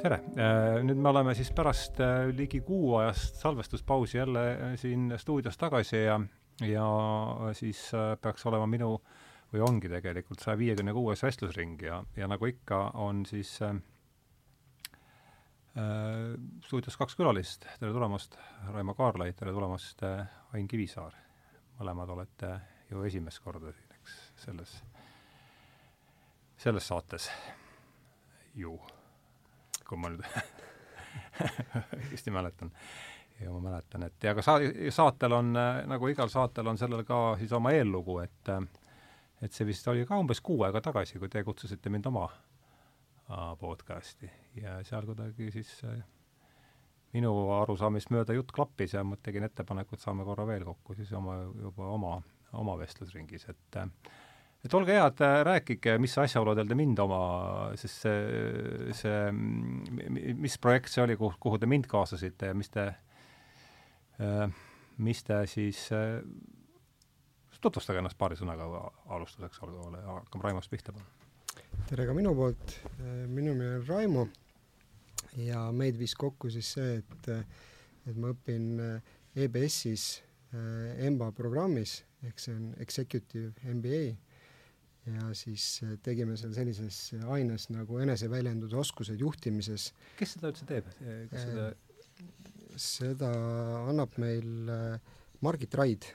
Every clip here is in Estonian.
tere, nüüd me oleme siis pärast ligi kuu ajast salvestuspausi jälle siin stuudios tagasi ja, ja siis peaks olema minu või ongi tegelikult saja viiekümne kuues vestlusring ja, ja nagu ikka, on siis äh, stuudios kaks külalist, tere tulemast, Raimo Kaarlaid, tere tulemast, Ain Kivisaar. mõlemad olete ju esimest korda siin, eks, selles, selles saates ju kui ma nüüd õigesti mäletan. ja ma mäletan, et ja ka sa-, saatel on, nagu igal saatel on sellel ka siis oma eellugu, et et see vist oli ka umbes kuu aega tagasi, kui te kutsusite mind oma podcasti ja seal kuidagi siis minu arusaamist mööda jutt klappis ja ma tegin ettepaneku, et saame korra veel kokku siis oma, juba oma, oma vestlusringis, et et olge head, rääkige, mis asjaoludel te mind oma, sest see, see, mis projekt see oli, kuhu, kuhu te mind kaasasite ja mis te, mis te siis, tutvustage ennast paari sõnaga alustuseks, hakkame Raimost pihta, tere ka minu poolt, minu nimi on Raimo ja meid viis kokku siis see, et, et ma õpin EBS-is EMBA programmis, ehk see on Executive MBA ja siis äh, tegime seal sellises aines nagu eneseväljendusoskused juhtimises. kes seda üldse teeb, kas seda äh, seda annab meil Margit Raid.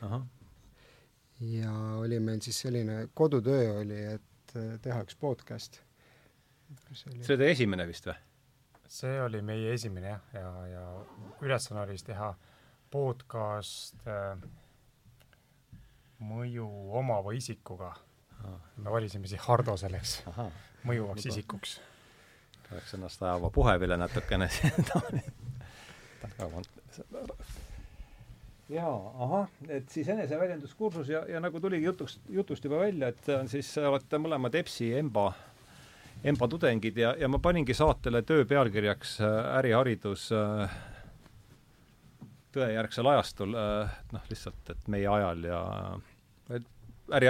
ja oli meil siis selline kodutöö oli, et teha üks podcast. see oli teie esimene vist või? see oli meie esimene jah, ja, ja, ja ülesanne oli siis teha podcast äh, mõju omava isikuga me valisime siis Hardo selleks Aha. mõjuvaks Juba. isikuks. peaks ennast ajama puhevile natukene jaa, ahah, et siis eneseväljenduskursus ja, ja nagu tuligi jutuks, jutust juba välja, et on siis, olete mõlemad EBS-i EMBA, EMBA tudengid ja, ja ma paningi saatele töö pealkirjaks äh, äriharidus äh, tõejärgsel ajastul, äh, noh, lihtsalt, et meie ajal ja et äri,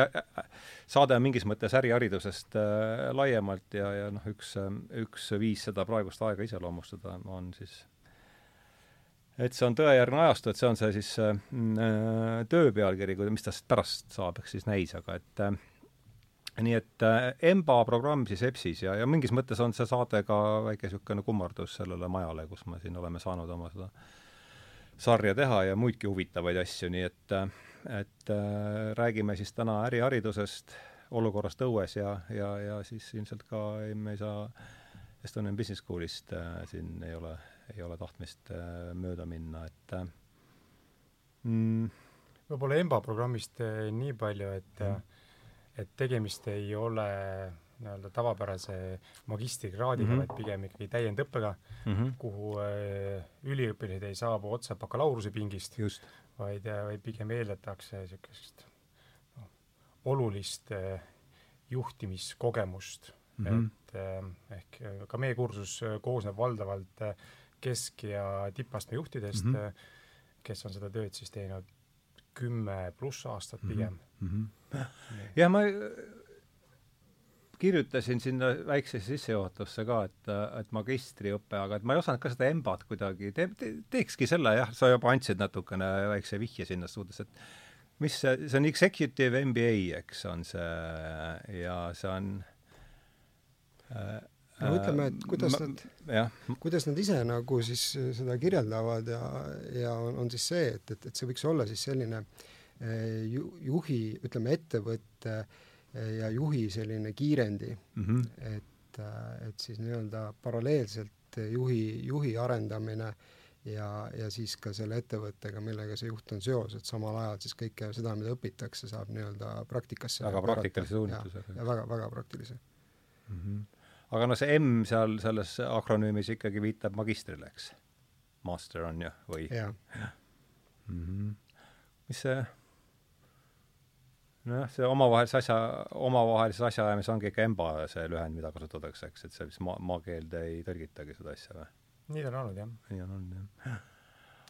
saade on mingis mõttes äriharidusest äh, laiemalt ja, ja noh, üks, üks viis seda praegust aega iseloomustada on siis et see on tõejärgne ajastu, et see on see siis äh, töö pealkiri, mis tast pärast saab, eks siis näis, aga et äh, nii et äh, EMBA programm siis EBS-is ja, ja mingis mõttes on see saade ka väike niisugune kummardus sellele majale, kus me siin oleme saanud oma seda sarja teha ja muidki huvitavaid asju, nii et äh, et äh, räägime siis täna äriharidusest, olukorrast õues ja, ja, ja siis ilmselt ka me ei saa Estonian Business Schoolist äh, siin ei ole, ei ole tahtmist äh, mööda minna, et äh, mm, võib-olla EMBA programmist äh, nii palju, et mm. et tegemist ei ole nii-öelda tavapärase magistrikraadiga mm, -hmm. vaid pigem ikkagi täiendõppega mm, -hmm. kuhu äh, üliõpilased ei saabu otse bakalaureuse pingist, vaid, vaid pigem eeldatakse niisugust noh, olulist äh, juhtimiskogemust mm, -hmm. et äh, ehk äh, ka meie kursus koosneb valdavalt kesk- ja tippastme juhtidest mm, -hmm. kes on seda tööd siis teinud kümme pluss aastat mhm. pigem mm. -hmm. jah, ma kirjutasin sinna väiksesse sissejuhatusse ka, et, et magistriõpe, aga et ma ei osanud ka seda EMBA-t kuidagi te, te, teekski selle jah, sa juba andsid natukene väikse vihje sinna suudes, et mis see, see on executive MBA, eks, on see ja see on äh, no ütleme, et kuidas ma, nad, kuidas nad ise nagu siis seda kirjeldavad ja, ja on, on siis see, et, et, et see võiks olla siis selline äh, ju, juhi, ütleme, ettevõtte äh, ja juhi selline kiirendi mm, -hmm. et, et siis nii-öelda paralleelselt juhi, juhi arendamine ja, ja siis ka selle ettevõttega, millega see juht on seos, et samal ajal siis kõike seda, mida õpitakse, saab nii-öelda praktikasse väga praktilise suunitlusega. väga, väga praktilise mm. -hmm. aga no see M seal selles akronüümis ikkagi viitab magistrile, eks? Master on ju, või? jah ja. -hmm. mis see nojah, see omavahelise asja, omavahelises asjaajamises ongi ikka EMBA see lühend, mida kasutatakse, eks, et see vist maa, maakeelde ei tõlgitagi seda asja või? nii ta on olnud, jah. nii on olnud, jah.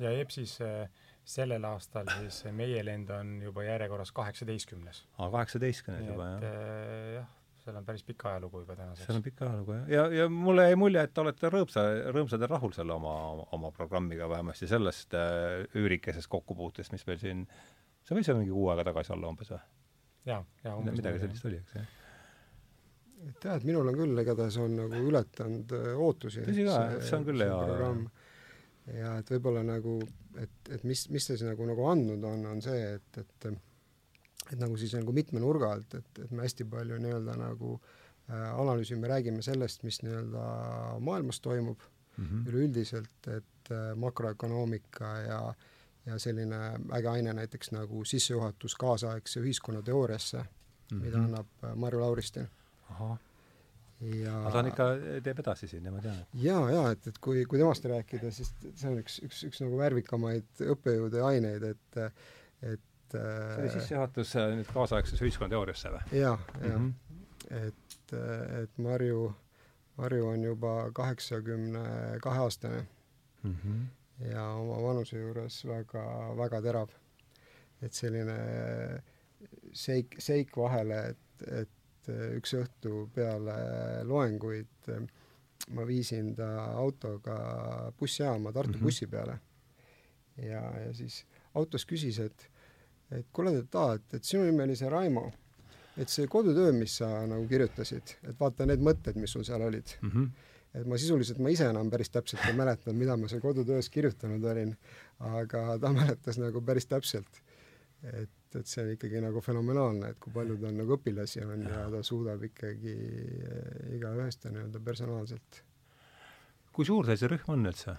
ja EBS-is äh, sellel aastal siis meie lend on juba järjekorras kaheksateistkümnes. aa, kaheksateistkümnes juba, jah? Äh, jah, seal on päris pikk ajalugu juba tänaseks. seal on pikk ajalugu, jah. ja, ja mulle jäi mulje, et te olete rõõmsa, rõõmsad ja rahul selle oma, oma programmiga, vähemasti sellest üürikesest kokkupuutest, mis meil siin, see võis ju mingi kuu aega tagasi olla umbes või? Jaa, jaa, umbes midagi sellist oli, eks, jah et minul on küll, igatahes on nagu ületanud äh, ootusi. tõsi ka, see on küll hea. ja et võib-olla nagu, et, et mis, mis ta siis nagu, nagu andnud on, on see, et, et et nagu siis nagu mitme nurga alt, et, et me hästi palju nii-öelda nagu äh, analüüsime, räägime sellest, mis nii-öelda maailmas toimub mm -hmm. üleüldiselt, et äh, makroökonoomika ja ja selline äge aine näiteks nagu sissejuhatus kaasaegse ühiskonna teooriasse mm, -hmm. mida annab äh, Marju Lauristin. ja aga ta on ikka, teeb edasi siin ja ma tean, et jaa, jaa, et, et kui, kui temast rääkida, siis see on üks, üks, üks nagu värvikamaid õppejõude ja aineid, et et see oli sissejuhatus äh, nüüd kaasaegsesse ühiskonnateooriasse või? jah, jah mm. -hmm. et, äh, et Marju, Marju on juba kaheksakümne kahe aastane mm -hmm. Ja oma vanuse juures väga, väga terav. et selline seik, seik vahele, et, et üks õhtu peale loenguid ma viisin ta autoga bussijaama Tartu mm -hmm. bussi peale. ja, ja siis autos küsis, et et kuule, et aa, et, et sinu nimi oli see Raimo, et see kodutöö, mis sa nagu kirjutasid, et vaata need mõtted, mis sul seal olid mm. -hmm. Et ma sisuliselt, ma ise enam päris täpselt ei mäletanud, mida ma seal kodutöös kirjutanud olin, aga ta mäletas nagu päris täpselt. et, et see on ikkagi nagu fenomenaalne, et kui palju tal nagu õpilasi on ja, ta suudab ikkagi eh, igaühest nii-öelda personaalselt. kui suur teil see rühm on üldse?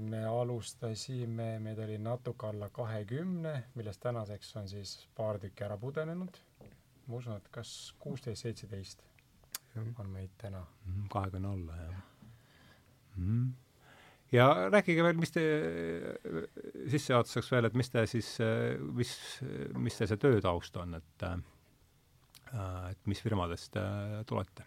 me alustasime, meid oli natuke alla kahekümne, millest tänaseks on siis paar tükki ära pudenenud. ma usun, et kas kuusteist, seitseteist on meid täna. Mhm, kahekümne alla, jah mm. -hmm. ja rääkige veel, mis te, sissejuhatuseks veel, et mis te siis, mis, mis teil see töötaust on, et et mis firmadest tulete?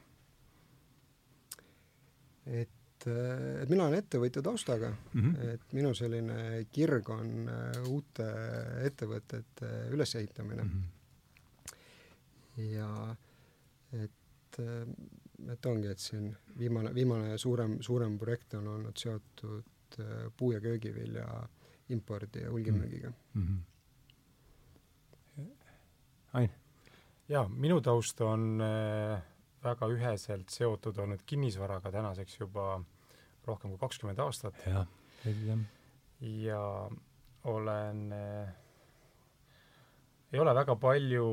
et et, mina olen ettevõtja taustaga mm, -hmm. et minu selline kirg on äh, uute ettevõtete ülesehitamine mm. -hmm. ja et, äh, et ongi, et siin viimane, viimane suurem, suurem projekt on olnud seotud äh, puu- ja köögivilja impordi ja hulgimüügiga mm. -hmm. Ain? jaa, minu taust on äh, väga üheselt seotud olnud kinnisvaraga tänaseks juba rohkem kui kakskümmend aastat. jah, jah. ja olen äh,, ei ole väga palju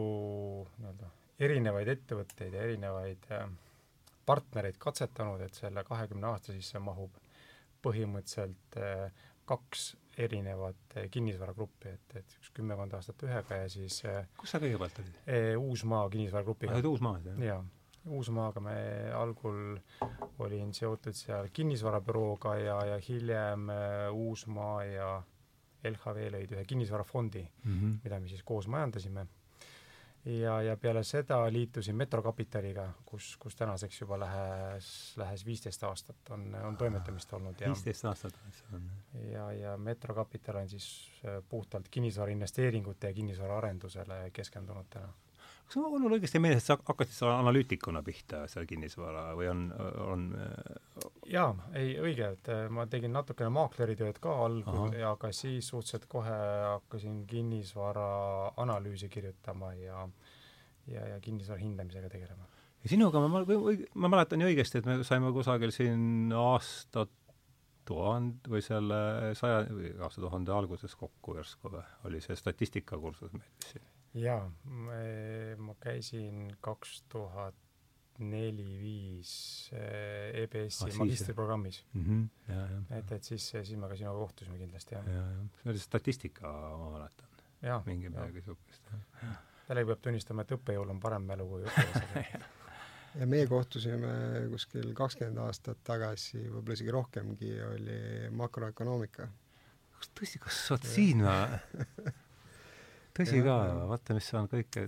nii-öelda erinevaid ettevõtteid ja erinevaid äh, partnereid katsetanud, et selle kahekümne aasta sisse mahub põhimõtteliselt äh, kaks erinevat äh, kinnisvaragruppi, et, et üks kümmekond aastat ühega ja siis kus sa kõigepealt olid? Uusmaa kinnisvaragrupiga. olid Uusmaas, jah? jaa Uusmaaga me algul olin seotud seal kinnisvarabürooga ja, ja hiljem Uusmaa ja LHV lõid ühe kinnisvarafondi mm, -hmm. mida me siis koos majandasime. Ja, ja peale seda liitusin Metrokapitaliga, kus, kus tänaseks juba lähes, lähes viisteist aastat on, on toimetamist olnud viisteist aastat on? ja, ja Metrokapital on siis äh, puhtalt kinnisvarainvesteeringute ja kinnisvaraarendusele keskendunud täna kas mul on õigesti meeles, et sa hakkasid seal analüütikuna pihta seal kinnisvara või on, on jaa, ei õige, et äh, ma tegin natukene maakleritööd ka algul ja aga siis suhteliselt kohe hakkasin kinnisvara analüüsi kirjutama ja ja, ja kinnisvara hindamisega tegelema. ja sinuga ma, ma, ma mäletan ju õigesti, et me saime kusagil siin aastat tuhande või selle saja, aastatuhande alguses kokku järsku või, oli see statistikakursus meil siin jaa, ma käisin kaks tuhat neli-viis EBS-i ah, magistriprogrammis mm. -hmm. Ja, ja. et, et siis, siis me ka sinuga kohtusime kindlasti, jah. ja, ja see oli statistika, ma mäletan. mingi midagi niisugust, jah. jällegi peab tunnistama, et õppejõul on parem mälu kui õpilasel ja meie kohtusime kuskil kakskümmend aastat tagasi, võib-olla isegi rohkemgi, oli makroökonoomika. kas tõsi, kas sa oled siin või tõsi ka, vaata, mis on kõike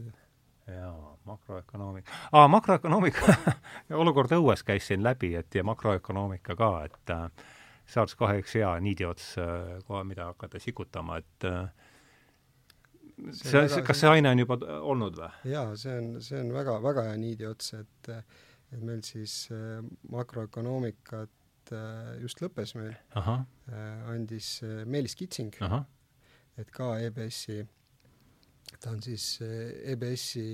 jaa, makroökonoomika. aa, makroökonoomika olukord õues käis siin läbi, et ja makroökonoomika ka, et äh, see oleks kohe üks hea niidiots äh, kohe, mida hakata sikutama, et äh, see, see, see, kas see aine on juba olnud või? jaa, see on, see on väga, väga hea niidi ots, et et meil siis äh, makroökonoomikat äh, just lõppes meil, äh, andis Meelis Kitsing, et ka EBS-i, ta on siis EBS-i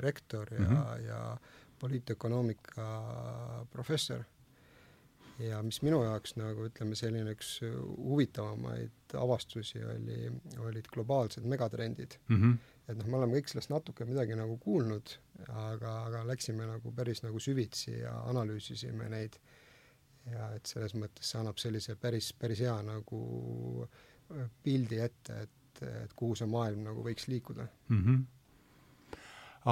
rektor ja mm, -hmm. ja poliitökonoomika professor ja mis minu jaoks nagu ütleme, selline üks huvitavamaid avastusi oli, olid globaalsed megatrendid mm. -hmm. et noh, me oleme kõik sellest natuke midagi nagu kuulnud, aga, aga läksime nagu päris nagu süvitsi ja analüüsisime neid. ja et selles mõttes see annab sellise päris, päris hea nagu pildi ette, et, et kuhu see maailm nagu võiks liikuda mm. -hmm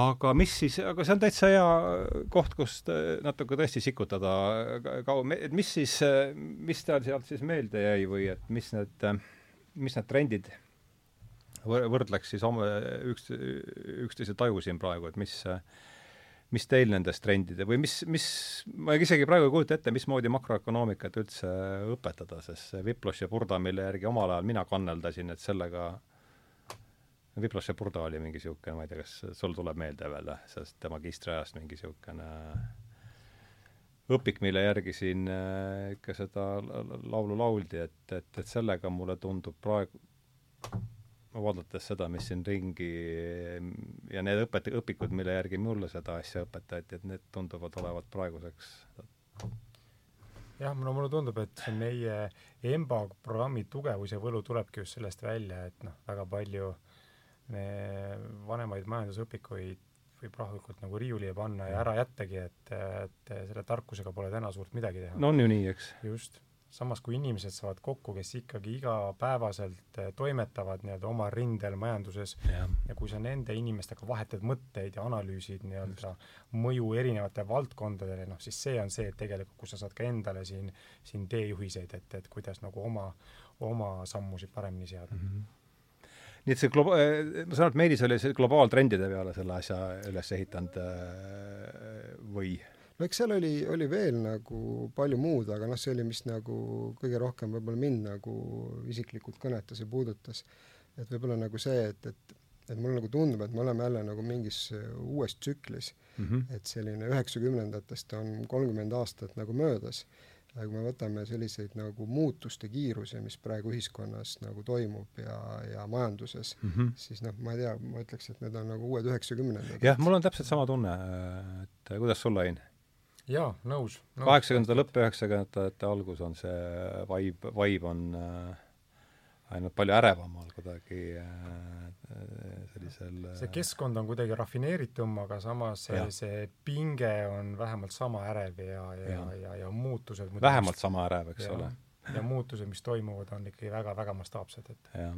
aga mis siis, aga see on täitsa hea koht, kust natuke tõesti sikutada kauem, et mis siis, mis teil sealt siis meelde jäi või et mis need, mis need trendid võrdleks siis oma üks, üksteise taju siin praegu, et mis mis teil nendest trendide või mis, mis, ma isegi praegu ei kujuta ette, mismoodi makroökonoomikat üldse õpetada, sest see Viplos ja Burda, mille järgi omal ajal mina kanneldasin, et sellega Viplos ja Burda oli mingi niisugune, ma ei tea, kas sul tuleb meelde veel, sellest magistriajast mingi niisugune õpik, mille järgi siin äh, ikka seda laulu lauldi, et, et, et sellega mulle tundub praegu, vaadates seda, mis siin ringi ja need õpet-, õpikud, mille järgi mulle seda asja õpetati, et need tunduvad olevat praeguseks jah, no mulle tundub, et see meie EMBA programmi tugevus ja võlu tulebki just sellest välja, et noh, väga palju vanemaid majandusõpikuid võib rahulikult nagu riiulile panna ja ära jättagi, et, et selle tarkusega pole täna suurt midagi teha. no on ju nii, eks? just. Samas, kui inimesed saavad kokku, kes ikkagi igapäevaselt toimetavad nii-öelda oma rindel majanduses ja. ja kui sa nende inimestega vahetad mõtteid ja analüüsid nii-öelda mõju erinevatele valdkondadele, noh siis see on see, et tegelikult, kus sa saad ka endale siin, siin teejuhiseid, et, et kuidas nagu oma, oma sammusid paremini seada mm. -hmm nii et see globa-, eh, ma saan aru, et Meelis oli see globaaltrendide peale selle asja üles ehitanud eh, või? No eks seal oli, oli veel nagu palju muud, aga noh, see oli, mis nagu kõige rohkem võib-olla mind nagu isiklikult kõnetas ja puudutas. et võib-olla nagu see, et, et et mulle nagu tundub, et me oleme jälle nagu mingis uues tsüklis mm, -hmm. et selline üheksakümnendatest on kolmkümmend aastat nagu möödas aga kui me võtame selliseid nagu muutuste kiiruse, mis praegu ühiskonnas nagu toimub ja, ja majanduses mm, -hmm. siis noh, ma ei tea, ma ütleks, et need on nagu uued üheksakümnendad. jah, mul on täpselt sama tunne, et kuidas sul, Ain? Jaa, nõus, nõus.. kaheksakümnendate lõpp, üheksakümnendate algus on see vibe, vibe on äh, ainult palju ärevamal kuidagi äh, sellisel see keskkond on kuidagi rafineeritum, aga samas see, see pinge on vähemalt sama ärev ja, ja, ja, ja, ja muutused vähemalt mis, sama ärev, eks ja, ole. ja muutused, mis toimuvad, on ikkagi väga-väga mastaapsed, et jah.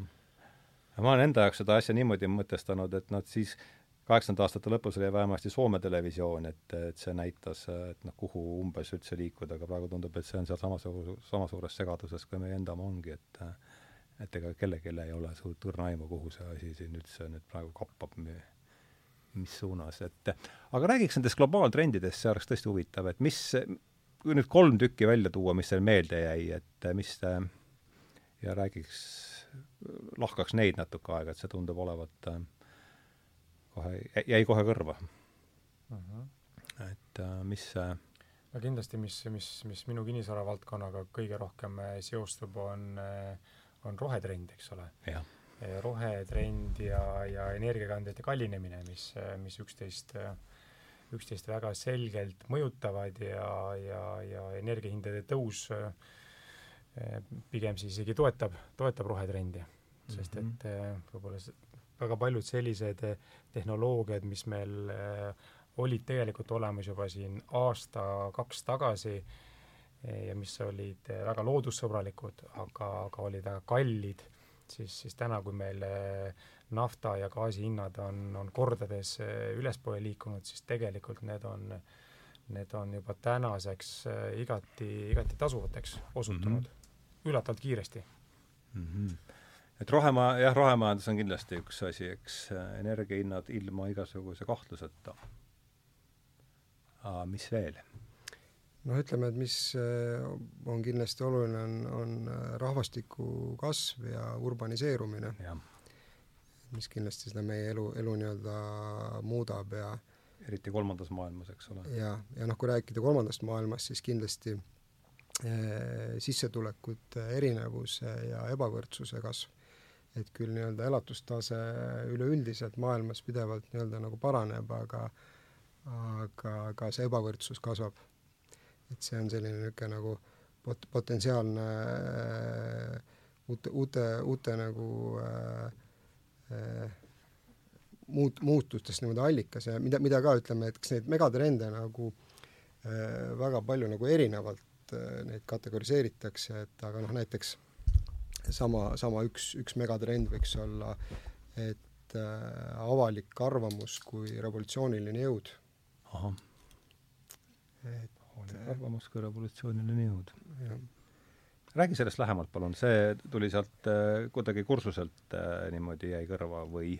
ma olen enda jaoks seda asja niimoodi mõtestanud, et noh, siis kaheksakümnendate aastate lõpus oli vähemasti Soome televisioon, et, et see näitas, et noh, kuhu umbes üldse liikuda, aga praegu tundub, et see on seal sama suur, sama suures segaduses, kui meie enda oma ongi, et äh, et ega kellelgi ei ole suurt õrna aimu, kuhu see asi siin üldse nüüd praegu kappab, mis suunas, et aga räägiks nendest globaaltrendidest, see oleks tõesti huvitav, et mis, kui nüüd kolm tükki välja tuua, mis teil meelde jäi, et mis te ja räägiks, lahkaks neid natuke aega, et see tundub olevat kohe, jäi kohe kõrva uh. Mhm. -huh. et mis no kindlasti, mis, mis, mis minu kinnisvara valdkonnaga kõige rohkem seostub, on äh, on rohetrend, eks ole. rohetrend ja, ja energiakandjate kallinemine, mis, mis üksteist, üksteist väga selgelt mõjutavad ja, ja, ja energiahindade tõus pigem siis isegi toetab, toetab rohetrendi. sest et mm -hmm. võib-olla väga paljud sellised tehnoloogiad, mis meil olid tegelikult olemas juba siin aasta-kaks tagasi, ja mis olid eh, väga loodussõbralikud, aga, aga olid väga kallid, siis, siis täna, kui meil eh, nafta ja gaasi hinnad on, on kordades eh, ülespoole liikunud, siis tegelikult need on, need on juba tänaseks igati, igati tasuvateks osutunud mm -hmm. üllatavalt kiiresti mm. -hmm. Et rohemaa, jah, rohemajandus on kindlasti üks asi, eks energiahinnad ilma igasuguse kahtluseta. mis veel? noh, ütleme, et mis äh, on kindlasti oluline, on, on äh, rahvastiku kasv ja urbaniseerumine. mis kindlasti seda meie elu, elu nii-öelda muudab ja eriti kolmandas maailmas, eks ole. ja, ja noh, kui rääkida kolmandast maailmast, siis kindlasti sissetulekute erinevuse ja ebavõrdsuse kasv. Et küll nii-öelda elatustase üleüldiselt maailmas pidevalt nii-öelda nagu paraneb, aga aga ka see ebavõrdsus kasvab. et see on selline niisugune nagu pot-, potentsiaalne äh, uute, uute, uute nagu äh, äh, muut-, muutustest niimoodi allikas ja mida, mida ka ütleme, et kas neid megatrende nagu äh, väga palju nagu erinevalt äh, neid kategoriseeritakse, et aga noh, näiteks sama, sama üks, üks megatrend võiks olla, et äh, avalik arvamus kui revolutsiooniline jõud. ahah. et avalik arvamus kui revolutsiooniline jõud. räägi sellest lähemalt, palun, see tuli sealt äh, kuidagi kursuselt äh, niimoodi jäi kõrva või?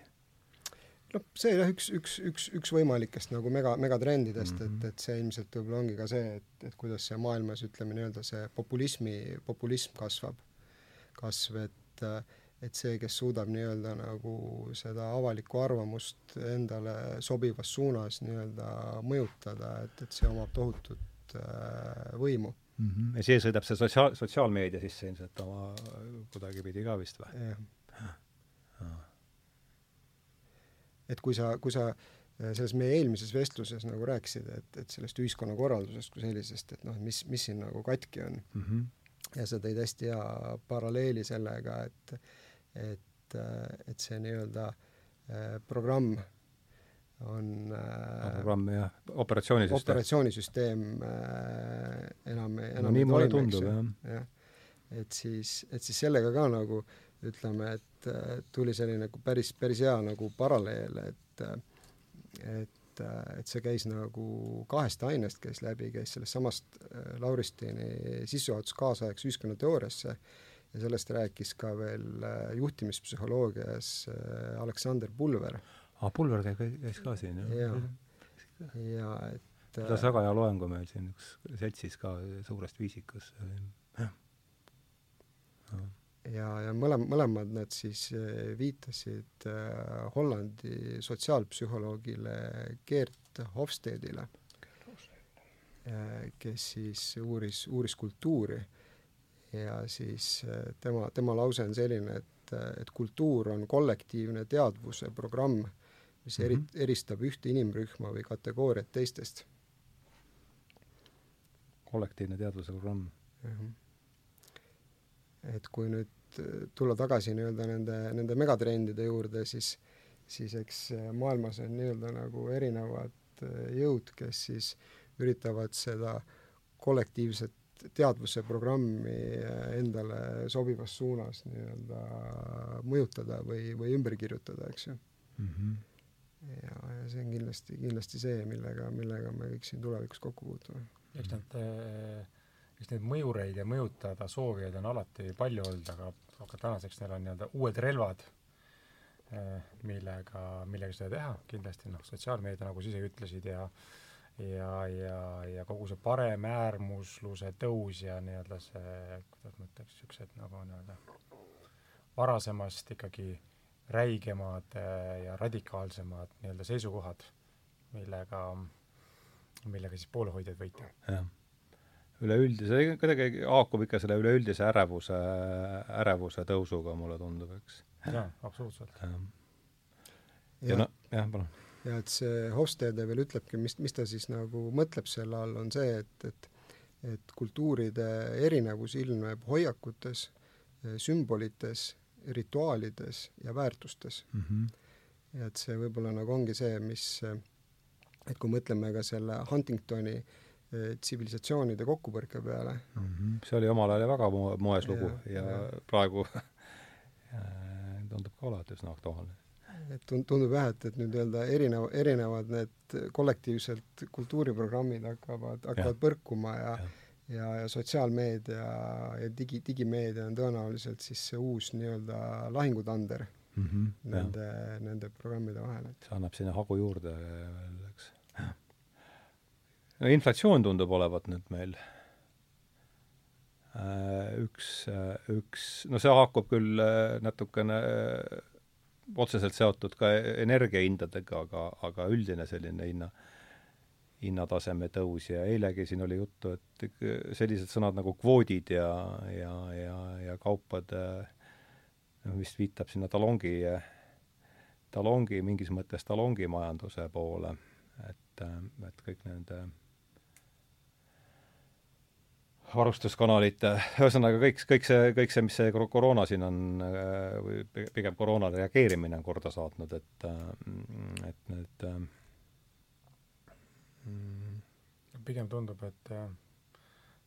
noh, see jah, üks, üks, üks, üks võimalikest nagu mega, megatrendidest mm, -hmm. et, et see ilmselt võib-olla ongi ka see, et, et kuidas see maailmas, ütleme nii-öelda see populismi, populism kasvab, kasv, et et see, kes suudab nii-öelda nagu seda avalikku arvamust endale sobivas suunas nii-öelda mõjutada, et, et see omab tohutut äh, võimu mm. -hmm. ja siia sõidab see sotsiaal, sotsiaalmeedia sisse ilmselt oma kuidagipidi ka vist või? jah. et kui sa, kui sa äh, selles meie eelmises vestluses nagu rääkisid, et, et sellest ühiskonnakorraldusest kui sellisest, et noh, mis, mis siin nagu katki on mm. -hmm. Ja sa tõid hästi hea paralleeli sellega, et, et, et see nii-öelda äh, programm on äh, programm jah, operatsioonisüsteem. operatsioonisüsteem äh, enam, enam no nii mulle tundub, jah. jah, et siis, et siis sellega ka nagu ütleme, et tuli selline päris, päris hea nagu paralleel, et et, et see käis nagu kahest ainest käis läbi, käis sellest samast Lauristini sissejuhatus kaasaegse ühiskonnateooriasse ja sellest rääkis ka veel juhtimispsühholoogias Aleksander Pulver. Aa, Pulver käis ka siin, jah? ja, et pidas väga hea loengu meil siin üks seltsis ka Suurest Viisikust, jah. Ja, ja mõlem-, mõlemad nad siis eh, viitasid äh, Hollandi sotsiaalpsühholoogile Geert Hofstedile, kes siis uuris, uuris kultuuri ja siis tema, tema lause on selline, et, et kultuur on kollektiivne teadvuse programm mis eri, -hmm. eristab ühte inimrühma või kategooriat teistest. kollektiivne teadvuse programm mm. -hmm. Et kui nüüd äh, tulla tagasi nii-öelda nende, nende megatrendide juurde, siis, siis eks äh, maailmas on nii-öelda nagu erinevad äh, jõud, kes siis üritavad seda kollektiivset teadvuse programmi endale sobivas suunas nii-öelda mõjutada või, või ümber kirjutada, eks ju mm. -hmm ja, ja see on kindlasti, kindlasti see, millega, millega me kõik siin tulevikus kokku puutume. eks need, eh, eks neid mõjureid ja mõjutada soovijaid on alati palju olnud, aga, aga tänaseks neil on nii-öelda uued relvad, eh, millega, millega seda teha, kindlasti noh, sotsiaalmeedia, nagu sa ise ütlesid, ja ja, ja, ja kogu see paremäärmusluse tõus ja nii-öelda see, kuidas ma ütleks, niisugused nagu nii-öelda varasemast ikkagi äh, räigemad äh, ja radikaalsemad nii-öelda seisukohad, millega, millega siis poolehoidjaid võita. jah. Üleüldise, kuidagi haakub ikka selle üleüldise ärevuse, ärevuse tõusuga, mulle tundub, eks. jaa, absoluutselt. ja, ja no, jah, palun. ja et see Hofstede veel ütlebki, mis, mis ta siis nagu mõtleb selle all, on see, et, et et kultuuride erinevus ilmneb hoiakutes, sümbolites rituaalides ja väärtustes mm. -hmm. ja et see võib-olla nagu ongi see, mis, et kui mõtleme ka selle Huntingtoni eh, tsivilisatsioonide kokkupõrke peale mm. -hmm. see oli omal ajal väga mo moes lugu ja, ja, ja praegu tundub ka olevat üsna aktuaalne. et tund-, tundub jah, et, et nüüd öelda erinev, erinevad need kollektiivselt kultuuriprogrammid hakkavad, hakkavad ja. põrkuma ja, ja ja, ja sotsiaalmeedia ja digi, digimeedia on tõenäoliselt siis see uus nii-öelda lahingutander mm -hmm, nende, nende programmide vahel, see annab sinna hagu juurde veel, eks. No inflatsioon tundub olevat nüüd meil äh, üks, äh, üks, no see haakub küll äh, natukene otseselt seotud ka energiahindadega, aga, aga üldine selline hinna, hinnataseme tõus ja eilegi siin oli juttu, et sellised sõnad nagu kvoodid ja, ja, ja, ja kaupade noh, vist viitab sinna talongi, talongi, mingis mõttes talongimajanduse poole, et, et kõik nende varustuskanalite, ühesõnaga kõik, kõik see, kõik see, mis see koroona siin on, või pigem koroonale reageerimine on korda saatnud, et, et need mm, pigem tundub, et,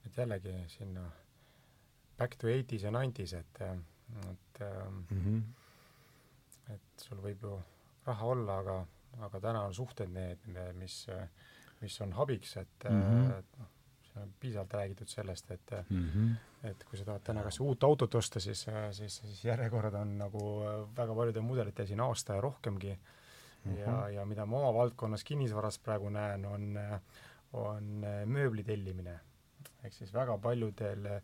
et jällegi sinna back to eighties ja nineties, et, et mm, -hmm. et sul võib ju raha olla, aga, aga täna on suhted need, mis, mis on abiks, et mm, -hmm. et noh, piisavalt räägitud sellest, et mm -hmm. et kui sa tahad täna kas uut autot osta, siis, siis, siis järjekorrad on nagu väga paljudel mudelitel siin aasta ja rohkemgi mm. -hmm. ja, ja mida ma oma valdkonnas kinnisvaras praegu näen, on, on mööbli tellimine. ehk siis väga paljudel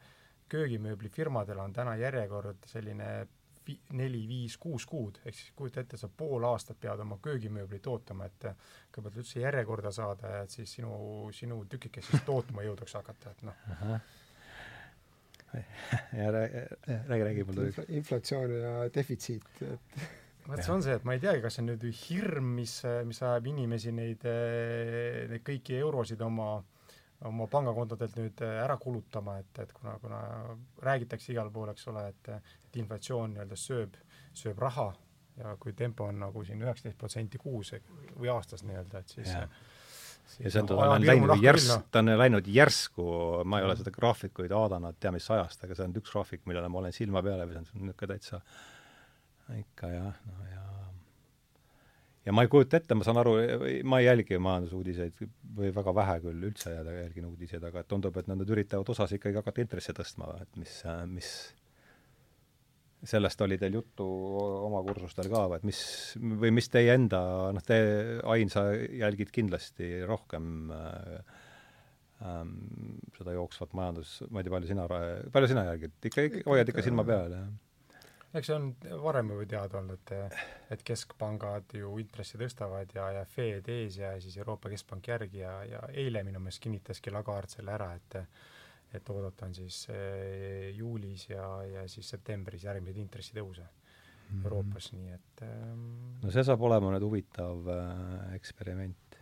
köögimööblifirmadel on täna järjekord selline neli, viis, kuus kuud, ehk siis kujuta ette, sa pool aastat pead oma köögimööblit ootama, et kõigepealt üldse järjekorda saada ja et siis sinu, sinu tükikest siis tootma jõudaks hakata, et noh. ja räägi, räägi, räägi mul tuli. inflatsioon ja defitsiit, et vot see on see, et ma ei teagi, kas see on nüüd hirm, mis, mis ajab inimesi neid, neid kõiki eurosid oma oma pangakontodelt nüüd äh, ära kulutama, et, et kuna, kuna räägitakse igal pool, eks ole, et et inflatsioon nii-öelda sööb, sööb raha ja kui tempo on nagu siin üheksateist protsenti kuus või aastas nii-öelda, et siis ja ja see on, ta on läinud järsk, ta on läinud järsku, ma ei ole seda graafikuid vaadanud, tea mis ajast, aga see on üks graafik, millele ma olen silma peale visanud, see on niisugune täitsa ikka jah, no ja ja ma ei kujuta ette, ma saan aru, ma ei jälgi majandusuudiseid või väga vähe küll üldse jälgin uudiseid, aga tundub, et nad üritavad osas ikkagi hakata intressi tõstma, et mis, mis sellest oli teil juttu oma kursustel ka, et mis, või mis teie enda, noh, te, Ain, sa jälgid kindlasti rohkem äh, ähm, seda jooksvat majandus, ma ei tea, palju sina, palju sina jälgid, ikka, ikka hoiad ikka silma peal, jah? Eks see on varem juba teada olnud, et, et keskpangad ju intressi tõstavad ja, ja Fed ees ja siis Euroopa Keskpank järgi ja, ja eile minu meelest kinnitaski Lagarde selle ära, et et oodata on siis eh, juulis ja, ja siis septembris järgmiseid intressitõuse mm -hmm. Euroopas, nii et ähm, no see saab olema nüüd huvitav äh, eksperiment.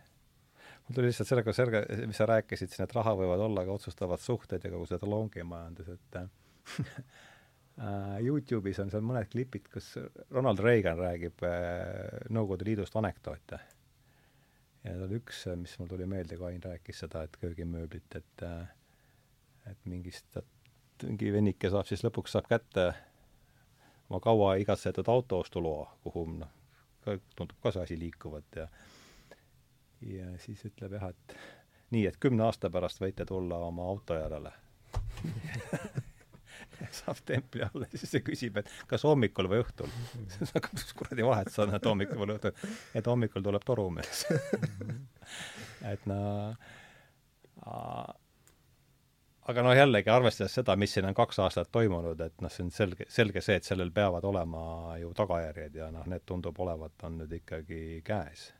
mul tuli lihtsalt sellega, sellega, mis sa rääkisid siin, et raha võivad olla ka otsustavad suhted ja kogu seda longimajandus, et Äh, Youtube'is on seal mõned klipid, kus Ronald Reagan räägib äh, Nõukogude Liidust anekdoote. ja seal üks, mis mul tuli meelde, kui Ain rääkis seda, et köögimööblit, et äh, et mingist, mingi venike saab siis lõpuks, saab kätte oma kaua igatsetud autoostuloa, kuhu noh, tundub ka see asi liikuvat ja ja siis ütleb jah, et nii, et kümne aasta pärast võite tulla oma auto järele saab templi alla siis ta küsib, et kas hommikul või õhtul. siis hakkab, mis kuradi vahet sa näed hommikul või õhtul, et hommikul tuleb torumees et no aga noh, jällegi arvestades seda, mis siin on kaks aastat toimunud, et noh, see on selge, selge see, et sellel peavad olema ju tagajärjed ja noh, need tundub olevat, on nüüd ikkagi käes.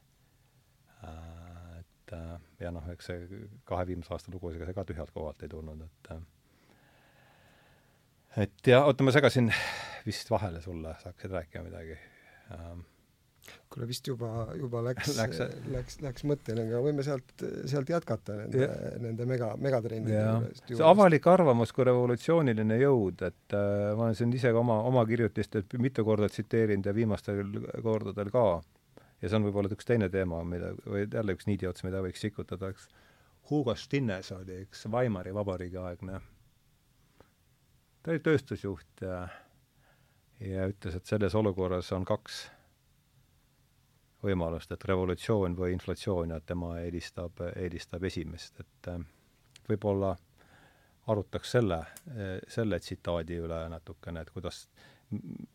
et ja noh, eks see kahe viimase aasta lugu, ega see ka tühjalt kohalt ei tulnud, et et ja oota, ma segasin vist vahele sulle, sa hakkasid rääkima midagi um, kuule, vist juba, juba läks, läks, läks, läks mõtteni, aga võime sealt, sealt jätkata nende, nende mega, megatrendide juurest. see avalik arvamus kui revolutsiooniline jõud, et äh, ma olen siin ise ka oma, oma kirjutist mitu korda tsiteerinud ja viimastel kordadel ka. ja see on võib-olla üks teine teema, mida, või jälle üks niidiots, mida võiks sikutada, eks. Hugo Stinnes oli üks Weimari vabariigi aegne ta oli tööstusjuht ja, ja ütles, et selles olukorras on kaks võimalust, et revolutsioon või inflatsioon ja tema eelistab, eelistab esimest, et äh, võib-olla arutaks selle, selle tsitaadi üle natukene, et kuidas,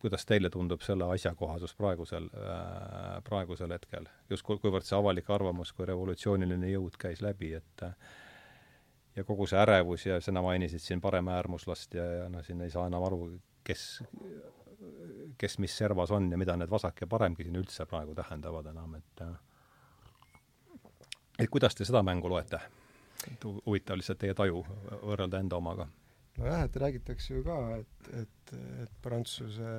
kuidas teile tundub selle asjakohasus praegusel, äh, praegusel hetkel, just kuivõrd see avalik arvamus kui revolutsiooniline jõud käis läbi, et ja kogu see ärevus ja sina mainisid siin paremäärmuslast ja, ja noh, siin ei saa enam aru, kes, kes mis servas on ja mida need vasak ja paremgi siin üldse praegu tähendavad enam, et et kuidas te seda mängu loete? et huvitav lihtsalt teie taju võrrelda enda omaga. nojah, et räägitakse ju ka, et, et, et Prantsuse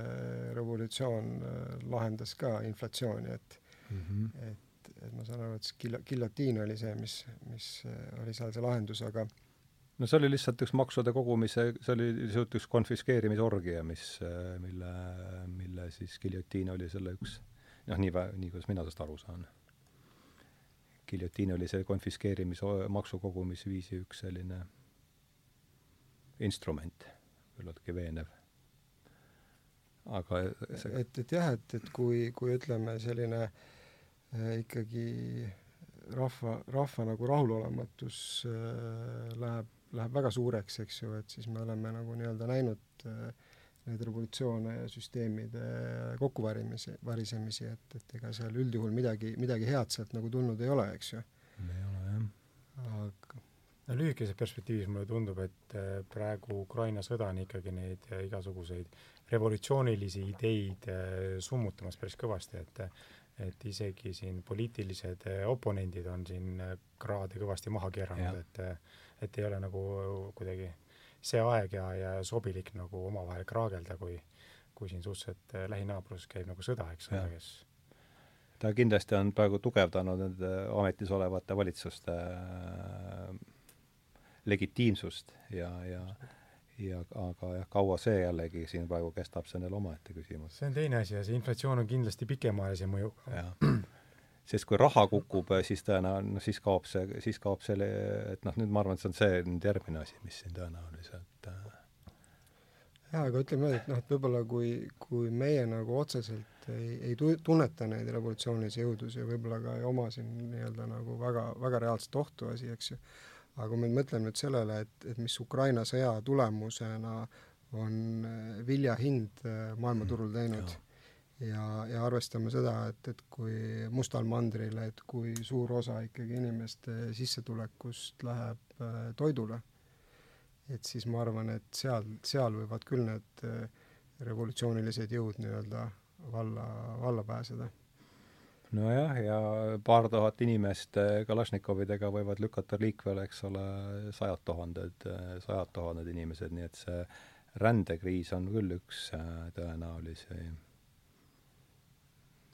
revolutsioon äh, lahendas ka inflatsiooni, et mm -hmm. et, et ma saan aru, et see gillo-, giljotiin oli see, mis, mis äh, oli seal see lahendus, aga no see oli lihtsalt üks maksude kogumise, see oli lihtsalt üks konfiskeerimisorgia, mis, äh, mille, mille siis giljotiin oli selle üks noh, nii, nii kuidas mina sellest aru saan giljotiin oli see konfiskeerimis-, maksukogumisviisi üks selline instrument, küllaltki veenev. aga see et, et jah, et, et kui, kui ütleme, selline äh, ikkagi rahva, rahva nagu rahulolematus äh, läheb, läheb väga suureks, eks ju, et siis me oleme nagu nii-öelda näinud äh, neid revolutsioone ja süsteemide kokkuvarimisi, varisemisi, et, et ega seal üldjuhul midagi, midagi head sealt nagu tulnud ei ole, eks ju. ei ole, jah. aga no lühikeses perspektiivis mulle tundub, et äh, praegu Ukraina sõda on ikkagi neid äh, igasuguseid revolutsioonilisi ideid äh, summutamas päris kõvasti, et et isegi siin poliitilised oponendid on siin kraade kõvasti maha keeranud, et et ei ole nagu kuidagi see aeg ja, ja sobilik nagu omavahel kraagelda, kui, kui siin suhteliselt äh, lähinaabrus käib nagu sõda, eks ole, kes ta kindlasti on praegu tugevdanud nende ametis olevate valitsuste legitiimsust ja, ja ja aga jah, kaua see jällegi siin praegu kestab, see on jälle omaette küsimus. see on teine asi ja see inflatsioon on kindlasti pikemaajalise mõjuga. sest kui raha kukub, siis tõenäoliselt, noh siis kaob see, siis kaob selle, et noh, nüüd ma arvan, et see on see nüüd järgmine asi, mis siin tõenäoliselt äh... jaa, aga ütleme nii, et noh, et võib-olla kui, kui meie nagu otseselt ei, ei tu-, tunneta neid revolutsioonilisi jõudusi ja võib-olla ka ei oma siin nii-öelda nagu väga, väga reaalset ohtu asi, eks ju, aga kui me mõtleme nüüd sellele, et, et mis Ukraina sõja tulemusena on äh, vilja hind äh, maailmaturul teinud mm, ja, ja arvestame seda, et, et kui Mustal mandril, et kui suur osa ikkagi inimeste sissetulekust läheb äh, toidule, et siis ma arvan, et seal, seal võivad küll need revolutsioonilised jõud nii-öelda valla, valla pääseda. Nojah, ja paar tuhat inimest äh, Kalašnikovidega võivad lükata liikvele, eks ole, sajad tuhanded, äh, sajad tuhanded inimesed, nii et see rändekriis on küll üks äh, tõenäolisi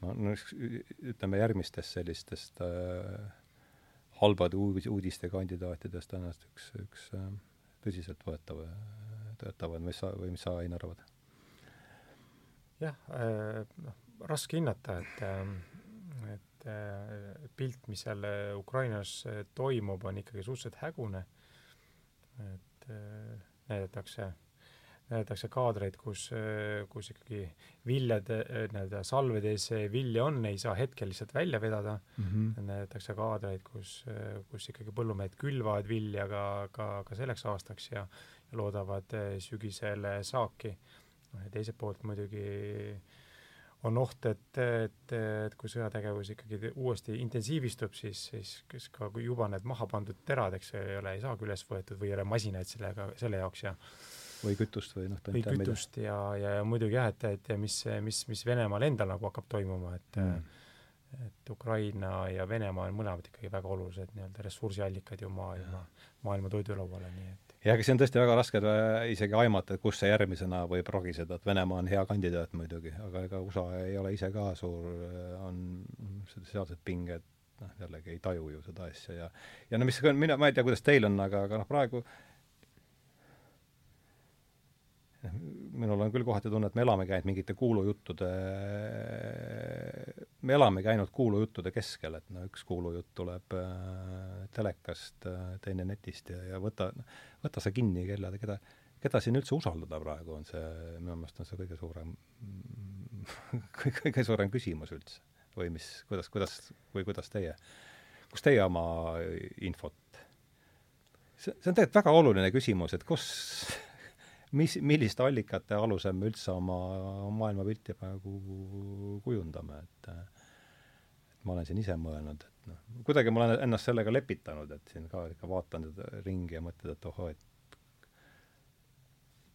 no, ütleme järgmistest sellistest äh, halbade uudis, uudiste kandidaatidest tõenäoliselt üks, üks äh, tõsiseltvõetav, töötavad, mis sa, või mis sa, Ain, arvad? jah äh,, noh, raske hinnata, et äh, et äh, pilt, mis seal Ukrainas toimub, on ikkagi suhteliselt hägune, et äh, näidatakse näidatakse kaadreid, kus, kus ikkagi viljade, nii-öelda salvedes vilja on, ei saa hetkel lihtsalt välja vedada mm, -hmm. näidatakse kaadreid, kus, kus ikkagi põllumehed külvavad vilja ka, ka, ka selleks aastaks ja, ja loodavad sügisel saaki. noh, ja teiselt poolt muidugi on oht, et, et, et kui sõjategevus ikkagi uuesti intensiivistub, siis, siis kas ka kui juba need maha pandud terad, eks ei ole, ei saagi üles võetud või ei ole masinaid sellega, selle jaoks ja või kütust või noh, või kütust ja, ja, ja muidugi jah, et, et mis, mis, mis Venemaal endal nagu hakkab toimuma, et mm. et Ukraina ja Venemaa on mõlemad ikkagi väga olulised nii-öelda ressursiallikad ju maailma, maailma toidulauale, nii et jah, aga see on tõesti väga raske isegi aimata, kus see järgmisena võib rogiseda, et Venemaa on hea kandidaat muidugi, aga ega USA ei ole ise ka suur, on sealsed pinged, noh, jällegi ei taju ju seda asja ja ja no mis, mina, ma ei tea, kuidas teil on, aga, aga noh, praegu minul on küll kohati tunne, et me elame käinud mingite kuulujuttude, me elame käinud kuulujuttude keskel, et no üks kuulujutt tuleb äh, telekast äh,, teine netist ja, ja võta, võta see kinni, kella, keda, keda siin üldse usaldada praegu, on see, minu meelest on see kõige suurem kõige suurem küsimus üldse. või mis, kuidas, kuidas, või kuidas teie, kus teie oma infot see, see on tegelikult väga oluline küsimus, et kus mis, milliste allikate alusel me üldse oma maailmapilti praegu kujundame, et ma olen siin ise mõelnud, et noh, kuidagi ma olen ennast sellega lepitanud, et siin ka ikka vaatan ringi ja mõtled, et ohoo, et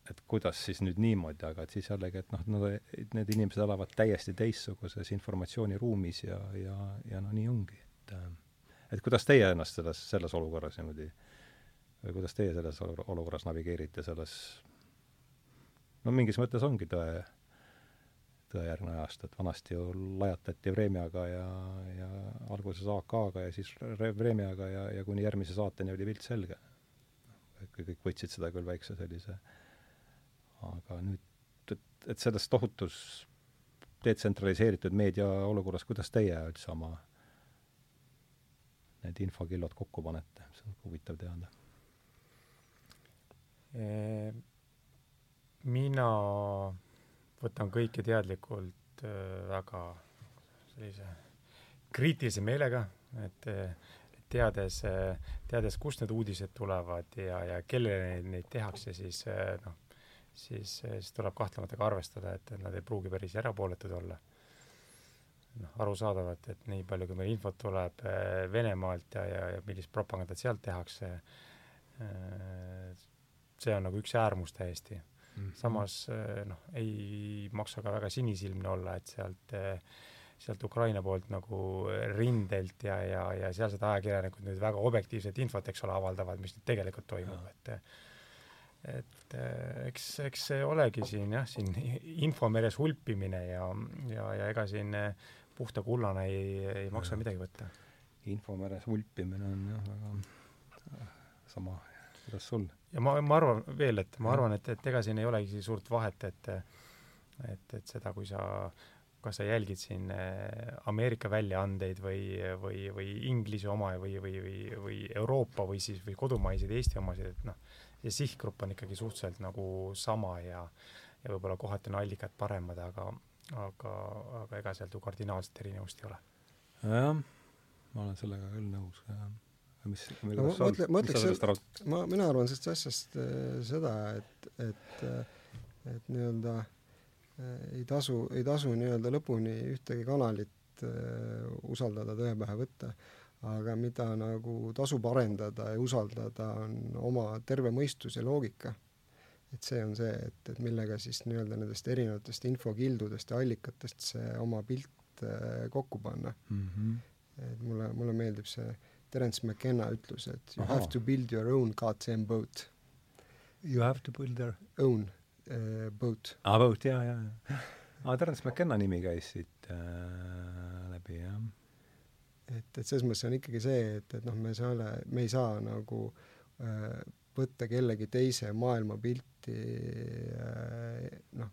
et kuidas siis nüüd niimoodi, aga et siis jällegi, et noh, nad, need inimesed elavad täiesti teistsuguses informatsiooniruumis ja, ja, ja no nii ongi, et et kuidas teie ennast selles, selles olukorras niimoodi või kuidas teie selles olukorras navigeerite, selles no mingis mõttes ongi tõe, tõejärgne ajast, et vanasti ju lajatati Vremjaga ja, ja alguses AK-ga ja siis Vremjaga ja, ja kuni järgmise saateni oli pilt selge. kõik võtsid seda küll väikse sellise, aga nüüd, et, et selles tohutus detsentraliseeritud meedia olukorras, kuidas teie üldse oma need infokillod kokku panete, see on huvitav teada mina võtan kõike teadlikult äh, väga sellise kriitilise meelega, et teades, teades, kust need uudised tulevad ja, ja kellele neid, tehakse, siis äh, noh, siis, siis tuleb kahtlemata ka arvestada, et nad ei pruugi päris erapooletud olla. noh, arusaadavalt, et nii palju, kui meil infot tuleb äh, Venemaalt ja, ja, ja millist propagandat sealt tehakse, see on nagu üks äärmus täiesti mm. samas eh, noh, ei maksa ka väga sinisilmne olla, et sealt, eh, sealt Ukraina poolt nagu rindelt ja, ja, ja sealsed ajakirjanikud nüüd väga objektiivset infot, eks ole, avaldavad, mis nüüd tegelikult toimub, et et eh, eks, eks see olegi siin jah, siin infomeres hulpimine ja, ja, ja ega siin puhta kullana ei, ei maksa ja. midagi võtta. infomeres hulpimine on jah, väga sama, kuidas sul? Ja ma, ma arvan veel, et ma arvan, et, et ega siin ei olegi suurt vahet, et et, et seda, kui sa, kas sa jälgid siin eh, Ameerika väljaandeid või, või, või Inglise oma või, või, või, või Euroopa või siis, või kodumaiseid Eesti omasid, et noh, see sihtgrupp on ikkagi suhteliselt nagu sama ja ja võib-olla kohati on allikad paremad, aga aga, aga ega sealt ju kardinaalset erinevust ei ole. jah, ma olen sellega küll nõus, jah mis, no, ma mõtlen, ma ütleks, ma, mina arvan sellest asjast äh, seda, et, et, äh, et nii-öelda äh, ei tasu, ei tasu nii-öelda lõpuni ühtegi kanalit äh, usaldada, tõe pähe võtta. aga mida nagu tasub arendada ja usaldada, on oma terve mõistus ja loogika. et see on see, et, et millega siis nii-öelda nendest erinevatest infokildudest ja allikatest see oma pilt äh, kokku panna mm. -hmm. et mulle, mulle meeldib see äh, Terence McKenna ütlus, et you Aha. have to build your own goddamn boat. You have to build their own uh, boat. aa, ah, boat, jaa, jaa, jaa. aa, Terence McKenna nimi käis siit äh, läbi, jah. et, et selles mõttes on ikkagi see, et, et noh, me ei saa, me ei saa nagu äh, võtta kellegi teise maailmapilti äh, noh,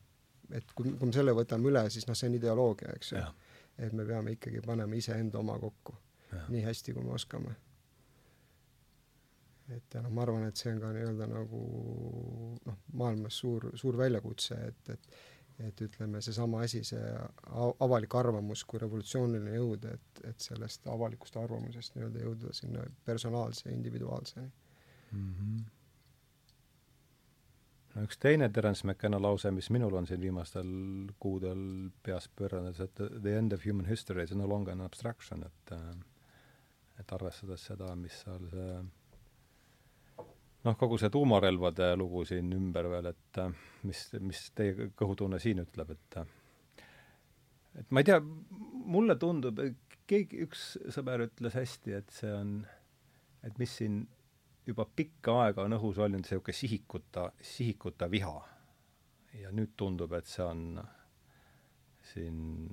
et kui, kui me selle võtame üle, siis noh, see on ideoloogia, eks ju. et me peame ikkagi panema iseenda oma kokku nii hästi, kui me oskame. et ja noh, ma arvan, et see on ka nii-öelda nagu noh, maailmas suur, suur väljakutse, et, et et ütleme, seesama asi, see avalik arvamus kui revolutsiooniline jõud, et, et sellest avalikust arvamusest nii-öelda jõuda sinna personaalse, individuaalseni mm. -hmm no üks teine Terence McKenna lause, mis minul on siin viimastel kuudel peas pööranud, et the end of human history is no longer an abstraction, et äh, et arvestades seda, mis seal see noh, kogu see tuumarelvade lugu siin ümber veel, et mis, mis teie kõhutunne siin ütleb, et et ma ei tea, mulle tundub, keegi, üks sõber ütles hästi, et see on, et mis siin juba pikka aega on õhus olnud niisugune sihikuta, sihikuta viha. ja nüüd tundub, et see on siin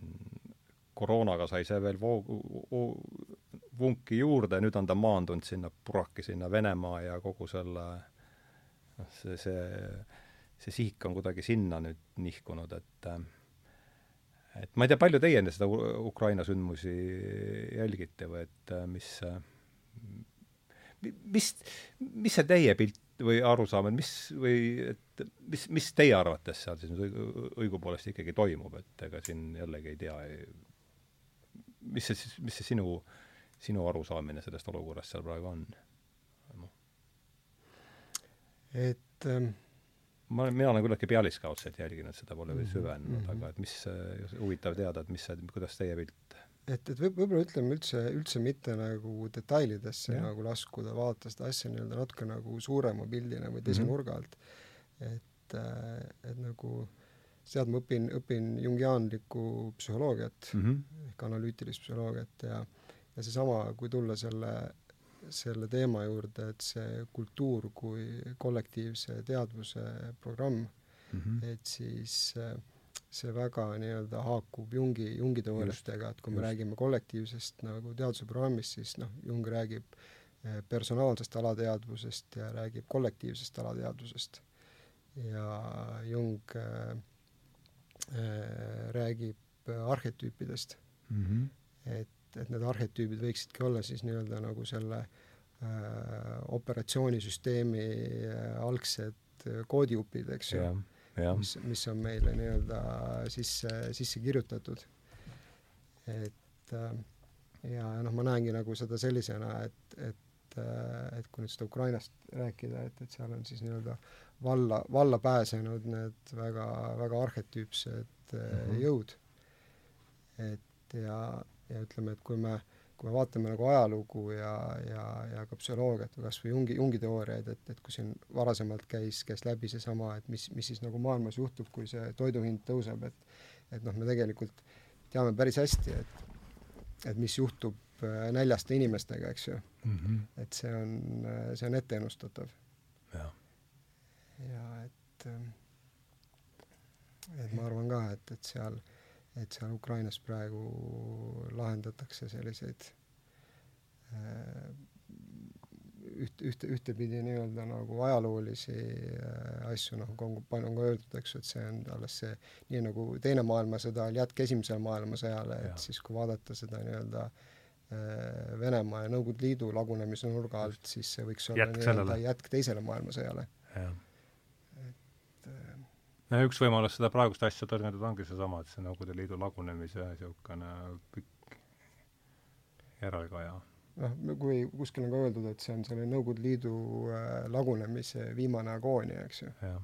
koroonaga sai see veel voogu, vunki juurde, nüüd on ta maandunud sinna puraki, sinna Venemaa ja kogu selle noh, see, see, see sihik on kuidagi sinna nüüd nihkunud, et et ma ei tea, palju teie seda Ukraina sündmusi jälgite või et mis mis, mis see teie pilt või arusaam, et mis või et mis, mis teie arvates seal siis nüüd õigupoolest ikkagi toimub, et ega siin jällegi ei tea, mis see siis, mis see sinu äh, sinu arusaamine sellest olukorrast seal praegu on et ähm, ma olen, mina olen küllaltki pealiskaudselt jälginud seda, pole veel mhm, süvenenud mm, -hmm. aga et mis äh,, huvitav teada, et mis kuidas teie pilt et, et võib, võib-olla ütleme üldse, üldse mitte nagu detailidesse ja. nagu laskuda, vaadata seda asja nii-öelda natuke nagu suurema pildina või teise mm -hmm. nurga alt. et et, et nagu sealt ma õpin, õpin jungiaanlikku psühholoogiat mm -hmm. ehk analüütilist psühholoogiat ja ja seesama, kui tulla selle, selle teema juurde, et see kultuur kui kollektiivse teadvuse programm mm, -hmm. et siis see väga nii-öelda haakub Jungi, Jungi teooriatega, et kui me just. räägime kollektiivsest nagu teaduse programmist, siis noh, Jung räägib eh, personaalsest alateadvusest ja räägib kollektiivsest alateadvusest. ja Jung äh, räägib arhetüüpidest mm. -hmm. et et need arhetüübid võiksidki olla siis nii-öelda nagu selle äh, operatsioonisüsteemi äh, algsed äh, koodiupid, eks ju, mis, mis on meile nii-öelda sisse, sisse kirjutatud. et äh, ja noh, ma näengi nagu seda sellisena, et, et äh, et kui nüüd seda Ukrainast rääkida, et, et seal on siis nii-öelda valla, valla pääsenud need väga, väga arhetüüpsed mm -hmm. jõud. et ja, ja ütleme, et kui me, kui me vaatame nagu ajalugu ja, ja, ja ka psühholoogiat või kas või Jungi, Jungi teooriaid, et, et kui siin varasemalt käis, käis läbi seesama, et mis, mis siis nagu maailmas juhtub, kui see toidu hind tõuseb, et et noh, me tegelikult teame päris hästi, et et mis juhtub äh, näljaste inimestega, eks ju mm. -hmm. et see on, äh, see on etteennustatav. ja et, äh, et ma arvan ka, et, et seal et seal Ukrainas praegu lahendatakse selliseid äh, üht, ühte, ühtepidi nii-öelda nagu ajaloolisi äh, asju, noh, on, on ka öeldud, eks ju, et see on alles see, nii nagu Teine maailmasõda oli jätk Esimesele maailmasõjale, et siis kui vaadata seda nii-öelda äh, Venemaa ja Nõukogude Liidu lagunemise nurga alt, siis see võiks olla nii-öelda jätk Teisele maailmasõjale. No üks võimalus seda praegust asja tõlgendada ongi seesama, et see Nõukogude Liidu lagunemise niisugune pikk järelkaja. noh, kui kuskil on ka öeldud, et see on selle Nõukogude Liidu äh, lagunemise viimane agoonia, eks ju. jah.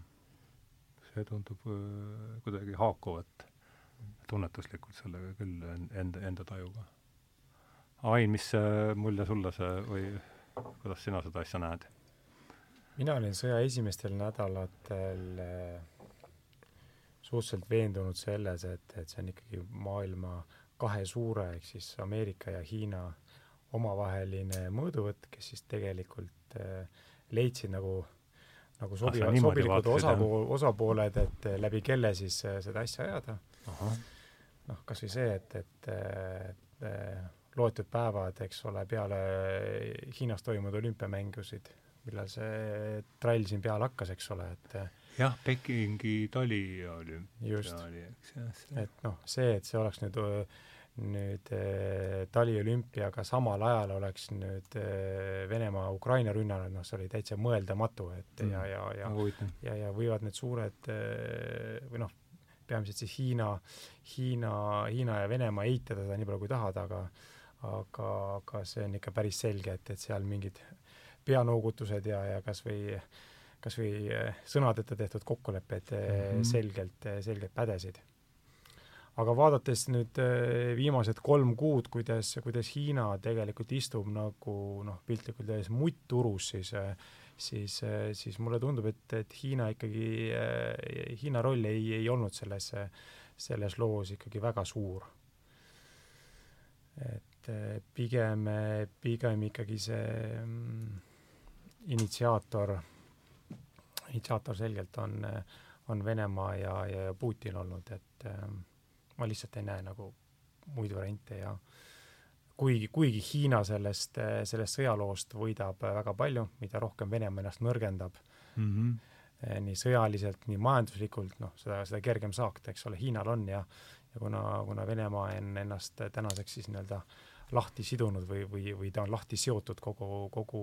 see tundub äh, kuidagi haakuvat tunnetuslikult sellega küll enda, enda tajuga. Ain, mis mulje sulle see või kuidas sina seda asja näed? mina olin sõja esimestel nädalatel äh suhteliselt veendunud selles, et, et see on ikkagi maailma kahe suure ehk siis Ameerika ja Hiina omavaheline mõõduvõtt, kes siis tegelikult äh, leidsid nagu, nagu ah, sobivad, sobilikud osapool, osapooled, et äh, läbi kelle siis äh, seda asja ajada. noh, kas või see, et, et, et äh, loetud päevad, eks ole, peale Hiinas toimunud olümpiamängusid, millal see trall siin peale hakkas, eks ole, et jah, Pekingi taliolümpia oli, eks jah. et noh, see, et see oleks nüüd, nüüd äh, taliolümpiaga samal ajal oleks nüüd äh, Venemaa Ukraina rünnanud, noh, see oli täitsa mõeldamatu, et mm. ja, ja, ja no,, ja, ja võivad need suured äh, või noh, peamiselt siis Hiina, Hiina, Hiina ja Venemaa eitada seda nii palju kui tahad, aga aga, aga see on ikka päris selge, et, et seal mingid peanoogutused ja, ja kas või äh, kas või eh, sõnadeta tehtud kokkulepped mm -hmm. selgelt, eh, selgelt pädesid. aga vaadates nüüd viimased kolm kuud, kuidas, kuidas Hiina tegelikult istub nagu noh, piltlikult öeldes muttturus, siis siis, siis mulle tundub, et, et Hiina ikkagi, Hiina roll ei, ei olnud selles, selles loos ikkagi väga suur. et pigem, pigem ikkagi see mm, initsiaator initsiaator selgelt on, on Venemaa ja, ja Putin olnud, et äh, ma lihtsalt ei näe nagu muid variante ja kuigi, kuigi Hiina sellest, sellest sõjaloost võidab väga palju, mida rohkem Venemaa ennast nõrgendab mm, -hmm. nii sõjaliselt, nii majanduslikult, noh, seda, seda kergem saak, eks ole, Hiinal on ja ja kuna, kuna Venemaa on ennast tänaseks siis nii-öelda äh, lahti sidunud või, või, või ta on lahti seotud kogu, kogu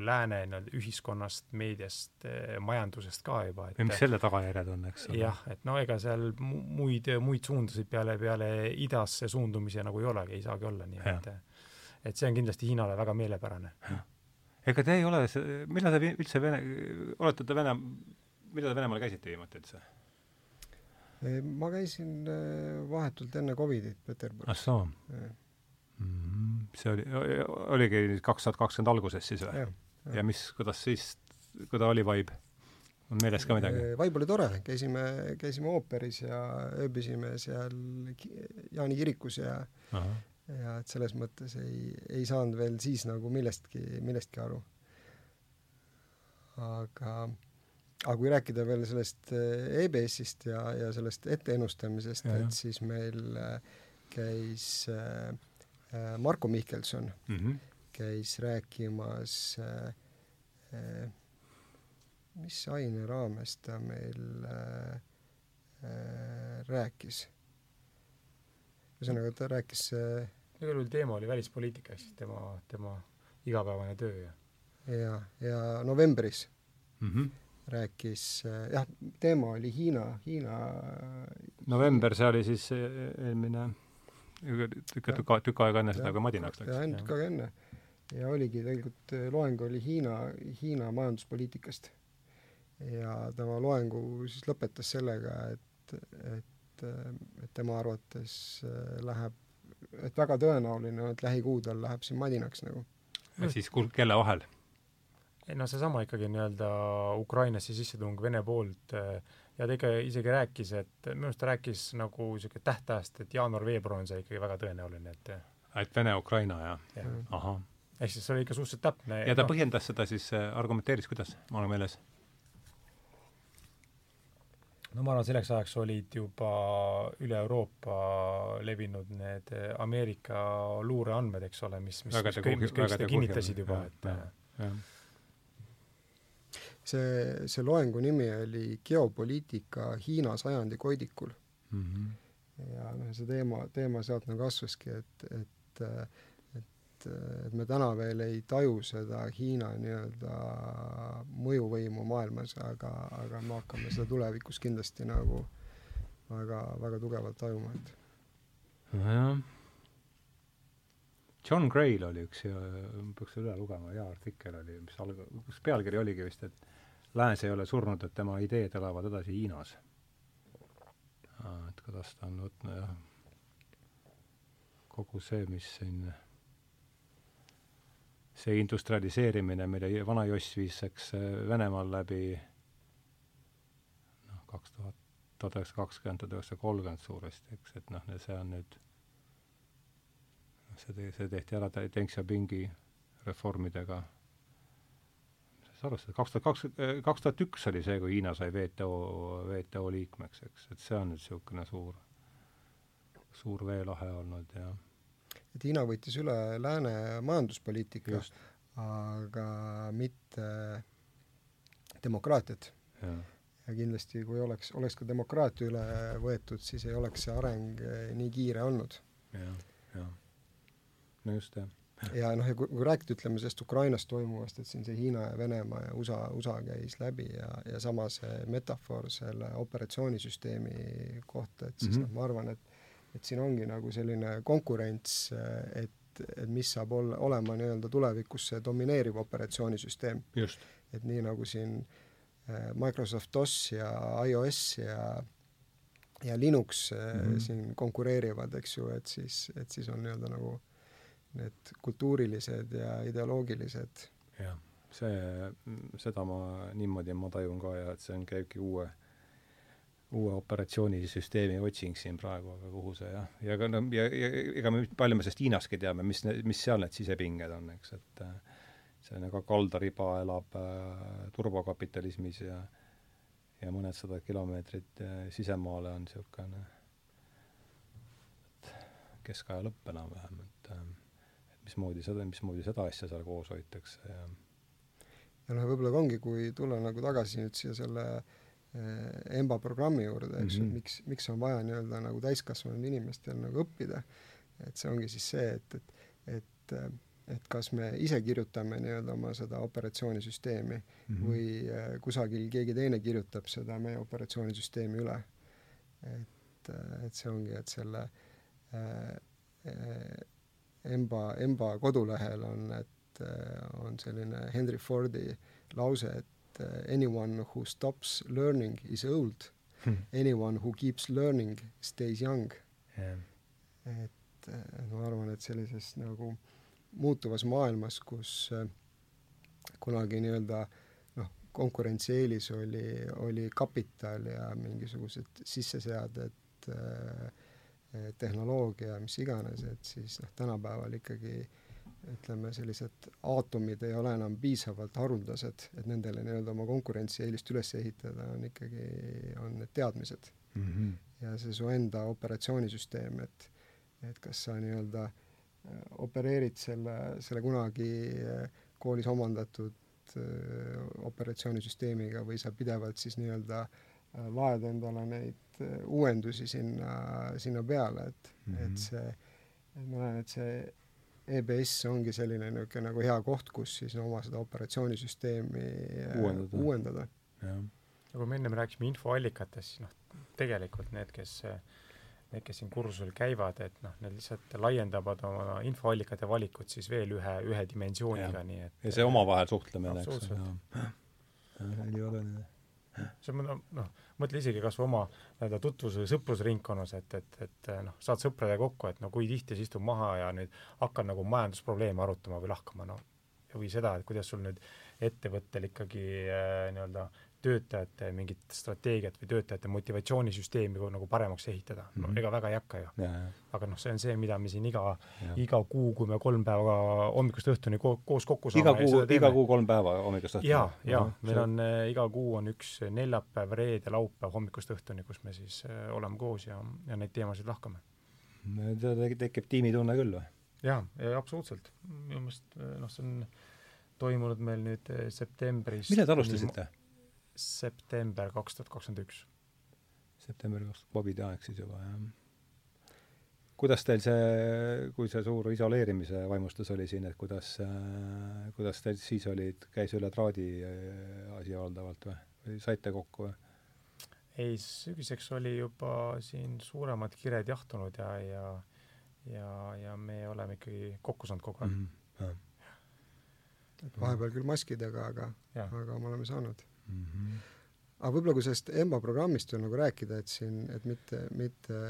lääne nii-öelda ühiskonnast, meediast, eh, majandusest ka juba. või mis selle tagajärjed on, eks ole. jah, et no ega seal muid, muid suundusid peale, peale idasse suundumisi nagu ei olegi, ei saagi olla, nii et et see on kindlasti Hiinale väga meelepärane. ega te ei ole, millal te üldse Vene, olete te Vene, millal te Venemaal käisite viimati üldse? ma käisin eh, vahetult enne Covidit Peterburis. ah soo. See oli, oligi kaks tuhat kakskümmend alguses siis või? ja mis, kuidas siis, kuidas oli vibe? on meeles ka midagi? Vaib oli tore, käisime, käisime ooperis ja ööbisime seal Jaani kirikus ja Aha. ja et selles mõttes ei, ei saanud veel siis nagu millestki, millestki aru. aga, aga kui rääkida veel sellest EBS-ist ja, ja sellest etteennustamisest, et siis meil käis äh, Marko Mihkelson mm, -hmm. käis rääkimas äh, äh, mis aine raames ta meil äh, äh, rääkis? ühesõnaga, ta rääkis äh, igal juhul teema oli välispoliitika, ehk siis tema, tema igapäevane töö ja ja, ja novembris mm -hmm. rääkis äh, jah, teema oli Hiina, Hiina november, see oli siis eelmine ikka tükk, tükk aega enne seda, kui Madinaks läks. jah, tükk aega enne. ja oligi tegelikult, loeng oli Hiina, Hiina majanduspoliitikast ja tema loengu siis lõpetas sellega, et, et, et tema arvates äh, läheb, et väga tõenäoline on, et lähikuudel läheb siin madinaks nagu. siis kul-, kelle vahel? ei no seesama ikkagi nii-öelda Ukrainasse sissetung Vene poolt äh, ja ta ikka isegi rääkis, et minu arust ta rääkis nagu niisugune tähtajast, et jaanuar-veebruar on see ikkagi väga tõenäoline, et et Vene-Ukraina, jah ja.? ahah. ehk siis see oli ikka suhteliselt täpne. ja ta no. põhjendas seda siis, äh, argumenteeris kuidas, mul on meeles no ma arvan, selleks ajaks olid juba üle Euroopa levinud need Ameerika luureandmed, eks ole, mis, mis, mis kõik, mis kõik seda kinnitasid juba, et see, see loengu nimi oli Geopoliitika Hiina sajandi koidikul mm. -hmm. ja noh, see teema, teema sealt nagu kasvaski, et, et et, et me täna veel ei taju seda Hiina nii-öelda mõjuvõimu maailmas, aga, aga me hakkame seda tulevikus kindlasti nagu väga, väga tugevalt tajuma, et nojah. John Gray'l oli üks peaks üle lugema, hea artikkel oli, mis alg-, kus pealkiri oligi vist, et Lääs ei ole surnud, et tema ideed elavad edasi Hiinas. et kuidas ta on võtnud jah, kogu see, mis siin see industrialiseerimine, mille vana Joss viis, eks Venemaal läbi noh, kaks tuhat, tuhat üheksasada kakskümmend, tuhat üheksasada kolmkümmend suuresti, eks, et noh, see on nüüd, see te-, see tehti ära Deng Xiaopingi reformidega, sa arvasid, kaks tuhat kaks, kaks tuhat üks oli see, kui Hiina sai WTO, WTO liikmeks, eks, et see on nüüd niisugune suur, suur veelahe olnud ja et Hiina võttis üle lääne majanduspoliitika, aga mitte demokraatiat. ja kindlasti, kui oleks, oleks ka demokraatia üle võetud, siis ei oleks see areng eh, nii kiire olnud. jah, jah. no just, jah ja noh, ja kui, kui rääkida, ütleme, sellest Ukrainas toimuvast, et siin see Hiina ja Venemaa ja USA, USA käis läbi ja, ja sama see metafoor selle operatsioonisüsteemi kohta, et siis mm -hmm. noh, ma arvan, et et siin ongi nagu selline konkurents, et, et mis saab olla, olema nii-öelda tulevikus see domineeriv operatsioonisüsteem. et nii nagu siin äh, Microsoft DOS ja iOS ja ja Linux mm -hmm. siin konkureerivad, eks ju, et siis, et siis on nii-öelda nagu need kultuurilised ja ideoloogilised. Jah, see, seda ma niimoodi ma tajun ka ja et see on, käibki uue uue operatsioonisüsteemi otsing siin praegu, aga kuhu see jah, ja ka no ja, ja ega me palju me sellest Hiinaski teame, mis, mis seal need sisepinged on, eks, et äh, see nagu kaldariba elab äh, turbokapitalismis ja ja mõned sada kilomeetrit äh, sisemaale on niisugune keskaja lõpp enam-vähem, et äh, mismoodi seda, mismoodi seda asja seal koos hoitakse ja ja noh, võib-olla ongi, kui tulla nagu tagasi nüüd siia selle Äh, EMBA programmi juurde, eks ju mm -hmm., miks, miks on vaja nii-öelda nagu täiskasvanud inimestel nagu õppida, et see ongi siis see, et, et, et et kas me ise kirjutame nii-öelda oma seda operatsioonisüsteemi mm -hmm. või äh, kusagil keegi teine kirjutab seda meie operatsioonisüsteemi üle. et, et see ongi, et selle äh, EMBA, EMBA kodulehel on, et on selline Henry Fordi lause, et uh, anyone who stops learning is old. Hmm.. Anyone who keeps learning stays young. Yeah.. et uh, ma arvan, et sellises nagu muutuvas maailmas, kus kunagi nii-öelda noh, konkurentsieelis oli, oli kapital ja mingisugused sisseseaded äh,, tehnoloogia, mis iganes, et siis noh, tänapäeval ikkagi ütleme, sellised aatomid ei ole enam piisavalt haruldased, et nendele nii-öelda oma konkurentsieelist üles ehitada, on ikkagi, on need teadmised mm. -hmm. ja see su enda operatsioonisüsteem, et et kas sa nii-öelda äh, opereerid selle, selle kunagi äh, koolis omandatud äh, operatsioonisüsteemiga või sa pidevalt siis nii-öelda laed endale neid uuendusi sinna, sinna peale, et mm, -hmm. et see, et ma näen, et see EBS ongi selline niisugune nagu hea koht, kus siis oma seda operatsioonisüsteemi uuendada, uuendada.. nagu me ennem rääkisime infoallikatest, siis noh, tegelikult need, kes äh, need, kes siin kursusel käivad, et noh, need lihtsalt laiendavad oma infoallikate valikut siis veel ühe, ühe dimensiooniga, nii et ja see omavahel suhtlemine, eks. Ju. ülioluline. See on noh, noh, mõtle isegi kas või oma nii-öelda tutvus- või sõprusringkonnas, et, et, et noh, saad sõpradega kokku, et no kui tihti sa istud maha ja nüüd hakkad nagu majandusprobleeme arutama või lahkama, no. Või seda, et kuidas sul nüüd ettevõttel ikkagi äh, nii-öelda äh, töötajate mingit strateegiat või töötajate motivatsioonisüsteemi nagu paremaks ehitada mm. -hmm. no mhm. ega väga ei hakka ju. aga noh, see on see, mida me siin iga, iga kuu, kui me kolm päeva hommikust õhtuni ko koos kokku saame. iga kuu, iga kuu kolm päeva hommikust õhtuni? jaa, jaa, meil on äh, iga kuu on üks neljapäev, reede, laupäev hommikust õhtuni, kus me siis äh, oleme koos ja, ja neid teemasid lahkame. tekib tiimitunne küll või? jaa, ja absoluutselt. minu meelest noh, see on toimunud meil nüüd äh, septembris millal te alustasite? September kaks tuhat kakskümmend üks. september kaks tuhat, Covidi aeg siis juba, jah. kuidas teil see, kui see suur isoleerimise vaimustus oli siin, et kuidas kuidas teil siis olid, käis üle traadi äh, asi valdavalt või, või saite kokku või? ei, sügiseks oli juba siin suuremad kired jahtunud ja, ja ja, ja me oleme ikkagi kokku saanud kogu aeg mm. -hmm. et vahepeal küll maskidega, aga, aga me oleme saanud mm. -hmm. aga võib-olla, kui sellest EMBA programmist veel nagu rääkida, et siin, et mitte, mitte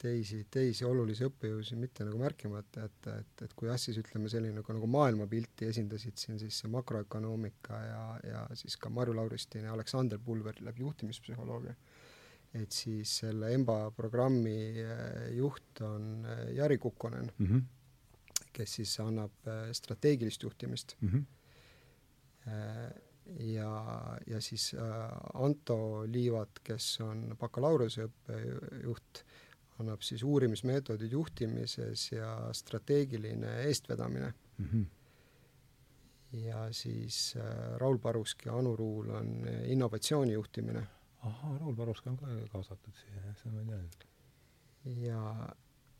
teisi, teisi olulisi õppejõudusid mitte nagu märkimata jätta, et, et, et kui jah, siis ütleme selline nagu, nagu maailmapilti esindasid siin siis see makroökonoomika ja, ja siis ka Marju Lauristin ja Aleksander Pulver läbi juhtimispsühholoogia, et siis selle EMBA programmi eh, juht on eh, Jari Kukkonen mm, -hmm. kes siis annab eh, strateegilist juhtimist mm. -hmm ja, ja siis äh, Anto Liivat, kes on bakalaureuseõppejuht, annab siis uurimismeetodid juhtimises ja strateegiline eestvedamine mm. -hmm. ja siis äh, Raul Paruski ja Anu Ruul on innovatsiooni juhtimine. ahah, Raul Parusk on ka kaasatud siia, jah, seda ma ei teadnud. ja,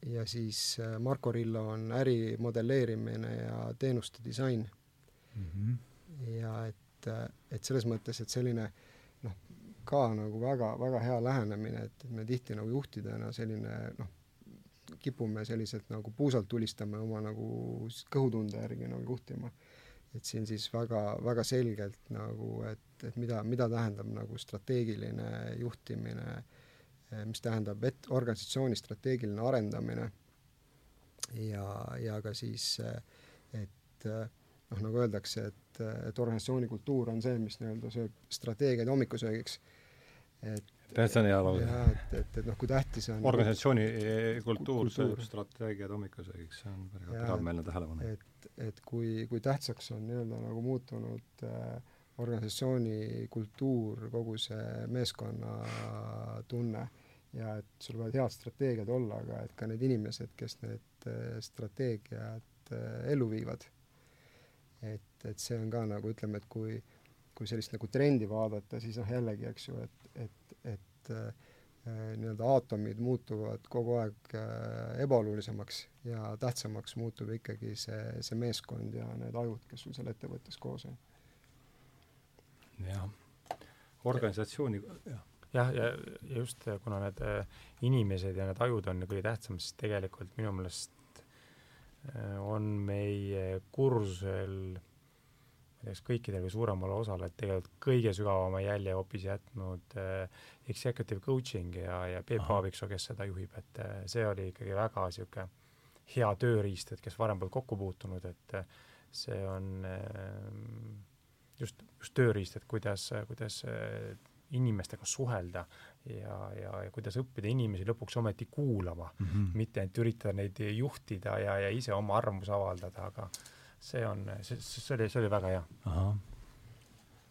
ja siis äh, Marko Rillo on äri modelleerimine ja teenuste disain mm. -hmm. ja et et, et selles mõttes, et selline noh, ka nagu väga, väga hea lähenemine, et, me tihti nagu juhtidena selline noh, kipume selliselt nagu puusalt tulistame oma nagu kõhutunde järgi nagu juhtima. et siin siis väga, väga selgelt nagu, et, et mida, mida tähendab nagu strateegiline juhtimine, mis tähendab et organisatsiooni strateegiline arendamine ja, ja ka siis, et noh, nagu öeldakse, et et, et organisatsiooni kultuur on see, mis nii-öelda sööb strateegiaid hommikusöögiks. et see on hea lause. jah, et, et, et noh, kui tähtis on organisatsiooni kultuur, kultuur sööb strateegiaid hommikusöögiks, see on väga teravmeelne tähelepanek. et, et kui, kui tähtsaks on nii-öelda nagu muutunud äh, organisatsiooni kultuur, kogu see meeskonnatunne ja et sul võivad head strateegiad olla, aga et ka need inimesed, kes need äh, strateegiad äh, ellu viivad et, et see on ka nagu ütleme, et kui, kui sellist nagu trendi vaadata, siis noh, jällegi, eks ju, et, et, et äh, nii-öelda aatomid muutuvad kogu aeg äh, ebaolulisemaks ja tähtsamaks muutub ikkagi see, see meeskond ja need ajud, kes sul seal ettevõttes koos on. jah, organisatsiooni, jah jah, ja, ja just kuna need äh, inimesed ja need ajud on kõige tähtsamad, siis tegelikult minu meelest Äh, kursusel ma ei tea, kas kõikidele või suuremale osale, et tegelikult kõige sügavama jälje hoopis jätnud äh, executive coaching ja, ja Peep Aaviksoo, kes seda juhib, et äh, see oli ikkagi väga niisugune hea tööriist, et kes varem polnud kokku puutunud, et äh, see on äh, just, just tööriist, et kuidas, kuidas inimestega suhelda ja, ja, ja kuidas õppida inimesi lõpuks ometi kuulama mm, -hmm. mitte ainult üritada neid juhtida ja, ja ise oma arvamuse avaldada, aga see on, see, see oli, see oli väga hea.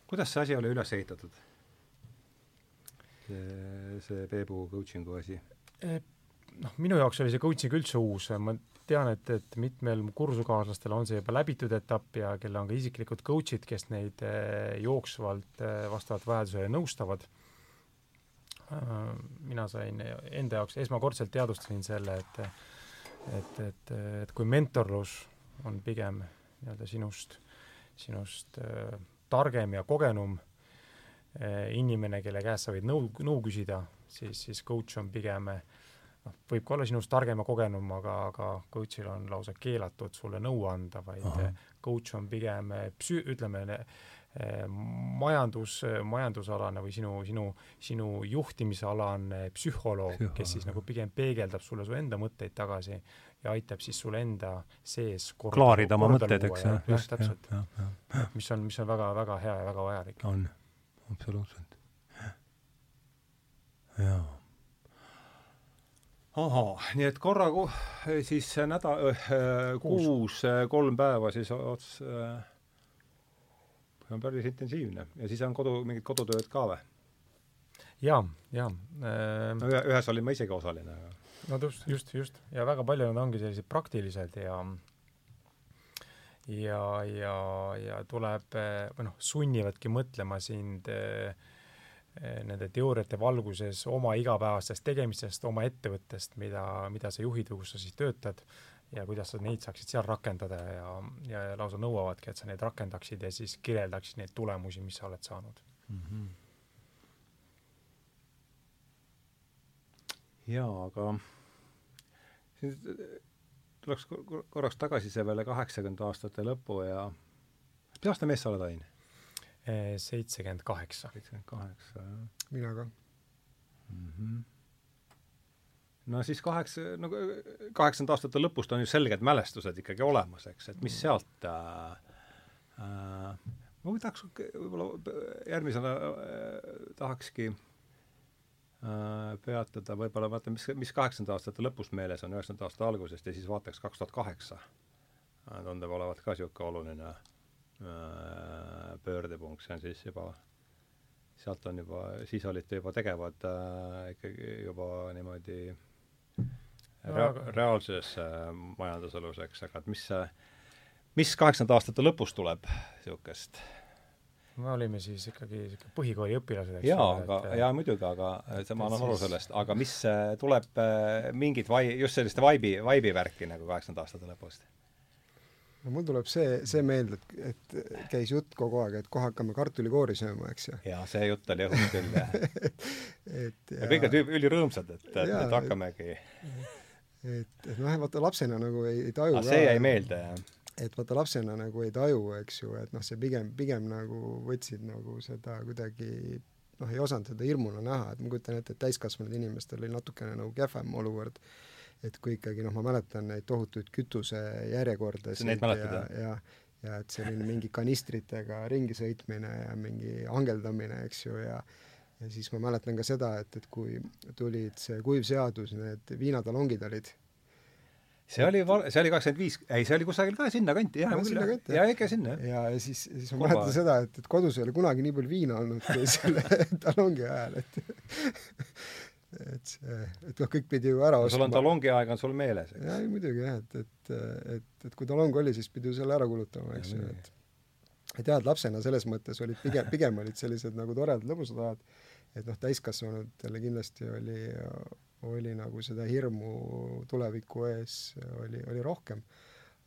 kuidas see asi oli üles ehitatud? see, see Peebu coaching'u asi? Eh, noh, minu jaoks oli see coaching üldse uus, ma tean, et, et mitmel kursuskaaslastel on see juba läbitud etapp ja kellel on ka isiklikud coach'id, kes neid eh, jooksvalt eh, vastavalt vajadusele nõustavad. Äh, mina sain enda jaoks esmakordselt teadvustasin selle, et et, et, et kui mentorlus on pigem nii-öelda sinust, sinust äh, targem ja kogenum äh, inimene, kelle käest sa võid nõu, nõu küsida, siis, siis coach on pigem äh, noh, võib ka olla sinust targem ja kogenum, aga, aga coach'il on lausa keelatud sulle nõu anda, vaid Aha. coach on pigem psü-, ütleme, eh, majandus, majandusalane või sinu, sinu, sinu juhtimisalane psühholoog, kes siis nagu pigem peegeldab sulle su enda mõtteid tagasi ja aitab siis sul enda sees korda, klaarida oma mõtted, eks jah, just täpselt. mis on, mis on väga-väga hea ja väga vajalik. on, absoluutselt. jaa ahaa, nii et korra ku-, siis nädal, kuus, kolm päeva siis ots- äh,, on päris intensiivne. ja siis on kodu, mingid kodutööd ka või? jaa, jaa äh,. no ühe, ühes olin ma isegi osaline. No just, just, just. ja väga palju nad ongi sellised praktilised ja ja, ja, ja tuleb, või noh, sunnivadki mõtlema sind Eh, nende teooriate valguses oma igapäevastest tegemistest, oma ettevõttest, mida, mida sa juhid või kus sa siis töötad ja kuidas sa neid saaksid seal rakendada ja, ja lausa nõuavadki, et sa neid rakendaksid ja siis kirjeldaksid neid tulemusi, mis sa oled saanud mm. -hmm. jaa, aga siin tuleks korraks tagasi see peale kaheksakümnenda aastate lõppu ja mis aasta mees sa oled, Ain? seitsekümmend kaheksa. seitsekümmend kaheksa, jah. mina ka mm. -hmm. no siis kaheksa, no kaheksakümnendate aastate lõpust on ju selged mälestused ikkagi olemas, eks, et mis mm. sealt äh, äh, ma võtaks võib-olla järgmisena äh, tahakski äh, peatada võib-olla vaata, mis, mis kaheksakümnendate aastate lõpus meeles on, üheksakümnendate aasta algusest ja siis vaataks kaks tuhat kaheksa. tundub olevat ka niisugune oluline äh, Äh, pöördepunkt, see on siis juba, sealt on juba, siis olite juba tegevad äh, ikkagi juba niimoodi rea-, reaalses äh, majanduselus, eks, aga et mis see, mis kaheksakümnendate aastate lõpus tuleb niisugust? Me olime siis ikkagi niisugune põhikooli õpilased, eks jaa, aga, jaa muidugi, aga see, ma annan aru sellest, aga mis tuleb mingit vai-, just sellist vaibi, vaibi värki nagu kaheksakümnendate aastate lõpust? no mul tuleb see, see meelde, et, et käis jutt kogu aeg, et kohe hakkame kartulikoori sööma, eks ju. jaa, see jutt oli õhus küll, jah et ja, ja kõik olid ülirõõmsad, et, et, et hakkamegi et, et noh, vaata lapsena nagu ei, ei taju see jäi meelde, jah. Et vaata lapsena nagu ei taju, eks ju, et noh, see pigem, pigem nagu võtsid nagu seda kuidagi noh, ei osanud seda hirmuna näha, et ma kujutan ette, et täiskasvanud inimestel oli natukene nagu kehvem olukord et kui ikkagi noh, ma mäletan neid tohutuid kütusejärjekordasid ja, ja ja et selline mingi kanistritega ringi sõitmine ja mingi angeldamine, eks ju, ja ja siis ma mäletan ka seda, et, et kui tulid see kuiv seadus, need viinatalongid olid, see oli val-, see oli kakskümmend viis, ei, see oli kusagil ka sinnakanti, jah, küll, jaa, ikka sinna, jah. ja, ja siis, siis ma mäletan seda, et, et kodus ei ole kunagi nii palju viina olnud kui selle talongi ajal, et et see, et noh, kõik pidi ju ära ostma. sul on talongi aeg on sul meeles, eks? jaa, muidugi jah, et, et, et, et kui talong oli, siis pidi ju selle ära kulutama, eks ju, et et jah, et lapsena selles mõttes olid pigem, pigem olid sellised nagu toredad lõbusad ajad, et noh, täiskasvanutele kindlasti oli, oli nagu seda hirmu tuleviku ees oli, oli rohkem.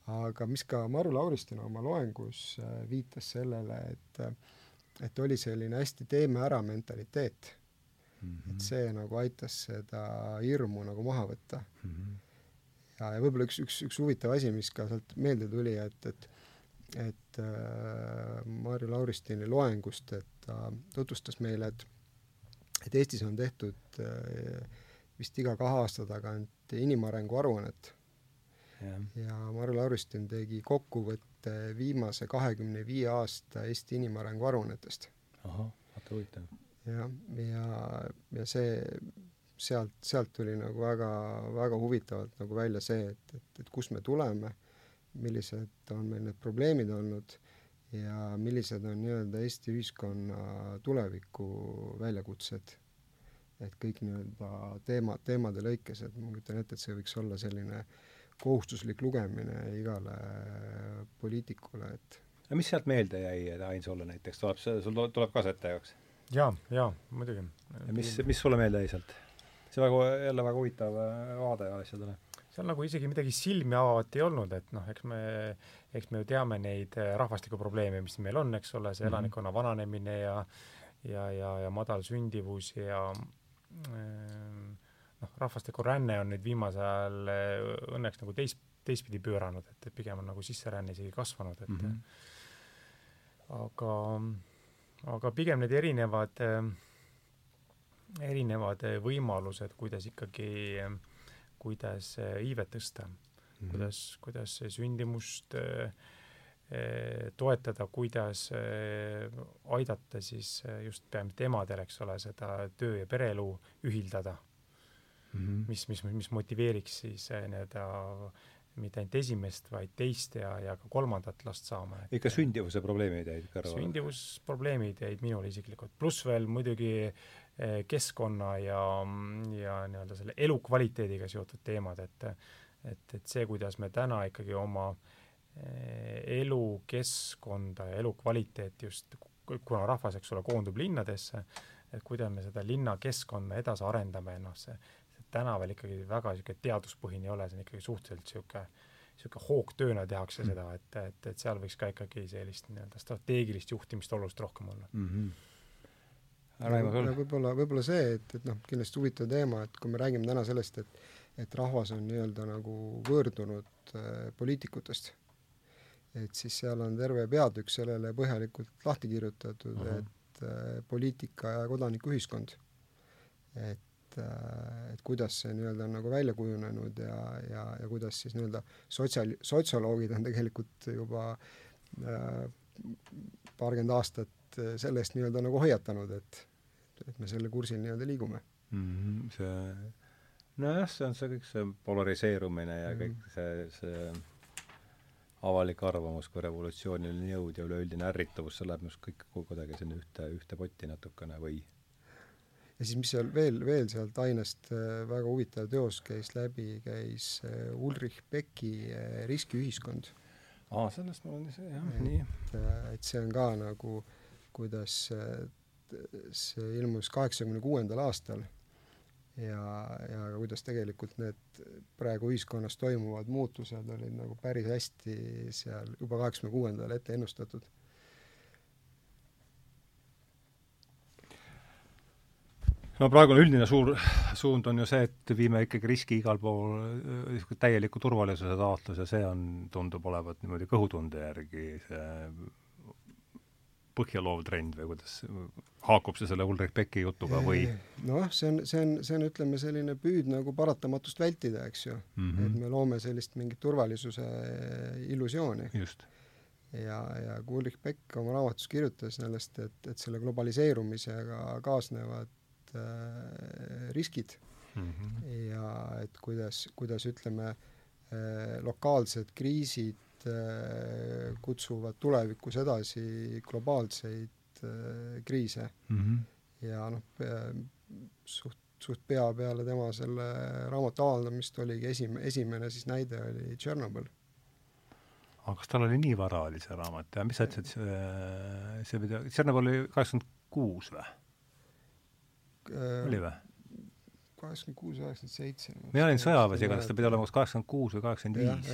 aga mis ka Maru Lauristin oma loengus äh, viitas sellele, et et oli selline hästi teeme ära mentaliteet mm. -hmm. et see nagu aitas seda hirmu nagu maha võtta mm. -hmm. ja, ja võib-olla üks, üks, üks huvitav asi, mis ka sealt meelde tuli, et, et et äh, Marju Lauristini loengust, et ta tutvustas meile, et et Eestis on tehtud äh, vist iga kahe aasta tagant inimarengu aruannet. ja Marju Lauristin tegi kokkuvõtte viimase kahekümne viie aasta Eesti inimarengu aruannetest. ahah, vaata huvitav. jah, ja, ja, ja see, sealt, sealt tuli nagu väga, väga huvitavalt nagu välja see, et, et, et kust me tuleme, millised on meil need probleemid olnud ja millised on nii-öelda Eesti ühiskonna tuleviku väljakutsed et kõik nii-öelda teema, teemade lõikes, et ma kujutan ette, et see võiks olla selline kohustuslik lugemine igale poliitikule, et no mis sealt meelde jäi, Ain, sulle näiteks, tuleb see, sul tuleb ka see ette jaoks? jaa, jaa, muidugi. ja mis, mis sulle meelde jäi sealt? see väga, jälle väga huvitav äh, vaade asjadele. seal nagu isegi midagi silmi avavat ei olnud, et noh, eks me, eks me ju teame neid äh, rahvastikuprobleeme, mis meil on, eks ole, see mm -hmm. elanikkonna vananemine ja ja, ja, ja madal sündivus ja noh, rahvastikuränne on nüüd viimasel ajal eh, õnneks nagu teist, teistpidi pööranud, et, pigem on nagu sisseränne isegi kasvanud, et mm -hmm. aga, aga pigem need erinevad, eh, erinevad võimalused, kuidas ikkagi, kuidas iivet tõsta mm, -hmm. kuidas, kuidas sündimust äh, toetada, kuidas eh, aidata siis eh, just peamiselt emadel, eks ole, seda töö ja pereelu ühildada mm. -hmm. mis, mis, mis motiveeriks siis nii-öelda mitte ainult esimest, vaid teist ja, ja ka kolmandat last saama. ikka sündivuse probleemid jäid kõrvale? sündivusprobleemid jäid minul isiklikult, pluss veel muidugi keskkonna ja, ja nii-öelda selle elukvaliteediga seotud teemad, et et, et see, kuidas me täna ikkagi oma äh, Eh, elukeskkonda ja elukvaliteeti just, kuna rahvas, eks ole, koondub linnadesse, et kuidas me seda linnakeskkonda edasi arendame, noh see, see täna veel ikkagi väga niisugune teaduspõhine ei ole, see on ikkagi suhteliselt niisugune niisugune hoogtööna tehakse mm. seda, et, et, et seal võiks ka ikkagi sellist nii-öelda strateegilist juhtimist oluliselt rohkem olla mm. -hmm. Sul? võib-olla, võib-olla see, et, et noh, kindlasti huvitav teema, et kui me räägime täna sellest, et et rahvas on nii-öelda nagu võõrdunud äh, poliitikutest et siis seal on terve peatükk sellele põhjalikult lahti kirjutatud uh, -huh. et äh, poliitika ja kodanikuühiskond. et äh,, et kuidas see nii-öelda on nagu välja kujunenud ja, ja, ja kuidas siis nii-öelda sotsiaal, sotsioloogid on tegelikult juba äh, paarkümmend aastat äh, selle eest nii-öelda nagu hoiatanud, et et me selle kursil nii-öelda liigume mm. -hmm, see nojah, see on see kõik see polariseerumine ja mm -hmm. kõik see, see avalik arvamus kui revolutsiooniline jõud ja üleüldine ärritavus, see läheb minu arust kõik kuidagi sinna ühte, ühte potti natukene või? ja siis, mis seal veel, veel sealt ainest äh, väga huvitav teos käis läbi, käis äh, Ulrich Becki äh, Riskiühiskond. aa, sellest ma olen ise, jah, nii. et see on ka nagu, kuidas see ilmus kaheksakümne kuuendal aastal ja, ja kuidas tegelikult need praegu ühiskonnas toimuvad muutused olid nagu päris hästi seal juba kaheksakümne kuuendal ette ennustatud. no praegune üldine suur suund on ju see, et viime ikkagi riski igal pool niisugune täieliku turvalisuse taotlus ja see on, tundub olevat niimoodi kõhutunde järgi see põhjaloov trend või kuidas, haakub see selle Ulrich Becki jutuga või? noh, see on, see on, see on, ütleme, selline püüd nagu paratamatust vältida, eks ju mm. -hmm. et me loome sellist mingit turvalisuse illusiooni. ja, ja kui Ulrich Beck oma raamatus kirjutas sellest, et, et selle globaliseerumisega kaasnevad äh, riskid mm -hmm. ja et kuidas, kuidas ütleme äh,, lokaalsed kriisid kutsuvad tulevikus edasi globaalseid äh, kriise mm. -hmm. ja noh, suht, suht pea peale tema selle raamatu avaldamist oligi esim-, esimene siis näide oli Tšernobõl. aga kas tal oli nii vara, oli see raamat ja mis sa ütlesid, see, see pidi, Tšernobõl oli kaheksakümmend kuus või? Äh, oli või? kaheksakümmend kuus, üheksakümmend seitse. mina olin sõjaväes, igatahes ta pidi olema kas kaheksakümmend kuus või kaheksakümmend viis.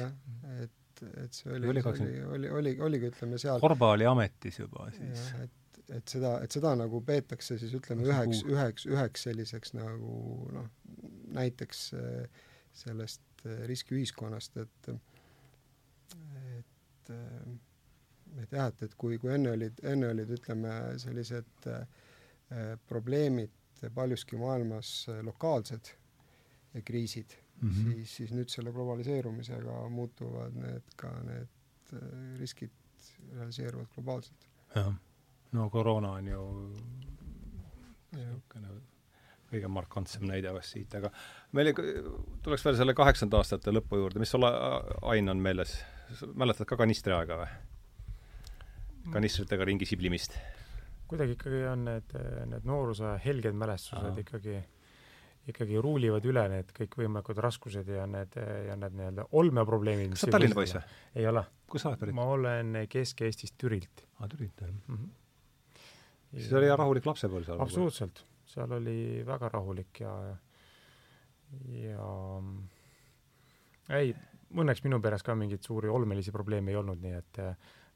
et et see oli, oli, oli, oli, oli, oligi, ütleme seal Korba oli ametis juba siis. et, et seda, et seda nagu peetakse siis ütleme üheks, üheks, üheks selliseks nagu noh, näiteks äh, sellest äh, riskiühiskonnast, et et äh, et jah, et, et kui, kui enne olid, enne olid, ütleme, sellised äh, probleemid paljuski maailmas lokaalsed kriisid mm, -hmm. siis, siis nüüd selle globaliseerumisega muutuvad need ka need riskid realiseeruvad globaalselt. jah, no koroona on ju niisugune kõige markantsem näide vast siit, aga meil tuleks veel selle kaheksakümnendate aastate lõpu juurde, mis sul, Ain, on meeles? mäletad ka kanistri aega või? kanistritega ringi siblimist? kuidagi ikkagi on need, need noorusaja helged mälestused Aha. ikkagi, ikkagi ruulivad üle need kõikvõimalikud raskused ja need, ja need nii-öelda olmeprobleemid. kas sa oled Tallinna poiss või? ei ole. kust sa oled pärit? ma olen Kesk-Eestist Türilt. aa, Türilt, jah mm. -hmm. siis oli hea rahulik lapsepõlv seal? absoluutselt, seal oli väga rahulik ja, ja ei, õnneks minu peres ka mingeid suuri olmelisi probleeme ei olnud, nii et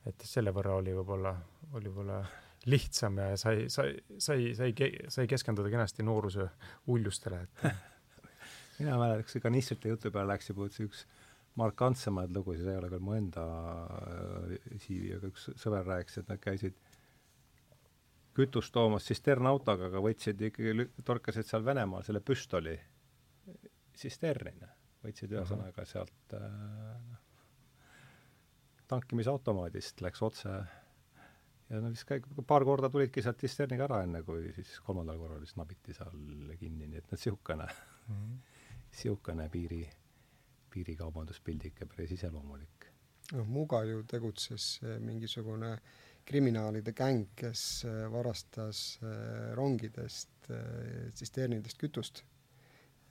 et selle võrra oli võib-olla, oli võib-olla lihtsam ja sai, sai, sai, sai, sai keskenduda kenasti nooruse uljustele, et mina mäletan, kui see kanistrite jutu peale läks juba üks markantsemaid lugusid, ei ole küll mu enda äh, CV, aga üks sõber rääkis, et nad käisid kütust toomas tsisternautoga, aga võtsid ikkagi, torkasid seal Venemaal selle püstoli tsisterni, noh. võtsid ühesõnaga sealt äh, noh, tankimisautomaadist läks otse ja no vist käi-, paar korda tulidki sealt tsisterniga ära, enne kui siis kolmandal korral vist nabiti seal kinni, nii et noh, niisugune mm -hmm., niisugune piiri, piirikaubanduspildike päris iseloomulik. noh, Muga ju tegutses eh, mingisugune kriminaalide gäng, kes eh, varastas eh, rongidest tsisternidest kütust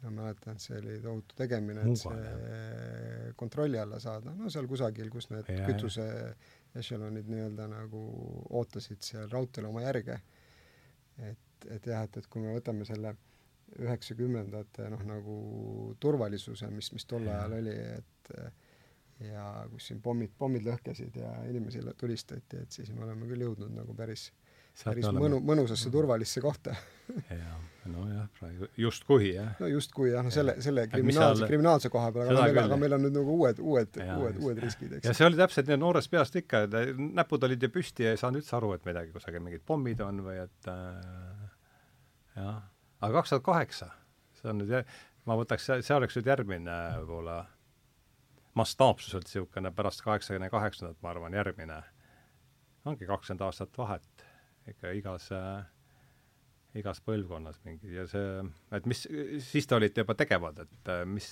ma mäletan, et see oli tohutu tegemine, et see kontrolli alla saada, no seal kusagil, kus need ja, kütuse ešelonid nii-öelda nagu ootasid seal raudteel oma järge. et, et jah, et, et kui me võtame selle üheksakümnendate noh, nagu turvalisuse, mis, mis tol ajal oli, et ja kus siin pommid, pommid lõhkesid ja inimesi tulistati, et siis me oleme küll jõudnud nagu päris päris mõnu, mõnusasse mm. turvalisse kohta. Jaa, nojah, praegu justkui jah. no justkui jah, no selle, selle kriminaalse, kriminaalse koha peal, aga meil, aga meil on nüüd nagu uued, uued, uued, uued riskid, eks. ja see oli täpselt nii noorest peast ikka, et näpud olid ju püsti ja ei saanud üldse aru, et midagi kusagil mingid pommid on või et äh, jah, aga kaks tuhat kaheksa, see on nüüd, ma võtaks, see oleks nüüd järgmine võib-olla mastaapsuselt niisugune pärast kaheksakümne kaheksandat, ma arvan, järgmine. Ongi kakskümmend aastat vahet ikka igas äh, igas põlvkonnas mingi ja see, et mis, siis te olite juba tegevad, et äh, mis,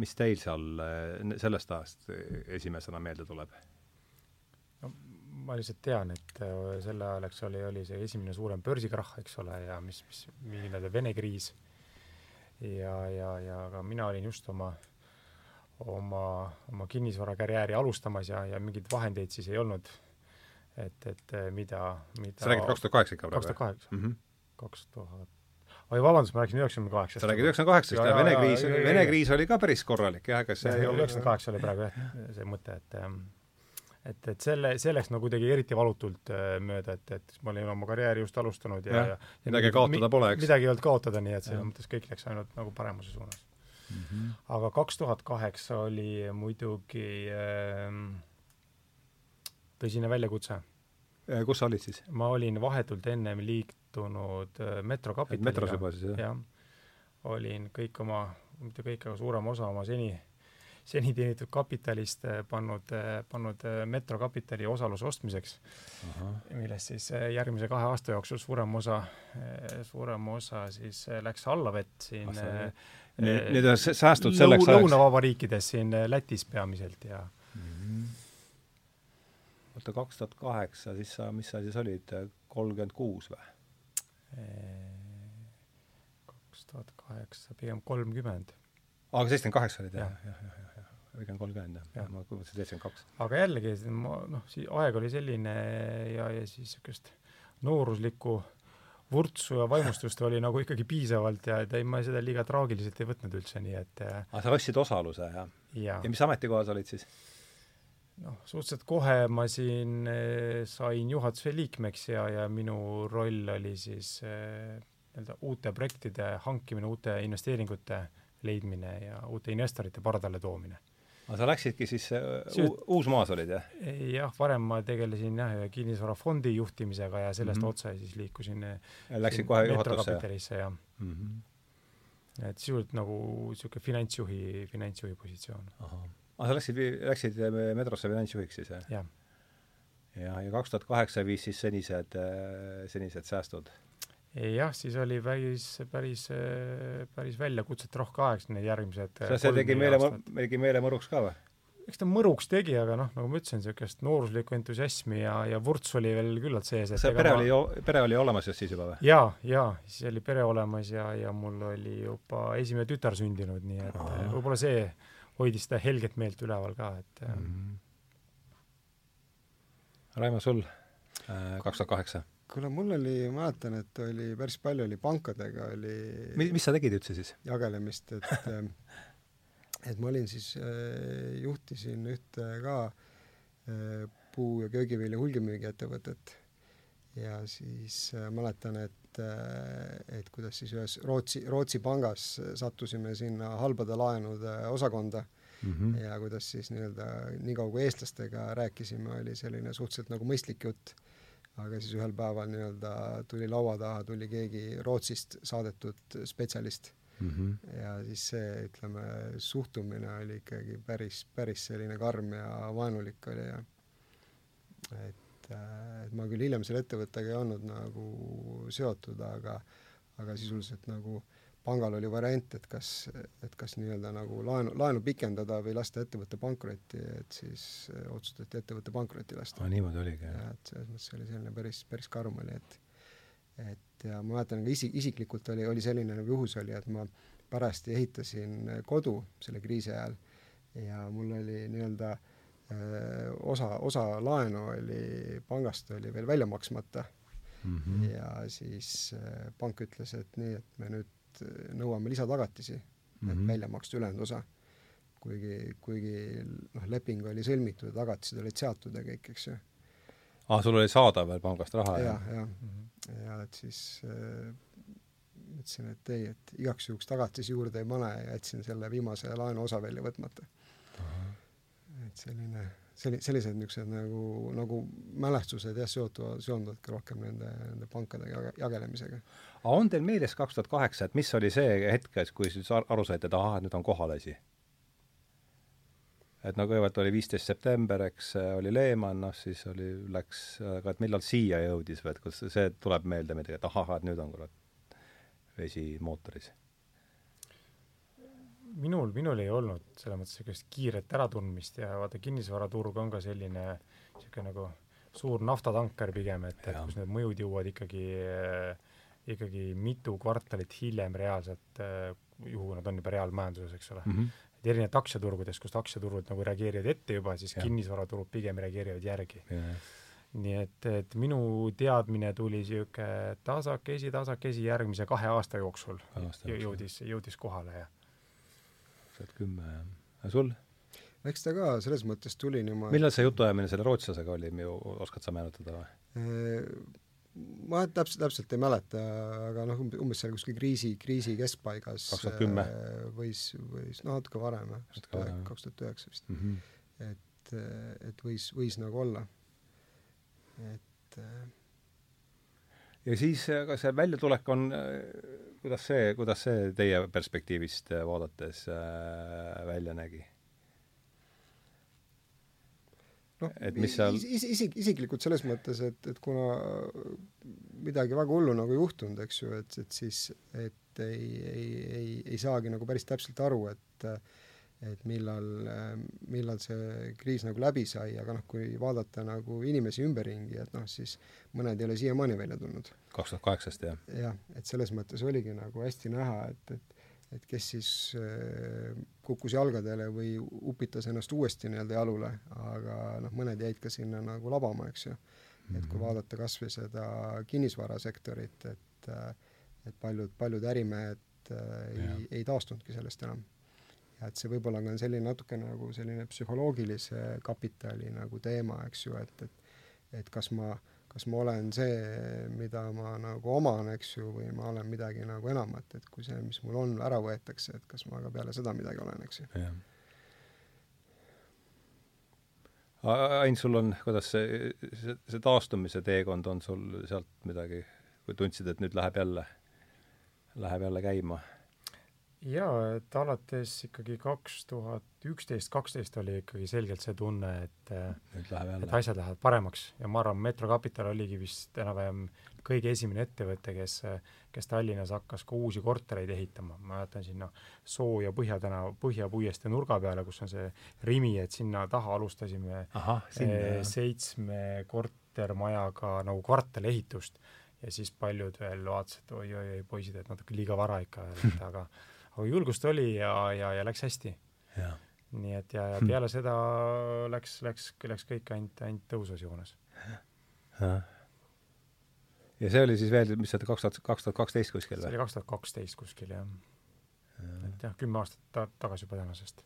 mis teil seal äh, sellest ajast esimesena meelde tuleb? no ma lihtsalt tean, et äh, sel ajal, eks ole, oli see esimene suurem börsikrahh, eks ole, ja mis, mis, nii-öelda Vene kriis. ja, ja, ja ka mina olin just oma oma, oma kinnisvarakarjääri alustamas ja, ja mingeid vahendeid siis ei olnud et, et eh, mida, mida sa räägid kaks tuhat kaheksa ikka praegu? kaks tuhat kaheksa. Mhm. kaks tuhat oi, vabandust, ma rääkisin üheksakümne kaheksast. sa räägid üheksakümne kaheksast ja Vene kriis, Vene kriis oli ka päris korralik jah, ega see üheksakümmend kaheksa oli praegu jah, see mõte, et ehm, et, et selle, see läks nagu kuidagi eriti valutult äh, mööda, et, et ma olin oma karjääri just alustanud ja, ja, ja midagi kaotada pole, eks? midagi ei olnud kaotada, nii et selles mõttes kõik läks ainult nagu paremuse suunas mm. -hmm. aga kaks tuhat kaheksa oli muidugi äh, tõsine väljakutse. kus sa olid siis? ma olin vahetult ennem liitunud äh, Metro Capitaliga. metros juba siis, jah? jah. olin kõik oma, mitte kõik, aga suurem osa oma seni, seni teenitud kapitalist äh, pannud, äh, pannud Metro Capitali osaluse ostmiseks, millest siis järgmise kahe aasta jooksul suurem osa, suurem osa siis läks allavett siin ah, Need, on säästud selleks ajaks? lõunavabariikides siin Lätis peamiselt ja oota, kaks tuhat kaheksa, siis sa, mis sa siis olid, kolmkümmend kuus või? kaks tuhat kaheksa, pigem kolmkümmend. aga seitsekümmend kaheksa olid jah, jah, jah, jah, pigem kolmkümmend jah ja., ma mõtlesin seitsekümmend kaks. aga jällegi, ma noh, siis aeg oli selline ja, ja siis niisugust nooruslikku vurtsu ja vaimustust oli nagu ikkagi piisavalt ja et ei, ma seda liiga traagiliselt ei võtnud üldse, nii et aga sa ostsid osaluse, jah ja.? ja mis ametikohas olid siis? Noh, suhteliselt kohe ma siin eh, sain juhatuse liikmeks ja, ja minu roll oli siis eh, nii-öelda uute projektide hankimine, uute investeeringute leidmine ja uute investorite pardale toomine. aga sa läksidki siis uh,, Uusmaas olid, jah? jah, varem ma tegelesin jah, kinnisvarafondi juhtimisega ja sellest mm -hmm. otse siis liikusin Läksid kohe juhatusse? jah mm. -hmm et sisuliselt nagu niisugune finantsjuhi, finantsjuhi positsioon. ahah. Ah, sa läksid, läksid metrosse finantsjuhiks siis, jah? jah. ja, ja kaks tuhat kaheksa viis siis senised, senised säästud? jah, siis oli päris, päris, päris väljakutset rohke aeg, need järgmised see, see tegi meele, tegi meele mõruks ka või? eks ta mõruks tegi, aga noh, nagu ma ütlesin, niisugust nooruslikku entusiasmi ja, ja vurts oli veel küllalt sees. see pere ma... oli pere oli olemas just siis juba või? jaa, jaa, siis oli pere olemas ja, ja mul oli juba esimene tütar sündinud, nii et võib-olla see hoidis seda helget meelt üleval ka, et mm -hmm. Raimo, sul äh, kaks tuhat kaheksa? kuule, mul oli, mäletan, et oli päris palju oli pankadega oli mis, mis sa tegid üldse siis? jagelemist, et et ma olin siis, äh, juhtisin ühte ka äh, puu- ja köögivilja hulgimüügiettevõtet ja siis äh, mäletan, et, et kuidas siis ühes Rootsi, Rootsi pangas sattusime sinna halbade laenude osakonda mm -hmm. ja kuidas siis nii-öelda niikaua kui eestlastega rääkisime, oli selline suhteliselt nagu mõistlik jutt, aga siis ühel päeval nii-öelda tuli laua taha, tuli keegi Rootsist saadetud spetsialist mm. -hmm. ja siis see, ütleme, suhtumine oli ikkagi päris, päris selline karm ja vaenulik oli ja et, äh, et ma küll hiljem selle ettevõttega ei olnud nagu seotud, aga aga sisuliselt nagu pangal oli variant, et kas, et kas nii-öelda nagu laenu, laenu pikendada või lasta ettevõtte pankrotti, et siis otsustati ettevõtte pankrotti lasta. niimoodi oligi, jah? et selles mõttes oli selline päris, päris karm oli, et et ja ma mäletan isi-, isiklikult oli, oli selline nagu juhus oli, et ma parajasti ehitasin kodu selle kriisi ajal ja mul oli nii-öelda öö, osa, osa laenu oli pangast oli veel välja maksmata mm. -hmm. ja siis öö, pank ütles, et nii, et me nüüd nõuame lisatagatisi mm, -hmm. et mhm. välja maksta ülejäänud osa. kuigi, kuigi noh, leping oli sõlmitud ja tagatised olid seatud ja kõik, eks ju aa ah,, sul oli saada veel pangast raha ja,? jah, jah mm. -hmm. ja et siis äh, ütlesin, et ei, et igaks juhuks tagatisi juurde ei pane ja jätsin selle viimase laenu osa välja võtmata. Et selline, selli-, sellised niisugused nagu, nagu mälestused jah, seotuvad, seonduvadki rohkem nende, nende pankade jage, jagelemisega. aga on teil meeles kaks tuhat kaheksa, et mis oli see hetk, kui siis aru saite, et ahah, nüüd on kohal asi? et no kõigepealt oli viisteist september, eks, oli Lehman, noh siis oli, läks, aga et millal siia jõudis või et kus see tuleb meelde midagi, et ahah, et nüüd on kurat vesi mootoris? Minul, minul ei olnud selles mõttes niisugust kiiret äratundmist ja vaata, kinnisvaraturg on ka selline niisugune nagu suur naftatanker pigem, et, et kus need mõjud jõuavad ikkagi ikkagi mitu kvartalit hiljem reaalselt juhul kui nad on juba reaalmajanduses, eks ole. Mm. -hmm erinevalt aktsiaturgudest, kus aktsiaturud nagu reageerivad ette juba, siis kinnisvaraturud pigem reageerivad järgi. nii et, et minu teadmine tuli niisugune tasakesi, tasakesi järgmise kahe aasta jooksul. Aasta jõudis, jõudis kohale ja sa oled kümme, jah. aga sul? eks ta ka selles mõttes tuli niimoodi millal see jutuajamine selle rootslasega oli, oskad sa meenutada või? Äh, ma täpselt, täpselt ei mäleta, aga noh, umbes seal kuskil kriisi, kriisi keskpaigas kaks tuhat kümme? võis, võis, noh, natuke varem jah, kaks tuhat üheksa vist mm. -hmm. et, et võis, võis nagu olla. et ja siis, aga see väljatulek on, kuidas see, kuidas see teie perspektiivist vaadates äh, välja nägi? noh, seal is, isik, isiklikult selles mõttes, et, et kuna midagi väga hullu nagu ei juhtunud, eks ju, et, et siis, et ei, ei, ei, ei saagi nagu päris täpselt aru, et et millal, millal see kriis nagu läbi sai, aga noh, kui vaadata nagu inimesi ümberringi, et noh, siis mõned ei ole siiamaani välja tulnud. kaks tuhat kaheksast, jah? jah, et selles mõttes oligi nagu hästi näha, et, et et kes siis äh, kukkus jalgadele või upitas ennast uuesti nii-öelda jalule, aga noh, mõned jäid ka sinna nagu labama, eks ju. et kui mhm. vaadata kas või seda kinnisvarasektorit, et äh, et paljud, paljud ärimehed äh, ei, ei taastunudki sellest enam. Et see võib-olla on selline natuke nagu selline psühholoogilise kapitali nagu teema, eks ju, et, et et kas ma kas ma olen see, mida ma nagu oman, eks ju, või ma olen midagi nagu enamat, et kui see, mis mul on, ära võetakse, et kas ma ka peale seda midagi olen, eks ju. Ain, sul on, kuidas see, see, see taastumise teekond on sul sealt midagi, kui tundsid, et nüüd läheb jälle, läheb jälle käima? Jaa, et alates ikkagi kaks tuhat üksteist, kaksteist oli ikkagi selgelt see tunne, et nüüd läheb jälle. et asjad lähevad paremaks. Ja ma arvan, Metro Capital oligi vist enam-vähem kõige esimene ettevõte, kes, kes Tallinnas hakkas ka uusi kortereid ehitama, ma mäletan sinna Soo ja Põhja tänava, Põhja puiestee nurga peale, kus on see Rimi, et sinna taha alustasime Aha, sinna, eh, seitsme kortermajaga nagu kvartalehitust ja siis paljud veel vaatasid, oi-oi-oi poisid, et natuke liiga vara ikka veel, et aga aga julgust oli ja, ja, ja läks hästi. nii et ja, ja peale seda läks, läks, läks kõik ainult, ainult tõusvas joones. ja see oli siis veel, mis see kaks tuhat, kaks tuhat kaksteist kuskil või? see oli kaks tuhat kaksteist kuskil jah ja.. et jah, kümme aastat ta tagasi juba tänasest.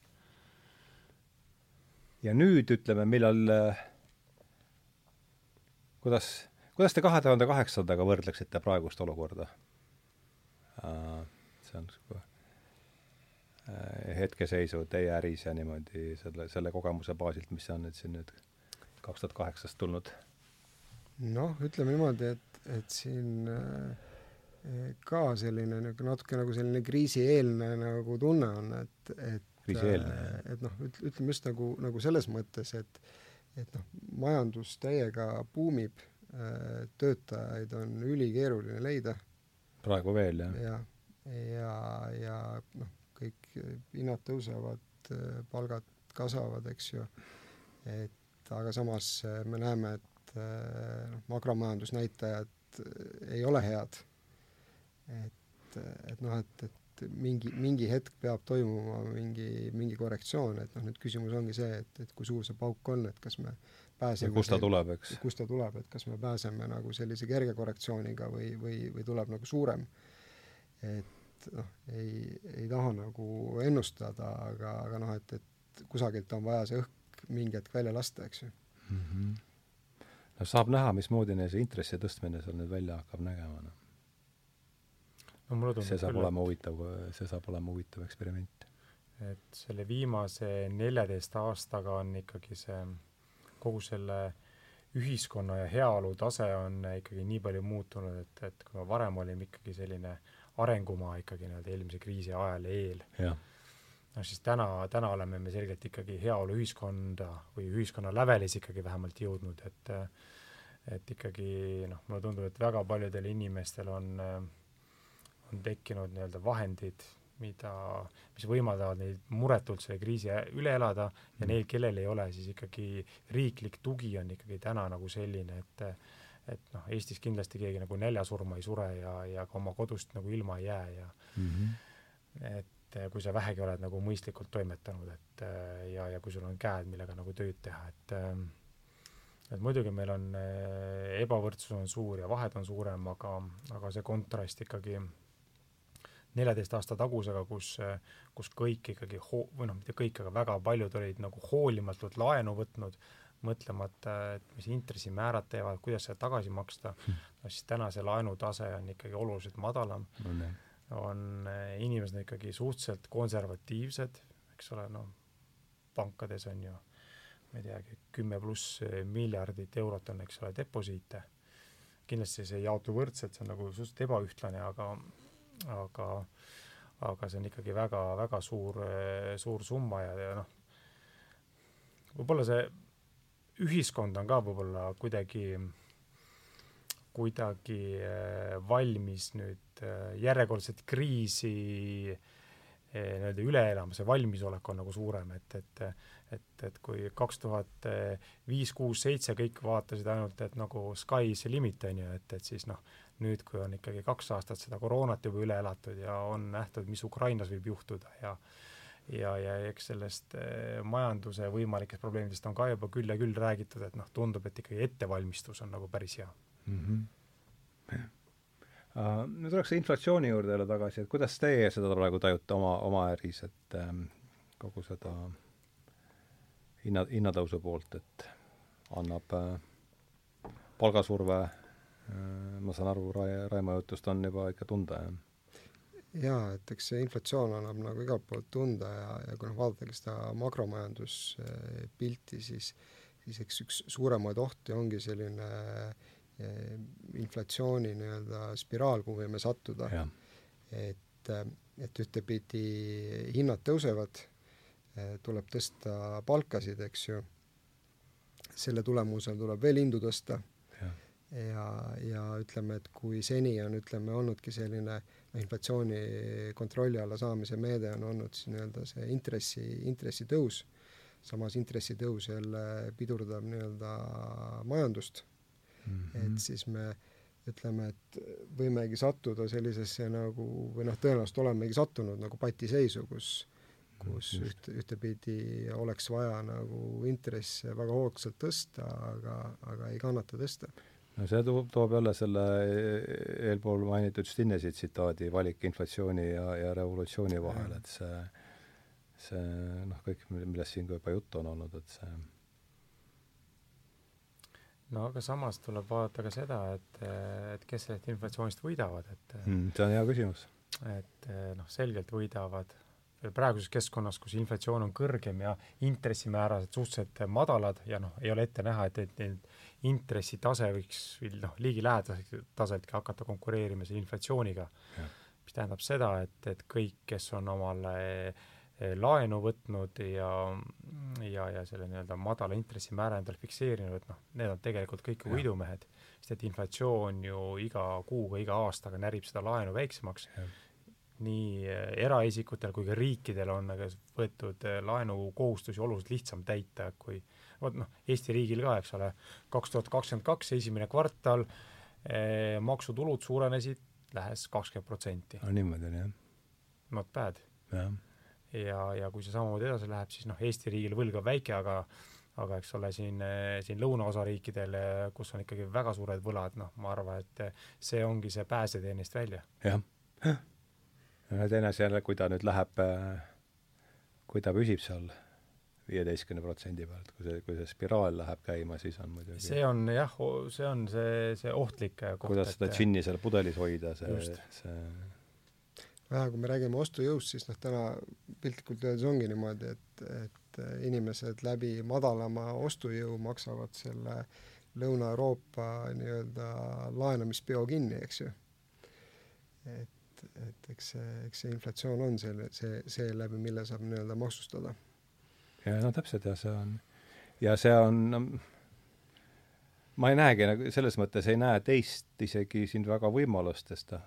ja nüüd ütleme, millal äh, kuidas, kuidas te kahe tuhande kaheksandaga võrdleksite praegust olukorda see on hetkeseisu teie äris ja niimoodi selle, selle kogemuse baasilt, mis on nüüd siin nüüd kaks tuhat kaheksast tulnud? noh, ütleme niimoodi, et, et siin äh, ka selline nagu natuke nagu selline kriisieelne nagu tunne on, et, et kriisieelne äh,, et noh, üt-, ütleme just nagu, nagu selles mõttes, et et noh, majandus täiega buumib äh,, töötajaid on ülikeeruline leida. praegu veel, jah? jah, ja, ja, ja noh, kõik hinnad tõusevad, palgad kasvavad, eks ju, et aga samas eh, me näeme, et eh, noh, makromajandusnäitajad eh, ei ole head. et, et noh, et, et mingi, mingi hetk peab toimuma mingi, mingi korrektsioon, et noh, nüüd küsimus ongi see, et, et kui suur see pauk on, et kas me pääseme kust ta tuleb, eks? kust ta tuleb, et kas me pääseme nagu sellise kerge korrektsiooniga või, või, või tuleb nagu suurem. et et noh, ei, ei taha nagu ennustada, aga, aga noh, et, et kusagilt on vaja see õhk mingi hetk välja lasta, eks ju mm. -hmm. no saab näha, mismoodi neil see intressi tõstmine seal nüüd välja hakkab nägema, noh. no mulle tundub see saab küll, olema huvitav, see saab olema huvitav eksperiment. et selle viimase neljateist aastaga on ikkagi see, kogu selle ühiskonna ja heaolu tase on ikkagi nii palju muutunud, et, et kui me varem olime ikkagi selline äh, arengumaa ikkagi nii-öelda eelmise kriisi ajal eel. noh, siis täna, täna oleme me selgelt ikkagi heaoluühiskonda või ühiskonna lävelis ikkagi vähemalt jõudnud, et et ikkagi noh, mulle tundub, et väga paljudel inimestel on, on tekkinud nii-öelda vahendid, mida, mis võimaldavad neil muretult selle kriisi üle elada ja mm. neil, kellel ei ole, siis ikkagi riiklik tugi on ikkagi täna nagu selline, et et noh, Eestis kindlasti keegi nagu näljasurma ei sure ja, ja ka oma kodust nagu ilma ei jää ja mm -hmm. et eh, kui sa vähegi oled nagu mõistlikult toimetanud, et eh, ja, ja kui sul on käed, millega nagu tööd teha, et eh, et muidugi meil on, ebavõrdsus on suur ja vahed on suurem, aga, aga see kontrast ikkagi neljateist aasta tagusega, kus, kus kõik ikkagi hoo-, või noh, mitte kõik, aga väga paljud olid nagu hoolimatult laenu võtnud, mõtlemata, et mis intressimäärad teevad, kuidas seda tagasi maksta hmm., no siis täna see laenutase on ikkagi oluliselt madalam no,. on, eh, inimesed on ikkagi suhteliselt konservatiivsed, eks ole, noh, pankades on ju ma ei teagi, kümme pluss miljardit eurot on, eks ole, deposiite. kindlasti see ei jaotu võrdselt, see on nagu suhteliselt ebaühtlane, aga, aga, aga see on ikkagi väga, väga suur, suur summa ja, ja noh, võib-olla see ühiskond on ka võib-olla kuidagi, kuidagi äh, valmis nüüd äh, järjekordset kriisi äh, nii-öelda üle elama, see valmisolek on nagu suurem, et, et et, et kui kaks tuhat viis, kuus, seitse kõik vaatasid ainult, et nagu sky is the limit, on ju, et, et siis noh, nüüd, kui on ikkagi kaks aastat seda koroonat juba üle elatud ja on nähtud, mis Ukrainas võib juhtuda ja ja, ja eks sellest eh, majanduse võimalikest probleemidest on ka juba küll ja küll räägitud, et noh, tundub, et ikkagi ettevalmistus on nagu päris hea mm. -hmm. Uh, nüüd tuleks inflatsiooni juurde jälle tagasi, et kuidas teie seda praegu tajute oma, oma äris, et ähm, kogu seda hinna, hinnatõusu poolt, et annab äh, palgasurve äh,, ma saan aru, Rai-, Raimo jutust on juba ikka tunda, jah? Jaa, et eks see inflatsioon annab nagu igalt poolt tunda ja, ja kui noh, vaadatagi seda makromajanduspilti, siis siis eks üks suuremaid ohti ongi selline eh, inflatsiooni nii-öelda spiraal, kuhu võime sattuda. et, et, et ühtepidi hinnad tõusevad, tuleb tõsta palkasid, eks ju, selle tulemusel tuleb veel hindu tõsta. Ja, ja, ja ütleme, et kui seni on, ütleme, olnudki selline noh, inflatsiooni kontrolli alla saamise meede on olnud siis nii-öelda see intressi, intressitõus, samas intressitõus jälle pidurdab nii-öelda majandust mm, -hmm. et siis me ütleme, et võimegi sattuda sellisesse nagu või noh, tõenäoliselt olemegi sattunud nagu patiseisu, kus kus Just. üht, ühtepidi oleks vaja nagu intresse väga hoogsalt tõsta, aga, aga ei kannata tõsta. No see toob, toob jälle selle eelpool mainitud Stinnesi tsitaadi valik inflatsiooni ja, ja revolutsiooni vahel, et see see noh, kõik, millest siin ka juba juttu on olnud, et see no aga samas tuleb vaadata ka seda, et, et kes sellest inflatsioonist võidavad, et mm, see on hea küsimus. et noh, selgelt võidavad praeguses keskkonnas, kus inflatsioon on kõrgem ja intressimäärad suhteliselt madalad ja noh, ei ole ette näha, et, et need intressitase võiks noh, ligilähedaseltki hakata konkureerima selle inflatsiooniga. mis tähendab seda, et, et kõik, kes on omale Eh, laenu võtnud ja, ja, ja selle nii-öelda madala intressimäära endale fikseerinud, noh, need on tegelikult kõik ju võidumehed, sest et inflatsioon ju iga kuuga, iga aastaga närib seda laenu väiksemaks. nii eh, eraisikutel kui ka riikidel on aga võetud eh, laenukohustusi oluliselt lihtsam täita, kui vot noh, Eesti riigil ka, eks ole, kaks tuhat kakskümmend kaks, esimene kvartal eh,, maksutulud suurenesid lähes kakskümmend protsenti. no niimoodi on jah. Not bad. jah ja, ja kui see samamoodi edasi läheb, siis noh, Eesti riigil võlg on väike, aga aga eks ole, siin, siin lõunaosa riikidel, kus on ikkagi väga suured võlad, noh, ma arvan, et see ongi see pääsetee neist välja. jah. ja teine asi jälle, kui ta nüüd läheb, kui ta püsib seal viieteistkümne protsendi pealt, kui see, kui see spiraal läheb käima, siis on muidugi see on jah, see on see, see ohtlik koht. kuidas seda džinni seal pudelis hoida, see, see vähe, kui me räägime ostujõust, siis noh, täna piltlikult öeldes ongi niimoodi, et, et inimesed läbi madalama ostujõu maksavad selle Lõuna-Euroopa nii-öelda laenamispeo kinni, eks ju. et, et eks see, eks see inflatsioon on selle, see, seeläbi, mille saab nii-öelda maksustada. Ja no täpselt ja see on, ja see on no, ma ei näegi nagu selles mõttes ei näe teist isegi siin väga võimalust, sest noh,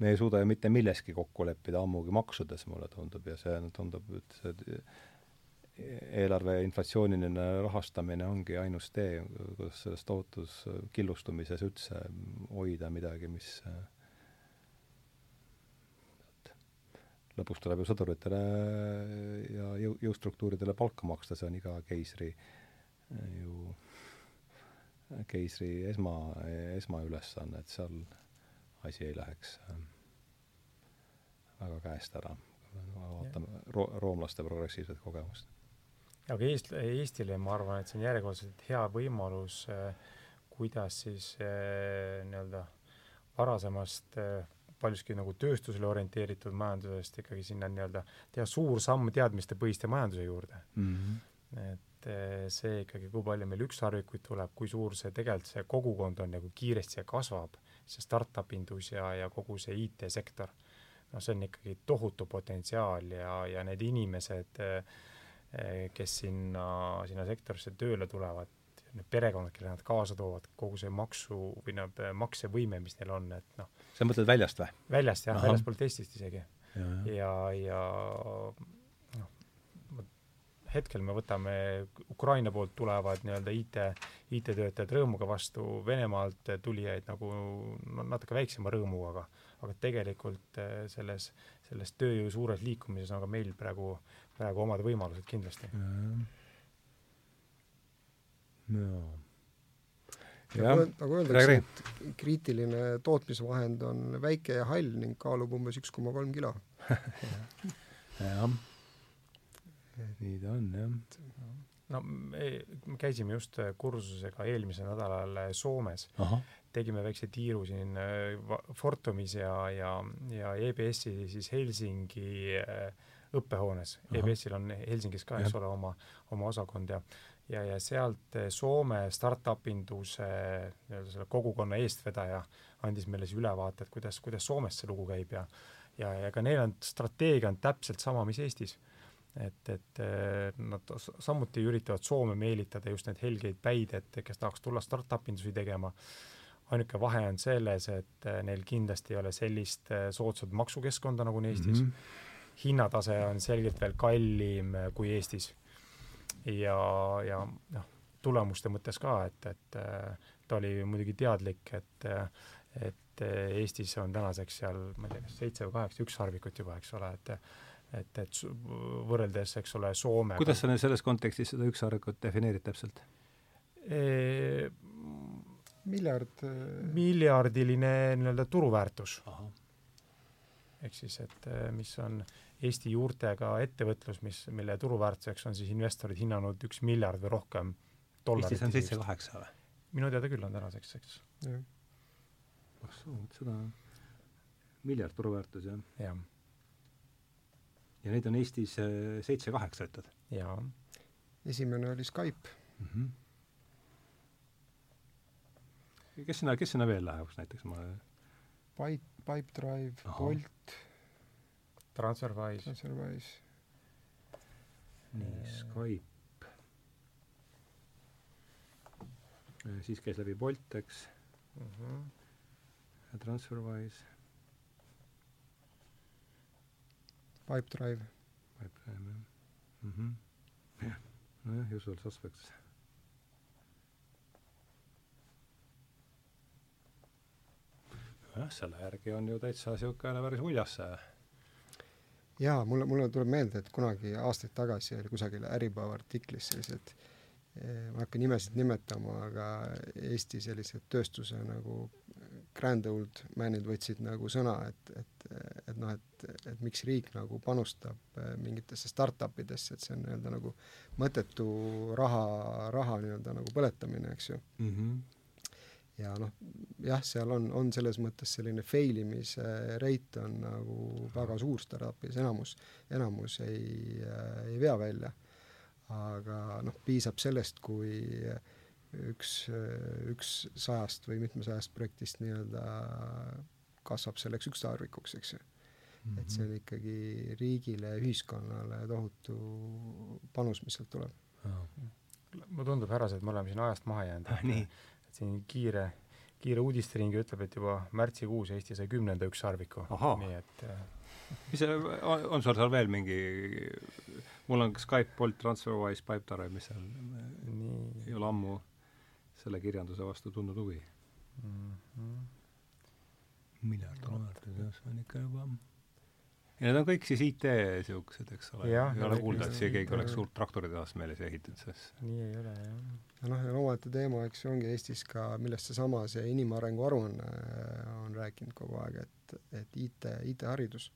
me ei suuda ju mitte milleski kokku leppida, ammugi maksudes, mulle tundub, ja see tundub, et see eelarve inflatsiooniline rahastamine ongi ainus tee, kuidas selles tohutus killustumises üldse hoida midagi, mis lõpus tuleb ju sõduritele ja jõu, jõustruktuuridele palka maksta, see on iga keisri ju, keisri esma, esmaülesanne, et seal asi ei läheks ähm, väga käest ära. vaatame ro-, roomlaste progressiivset kogemust. aga Eest-, Eestile ma arvan, et see on järjekordselt hea võimalus, äh, kuidas siis äh, nii-öelda varasemast äh, paljuski nagu tööstusele orienteeritud majandusest ikkagi sinna nii-öelda teha suur samm teadmistepõhiste majanduse juurde mm. -hmm. et see ikkagi, kui palju meil ükssarvikuid tuleb, kui suur see tegelikult see kogukond on ja kui kiiresti see kasvab see startup indus ja, ja kogu see IT-sektor, noh, see on ikkagi tohutu potentsiaal ja, ja need inimesed, eh, kes sinna, sinna sektorisse tööle tulevad, need perekonnad, kelle nad kaasa toovad, kogu see maksu või noh, maksevõime, mis neil on, et noh. Sa mõtled väljast või? väljast jah, väljaspoolt Eestist isegi. ja, ja, ja hetkel me võtame Ukraina poolt tulevad nii-öelda IT, IT-töötajad rõõmuga vastu, Venemaalt tulijaid nagu no natuke väiksema rõõmuga, aga aga tegelikult eh, selles, selles tööjõu suures liikumises on ka meil praegu, praegu omad võimalused kindlasti. jaa. Nagu, nagu öeldakse, et kriitiline tootmisvahend on väike ja hall ning kaalub umbes üks koma kolm kilo. jah nii ta on, jah. no me, me käisime just kursusega eelmisel nädalal Soomes. tegime väikse tiiru siin äh, Fortumis ja, ja, ja EBS-i siis Helsingi äh, õppehoones. EBS-il on Helsingis ka, eks ole, oma, oma osakond ja ja, ja sealt äh, Soome startup induse nii-öelda selle kogukonna eestvedaja andis meile siis ülevaate, et kuidas, kuidas Soomes see lugu käib ja ja, ja ka neil on, strateegia on täpselt sama, mis Eestis. et, et nad samuti üritavad Soome meelitada just neid helgeid päid, et kes tahaks tulla startup indusi tegema ainuke vahe on selles, et neil kindlasti ei ole sellist soodsat maksukeskkonda nagu on Eestis mm. -hmm hinnatase on selgelt veel kallim kui Eestis. Ja, ja noh, tulemuste mõttes ka, et, et äh, ta oli muidugi teadlik, et, äh, et Eestis on tänaseks seal, ma ei tea, kas seitse või kaheksa ükssarvikut juba, eks ole, et et, et võrreldes, eks ole, Soomega kuidas sa nüüd selles kontekstis seda ükssarvikut defineerid täpselt e,? miljard miljardiline nii-öelda turuväärtus. ehk siis, et mis on Eesti juurtega ettevõtlus, mis, mille turuväärtuseks on siis investorid hinnanud üks miljard või rohkem dollarit. Eestis on seitse-kaheksa või? minu teada küll on tänaseks, eks. ah soo, seda miljard turuväärtus, jah? jah. ja neid on Eestis äh, seitse-kaheksa, ütled? jaa. esimene oli Skype mm. -hmm. kes sinna, kes sinna veel läheks näiteks, ma Pipe, Pipedrive, Bolt TransferWise. TransferWise. nii, Skype. siis käis läbi Bolt, eks mm. -hmm. TransferWise. Pipedrive. Pipedrive, jah mm -hmm.. jah, nojah, usual suspects jah, selle järgi on ju täitsa niisugune päris uljas see jaa, mulle, mulle tuleb meelde, et kunagi aastaid tagasi oli kusagil Äripäeva artiklis sellised eh, ma ei hakka nimesid nimetama, aga Eesti sellised tööstuse nagu grand old man'id võtsid nagu sõna, et, et, et noh, et, et miks riik nagu panustab eh, mingitesse startup idesse, et see on nii-öelda nagu mõttetu raha, raha nii-öelda nagu põletamine, eks ju mm. -hmm ja noh, jah, seal on, on selles mõttes selline fail imise rate on nagu väga suur startup'is, enamus, enamus ei äh,, ei vea välja. aga noh, piisab sellest, kui üks, üks sajast või mitmesajast projektist nii-öelda kasvab selleks ükssarvikuks, eks ju mm. -hmm. et see on ikkagi riigile ja ühiskonnale tohutu panus, mis sealt tuleb mulle tundub, härrased, me oleme siin ajast maha jäänud ah,. nii et siin kiire, kiire uudistering ütleb, et juba märtsikuus Eesti sai kümnenda ükssarviku. nii et äh, mis see, on, on sul seal veel mingi, mul on Skype, Bolt, TransferWise, Pipedrive, mis seal, ei ole ammu selle kirjanduse vastu tundnud huvi mm. -hmm. miljard dollarit, see on ikka juba ja need on kõik siis IT niisugused, eks ole, ei ole kuulda, et siia keegi oleks suurt traktoritehast meile siia ehitanud, sest nii ei ole, jah. ja noh, ja omaette teema, eks ju, ongi Eestis ka, millest seesama see inimarengu aruanne on rääkinud kogu aeg, et, et IT, IT-haridus,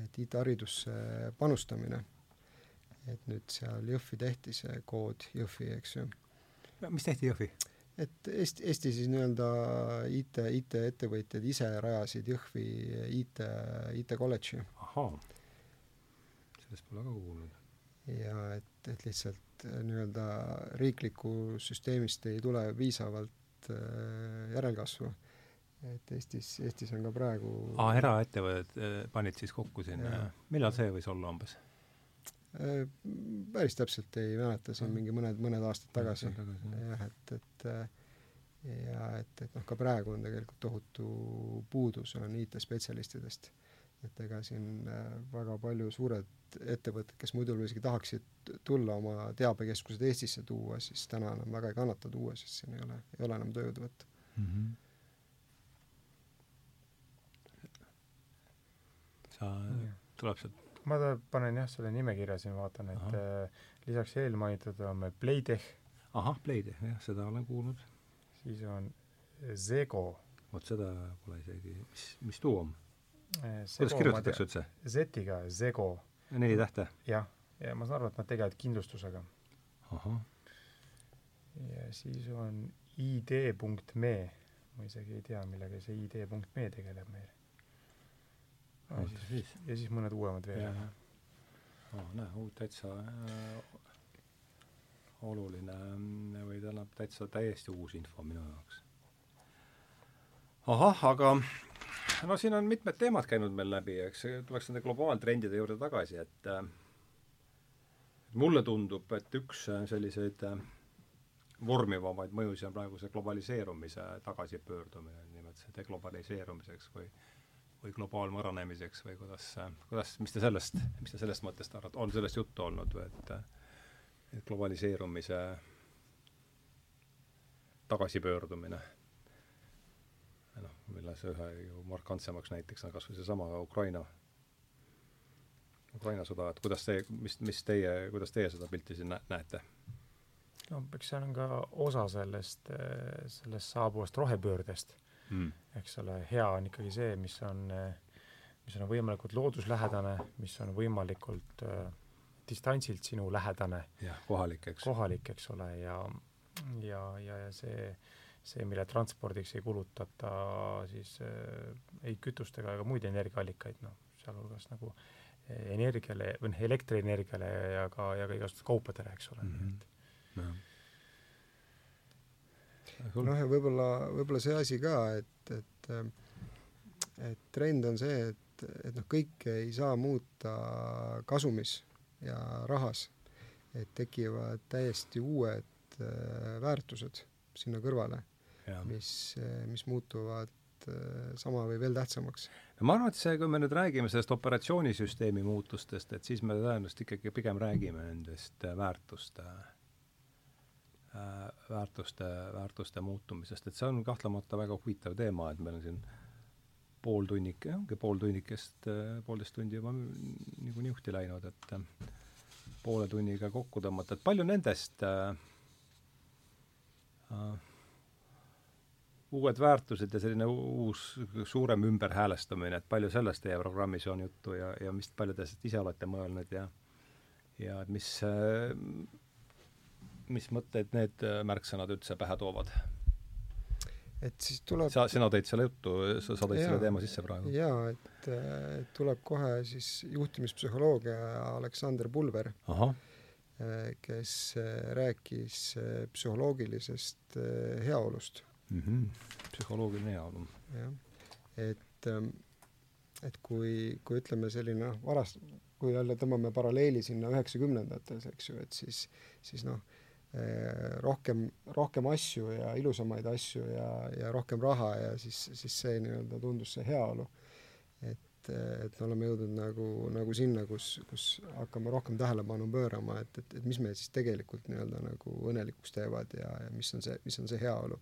et IT-haridusse panustamine, et nüüd seal Jõhvi tehti see kood, Jõhvi, eks ju. mis tehti Jõhvi? Et Eesti, Eesti siis nii-öelda IT, IT-ettevõtjad ise rajasid Jõhvi IT, IT-kolledži. ahaa, sellest pole ka kuulnud. ja et, et lihtsalt äh, nii-öelda riikliku süsteemist ei tule piisavalt äh, järelkasvu. et Eestis, Eestis on ka praegu aa, eraettevõtted äh, panid siis kokku sinna, millal see võis olla umbes? Äh, päris täpselt ei mäleta, see on mingi mõned, mõned aastad tagasi. jah, et, et ja et, et noh, ka praegu on tegelikult tohutu puudus on IT-spetsialistidest. et ega siin äh, väga palju suured ettevõtted, kes muidu isegi tahaksid tulla oma teabekeskused Eestisse tuua, siis täna enam väga ei kannata tuua, sest siin ei ole, ei ole enam tööjõudu võtta mm. -hmm. sa, tuleb sealt ma panen jah, selle nimekirja siin, vaatan, et äh, lisaks eelmainitud on meil Playtech. ahah, Playtech, jah, seda olen kuulnud. siis on Zego. vot seda pole isegi, mis, mis tuu on? Äh, kuidas kirjutatakse üldse? Z-iga, Zego. neli tähte? jah, ja ma saan aru, et nad tegelevad kindlustusega. ja siis on id.me, ma isegi ei tea, millega see id.me tegeleb meil ja siis, siis, ja siis mõned uuemad veel. Oh, näe, uut täitsa äh, oluline või tähendab täitsa täiesti uus info minu jaoks. ahah, aga no siin on mitmed teemad käinud meil läbi, eks, tuleks nende globaaltrendide juurde tagasi, et äh, mulle tundub, et üks selliseid äh, vormivamaid mõjusid on praegu see globaliseerumise tagasipöördumine, nimelt see deglobaliseerumiseks või või globaalmõranemiseks või kuidas, kuidas, mis te sellest, mis te sellest mõttest arvate, on sellest juttu olnud või et et globaliseerumise tagasipöördumine noh, mille see ühe ju markantsemaks näiteks on kas või seesama Ukraina, Ukraina sõda, et kuidas teie, mis, mis teie, kuidas teie seda pilti siin näete? no eks see on ka osa sellest, sellest saabuvast rohepöördest mm.. eks ole, hea on ikkagi see, mis on, mis on võimalikult looduslähedane, mis on võimalikult äh, distantsilt sinu lähedane. jah, kohalik, eks. kohalik, eks ole, ja, ja, ja, ja see see, mille transpordiks ei kulutata siis äh, ei kütust ega ka muid energiaallikaid, noh, sealhulgas nagu energiale või noh, elektrienergiale ja ka, ja ka igasugustele kaupadele, eks ole mm, -hmm. et noh, ja võib-olla, võib-olla see asi ka, et, et et trend on see, et, et noh, kõike ei saa muuta kasumis ja rahas, et tekivad täiesti uued äh, väärtused sinna kõrvale mis, mis muutuvad äh, sama või veel tähtsamaks. no ma arvan, et see, kui me nüüd räägime sellest operatsioonisüsteemi muutustest, et siis me tõenäoliselt ikkagi pigem räägime nendest äh, väärtuste äh, väärtuste, väärtuste muutumisest, et see on kahtlemata väga huvitav teema, et meil on siin pool tunnik, ongi pool tunnikest, poolteist tundi juba niikuinii juhti läinud, et poole tunniga kokku tõmmata, et palju nendest äh, äh, uued väärtused ja selline uus suurem ümberhäälestamine, et palju sellest teie programmis on juttu ja, ja mis palju te ise olete mõelnud ja ja et mis, mis mõtteid need märksõnad üldse pähe toovad? et siis tuleb sa, sina tõid selle juttu, sa, sa tõid jaa, selle teema sisse praegu. jaa, et tuleb kohe siis juhtimispsühholoogia Aleksander Pulver, kes rääkis psühholoogilisest heaolust mm. -hmm. psühholoogiline heaolu. jah, et, ähm, et kui, kui ütleme selline noh, varast, kui jälle tõmbame paralleeli sinna üheksakümnendates, eks ju, et siis, siis noh, äh, rohkem, rohkem asju ja ilusamaid asju ja, ja rohkem raha ja siis, siis see nii-öelda tundus see heaolu. et, et me oleme jõudnud nagu, nagu sinna, kus, kus hakkame rohkem tähelepanu pöörama, et, et, et mis meid siis tegelikult nii-öelda nagu õnnelikuks teevad ja, ja mis on see, mis on see heaolu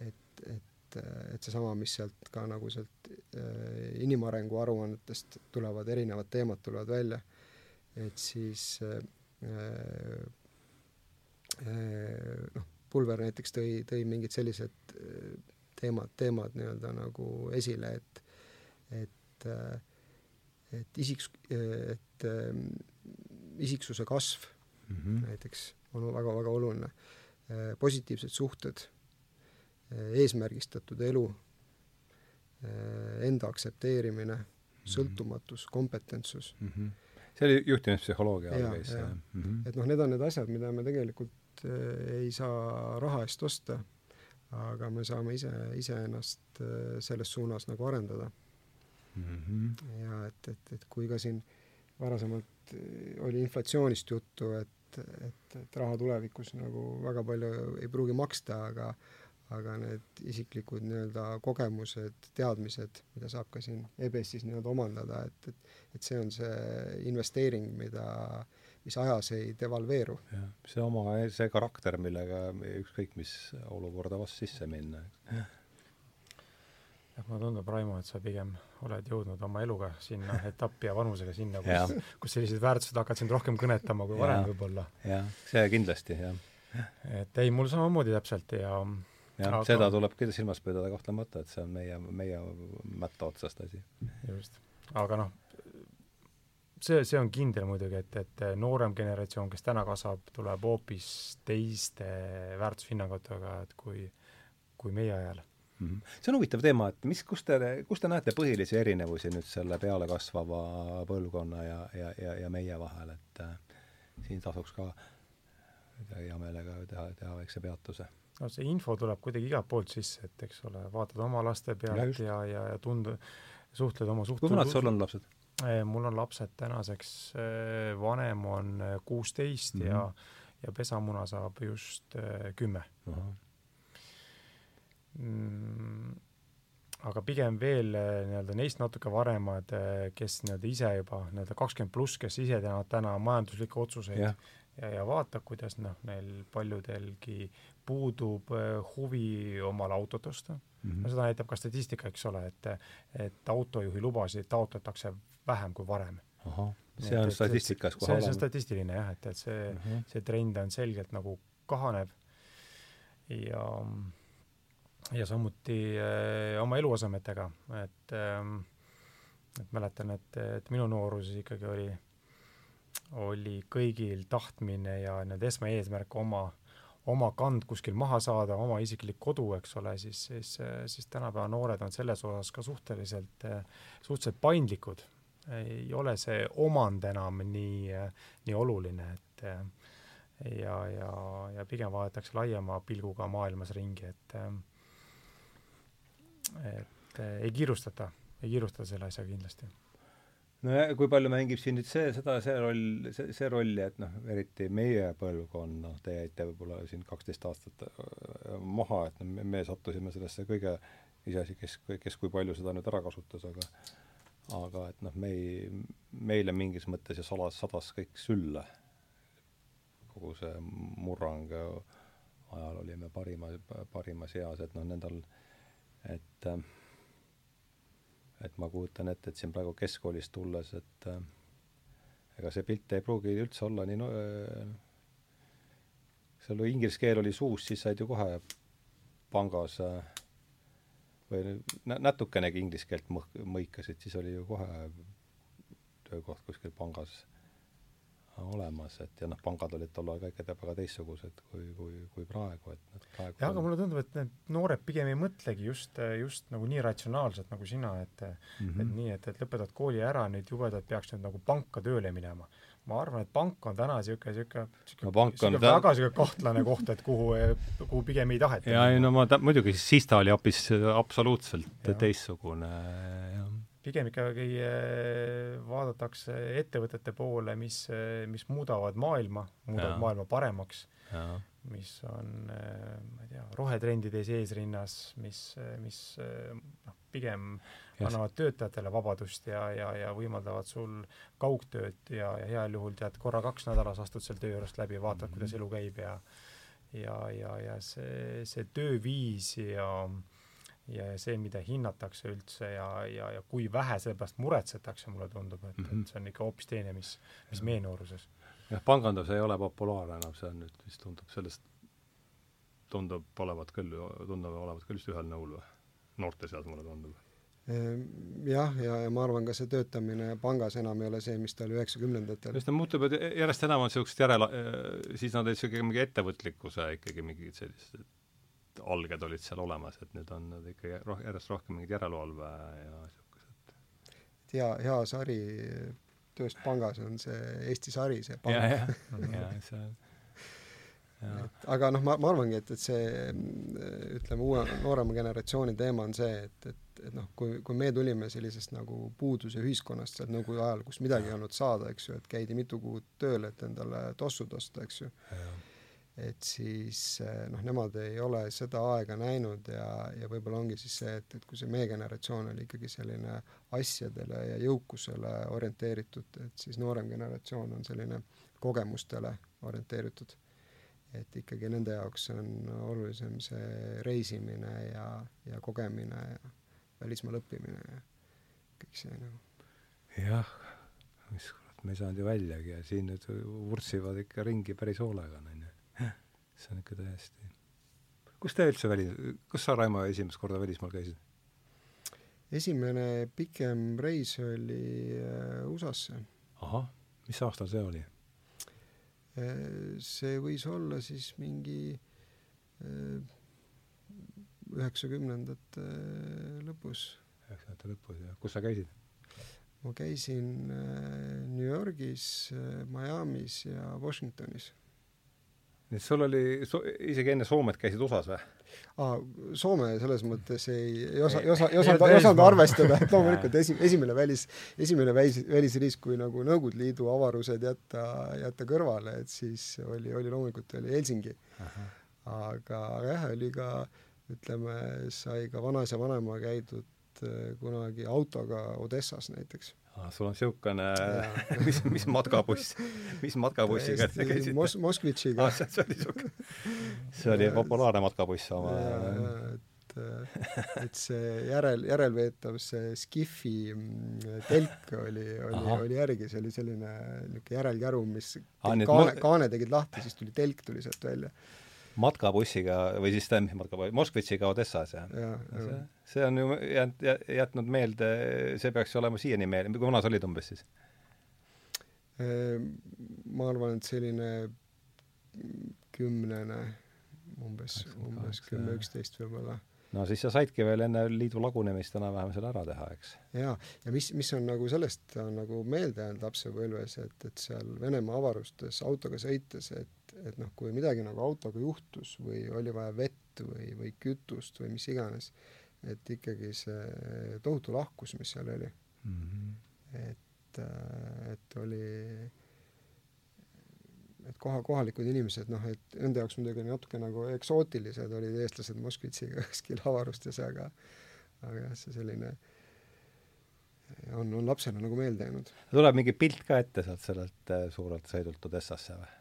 et, et, et seesama, mis sealt ka nagu sealt äh, inimarengu aruannetest tulevad, erinevad teemad tulevad välja, et siis äh, noh, Pulver näiteks tõi, tõi mingid sellised äh, teemad, teemad nii-öelda nagu esile, et, et äh, et isiks-, et äh, isiksuse kasv mm -hmm. näiteks on väga-väga oluline, positiivsed suhted Eh, eesmärgistatud elu, eh, enda aktsepteerimine mm, -hmm. sõltumatus, kompetentsus mm. -hmm. see oli juhtimispsühholoogia all käis, jah mm? -hmm. et noh, need on need asjad, mida me tegelikult äh, ei saa raha eest osta, aga me saame ise, iseennast äh, selles suunas nagu arendada mm. -hmm. ja et, et, et kui ka siin varasemalt oli inflatsioonist juttu, et, et, et raha tulevikus nagu väga palju ei pruugi maksta, aga aga need isiklikud nii-öelda kogemused, teadmised, mida saab ka siin EBS-is nii-öelda omandada, et, et et see on see investeering, mida, mis ajas ei devalveeru. see oma, see karakter, millega ükskõik mis olukorda vastu sisse minna. jah, mulle tundub, Raimo, et sa pigem oled jõudnud oma eluga sinna etappi ja vanusega sinna, kus, kus sellised väärtused hakkavad sind rohkem kõnetama kui varem võib-olla. jah, see kindlasti, jah. et ei, mul samamoodi täpselt ja jah aga..., seda tuleb küll silmas pidada kahtlemata, et see on meie, meie mätta otsast asi. just, aga noh, see, see on kindel muidugi, et, et noorem generatsioon, kes täna kasvab, tuleb hoopis teiste väärtushinnangutega, et kui, kui meie ajal mm. -hmm. see on huvitav teema, et mis, kus te, kus te näete põhilisi erinevusi nüüd selle pealekasvava põlvkonna ja, ja, ja, ja meie vahel, et äh, siin tasuks ka hea meelega teha, teha väikse peatuse no see info tuleb kuidagi igalt poolt sisse, et eks ole, vaatad oma laste pealt ja, ja, ja, ja tund-, suhtled oma suht-. kui vanad sul on lapsed? Eh, mul on lapsed tänaseks, eh, vanem on eh, kuusteist mm -hmm. ja, ja pesamuna saab just kümme uh. -huh. Mm, aga pigem veel nii-öelda neist natuke varemad, kes nii-öelda ise juba nii-öelda kakskümmend pluss, kes ise teevad täna majanduslikke otsuseid yeah. ja, ja vaatab, kuidas noh, neil paljudelgi puudub huvi omale autot osta mm. -hmm. no seda näitab ka statistika, eks ole, et, et autojuhi lubasid taotletakse vähem kui varem. see on statistikas kohe olemas? see on statistiline jah, et, et see mm, -hmm. see trend on selgelt nagu kahanev ja ja samuti äh, oma eluasemetega, et äh, et mäletan, et, et minu nooruses ikkagi oli, oli kõigil tahtmine ja nii-öelda esmaeesmärk oma oma kand kuskil maha saada, oma isiklik kodu, eks ole, siis, siis, siis tänapäeva noored on selles osas ka suhteliselt, suhteliselt paindlikud. ei ole see omand enam nii, nii oluline, et ja, ja, ja pigem vaadatakse laiema pilguga maailmas ringi, et et ei kiirustata, ei kiirustata selle asjaga kindlasti no ja kui palju mängib siin nüüd see, seda, see roll, see, see rolli, et noh, eriti meie põlvkond, noh, te jäite võib-olla siin kaksteist aastat äh, maha, et noh, me sattusime sellesse kõige, iseasi, kes, kes kui palju seda nüüd ära kasutas, aga aga et noh, me ei, meile mingis mõttes ju salas sadas kõik sülle. kogu see murrang ajal olime parima, parimas eas, et noh, nendel, et äh, et ma kujutan ette, et siin praegu keskkoolist tulles, et äh, ega see pilt ei pruugi üldse olla nii no, äh, seal inglise keel oli suus, siis said ju kohe pangas äh, või natukenegi inglise keelt mõh-, mõikasid, siis oli ju kohe töökoht kuskil pangas olemas, et ja noh, pangad olid tol ajal kõik väga teistsugused kui, kui, kui praegu, et nad praegu jah, aga mulle tundub, et need noored pigem ei mõtlegi just, just nagu nii ratsionaalselt nagu sina, et mm -hmm. et nii, et, et lõpetad kooli ära, nüüd jubedalt peaks nüüd nagu panka tööle minema. ma arvan, et pank on täna niisugune, niisugune niisugune väga niisugune kahtlane koht, et kuhu, kuhu pigem ei taheta. jaa, ei no ma ta-, muidugi, siis ta oli hoopis absoluutselt ja. teistsugune, jah pigem ikkagi eh, vaadatakse ettevõtete poole, mis, eh, mis muudavad maailma, muudavad ja. maailma paremaks, mis on, eh, ma ei tea, rohetrendides eesrinnas, mis, mis noh, pigem yes. annavad töötajatele vabadust ja, ja, ja võimaldavad sul kaugtööd ja, ja heal juhul tead, korra kaks nädalas astud seal töö juurest läbi, vaatad mm, -hmm. kuidas elu käib ja ja, ja, ja see, see tööviis ja äh, ja see, mida hinnatakse üldse ja, ja, ja kui vähe selle pärast muretsetakse, mulle tundub, et mm, -hmm. et see on ikka hoopis teine, mis, mis meie nooruses. jah, pangandus ei ole populaarne enam, see on nüüd vist tundub sellest, tundub olevat küll, tundub olevat küll vist ühel nõul või? noorte seas, mulle tundub ehm, jah, ja, ja ma arvan, ka see töötamine pangas enam ei ole see, mis ta oli üheksakümnendatel. just, ta muutub, et järjest enam on niisugust järele, siis nad niisugune mingi ettevõtlikkuse ikkagi mingid sellised alged olid seal olemas, et nüüd on nad ikka roh-, järjest rohkem mingid järelevalve ja niisugused. et hea, hea sari Tööst pangas on see Eesti sari, see pank. ja, ja, ja see et aga noh, ma, ma arvangi, et, et see ütleme, uue, noorema generatsiooni teema on see, et, et, et noh, kui, kui me tulime sellisest nagu puuduse ühiskonnast sealt nõukogude ajal, kus midagi ei olnud saada, eks ju, et käidi mitu kuud tööl, et endale tossud osta, eks ju et siis eh, noh, nemad ei ole seda aega näinud ja, ja võib-olla ongi siis see, et, et kui see meie generatsioon oli ikkagi selline asjadele ja jõukusele orienteeritud, et siis noorem generatsioon on selline kogemustele orienteeritud. et ikkagi nende jaoks on olulisem see reisimine ja, ja kogemine ja välismaal õppimine ja kõik see nagu. jah, mis kurat, me ei saanud ju väljagi ja siin nüüd vurtsivad ikka ringi päris hoolega, on ju see on ikka täiesti kus te üldse väli-, kus sa, Raimo, esimest korda välismaal käisid? esimene pikem reis oli äh, USA-sse. ahah, mis aastal see oli? Äh, see võis olla siis mingi äh, üheksakümnendate lõpus. üheksakümnendate lõpus, jah. kus sa käisid? ma käisin New Yorgis, Miami's ja Washingtonis nii et sul oli so,, isegi enne Soomet käisid USA-s või? aa, Soome selles mõttes ei, ei osa, ei osa, ei osanud, ei osanud arvestada, et loomulikult esi-, esimene välis, esimene välis, välisriis, kui nagu Nõukogude Liidu avarused jätta, jätta kõrvale, et siis oli, oli loomulikult oli Helsingi. aga, aga jah, oli ka ütleme, sai ka vanaisa vanema käidud äh, kunagi autoga Odessas näiteks. Sul on niisugune, mis, mis matkabuss, mis matkabussiga te käisite? Mos-, Moskvitšiga. Ah,. see oli niisugune, see oli populaarne matkabuss oma et, et see järel, järelveetav, see Skifi mm, telk oli, oli, oli järgi, see oli selline niisugune järelkäru, mis ah, kaane, kaane tegid lahti, siis tuli telk tuli sealt välja matkabussiga või siis tähendab, matkabuss, Moskvitšiga Odessas, jah ja,? see, see on ju jäänud, jätnud meelde, see peaks olema siiani meelde, kui vana sa olid umbes siis? Ehm, ma arvan, et selline kümnene, umbes, umbes kümme, üksteist võib-olla no siis sa saidki veel enne liidu lagunemist enam-vähem selle ära teha, eks? jaa, ja mis, mis on nagu sellest on nagu meelde jäänud lapsepõlves, et, et seal Venemaa avarustes autoga sõites, et et noh, kui midagi nagu autoga juhtus või oli vaja vett või, või kütust või mis iganes, et ikkagi see tohutu lahkus, mis seal oli mm. -hmm. et, äh, et oli, et koha, kohalikud inimesed, noh, et nende jaoks muidugi natuke nagu eksootilised olid eestlased Moskvitšiga kuskil avarustes, aga aga jah, see selline on, on lapsena nagu meelde jäänud. tuleb mingi pilt ka ette sealt sellelt äh, suurelt sõidult Odessasse või?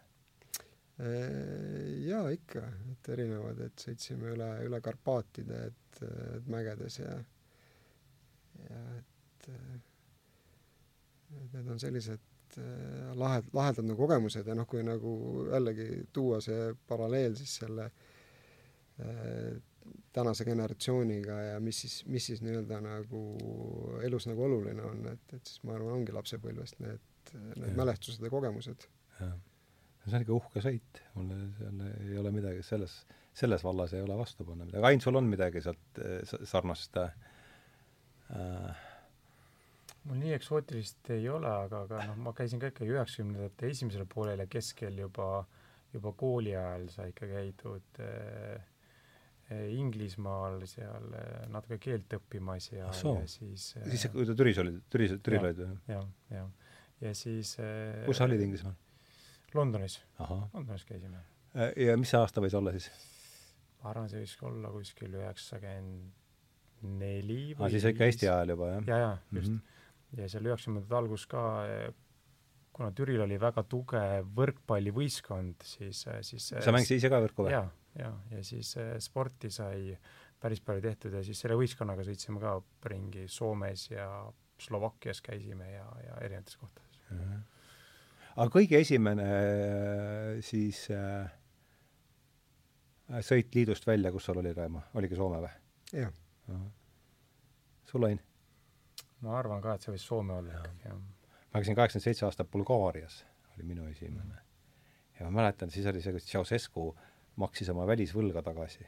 Äh, jaa, ikka, et erinevad, et sõitsime üle, üle Karpaatide, et, et mägedes ja ja et, et need on sellised äh, lahed, lahedad nagu kogemused ja noh, kui nagu jällegi tuua see paralleel siis selle äh, tänase generatsiooniga ja mis siis, mis siis nii-öelda nagu elus nagu oluline on, et, et siis ma arvan, ongi lapsepõlvest need, need mälestused ja kogemused. jah see on ikka uhke sõit, mul seal ei ole midagi selles, selles vallas ei ole vastu panna midagi, Ain, sul on midagi sealt eh, sarnast äh, mul nii eksootilist ei ole, aga, aga noh, ma käisin ka ikkagi üheksakümnendate esimesel poolel ja keskel juba, juba kooli ajal sai ikka käidud äh, Inglismaal seal natuke keelt õppimas ja, ja siis äh, siis, kui te Türis olid, Türis, Türil olid või? jah, jah. ja siis äh, kus sa olid Inglismaal? Londonis. Londonis käisime. Äh, ja mis see aasta võis olla siis? ma arvan, see võis olla kuskil üheksakümmend neli või ah, siis ikka Eesti ajal juba, jah? ja, ja just mm. -hmm. ja seal üheksakümnendate algus ka, kuna Türil oli väga tugev võrkpallivõistkond, siis, siis sa mängisid ise ka võrku või? jaa, jaa, ja siis sporti sai päris palju tehtud ja siis selle võistkonnaga sõitsime ka ringi Soomes ja Slovakkias käisime ja, ja erinevates kohtades mm. -hmm aga kõige esimene äh, siis äh, sõit liidust välja, kus sul oli, Raimo, oligi Soome või? jah. sul, Ain? ma arvan ka, et see võis Soome olla ikkagi, jah. ma käisin kaheksakümmend seitse aastat Bulgaarias, oli minu esimene mm.. ja ma mäletan, siis oli see, kui Ceausescu maksis oma välisvõlga tagasi.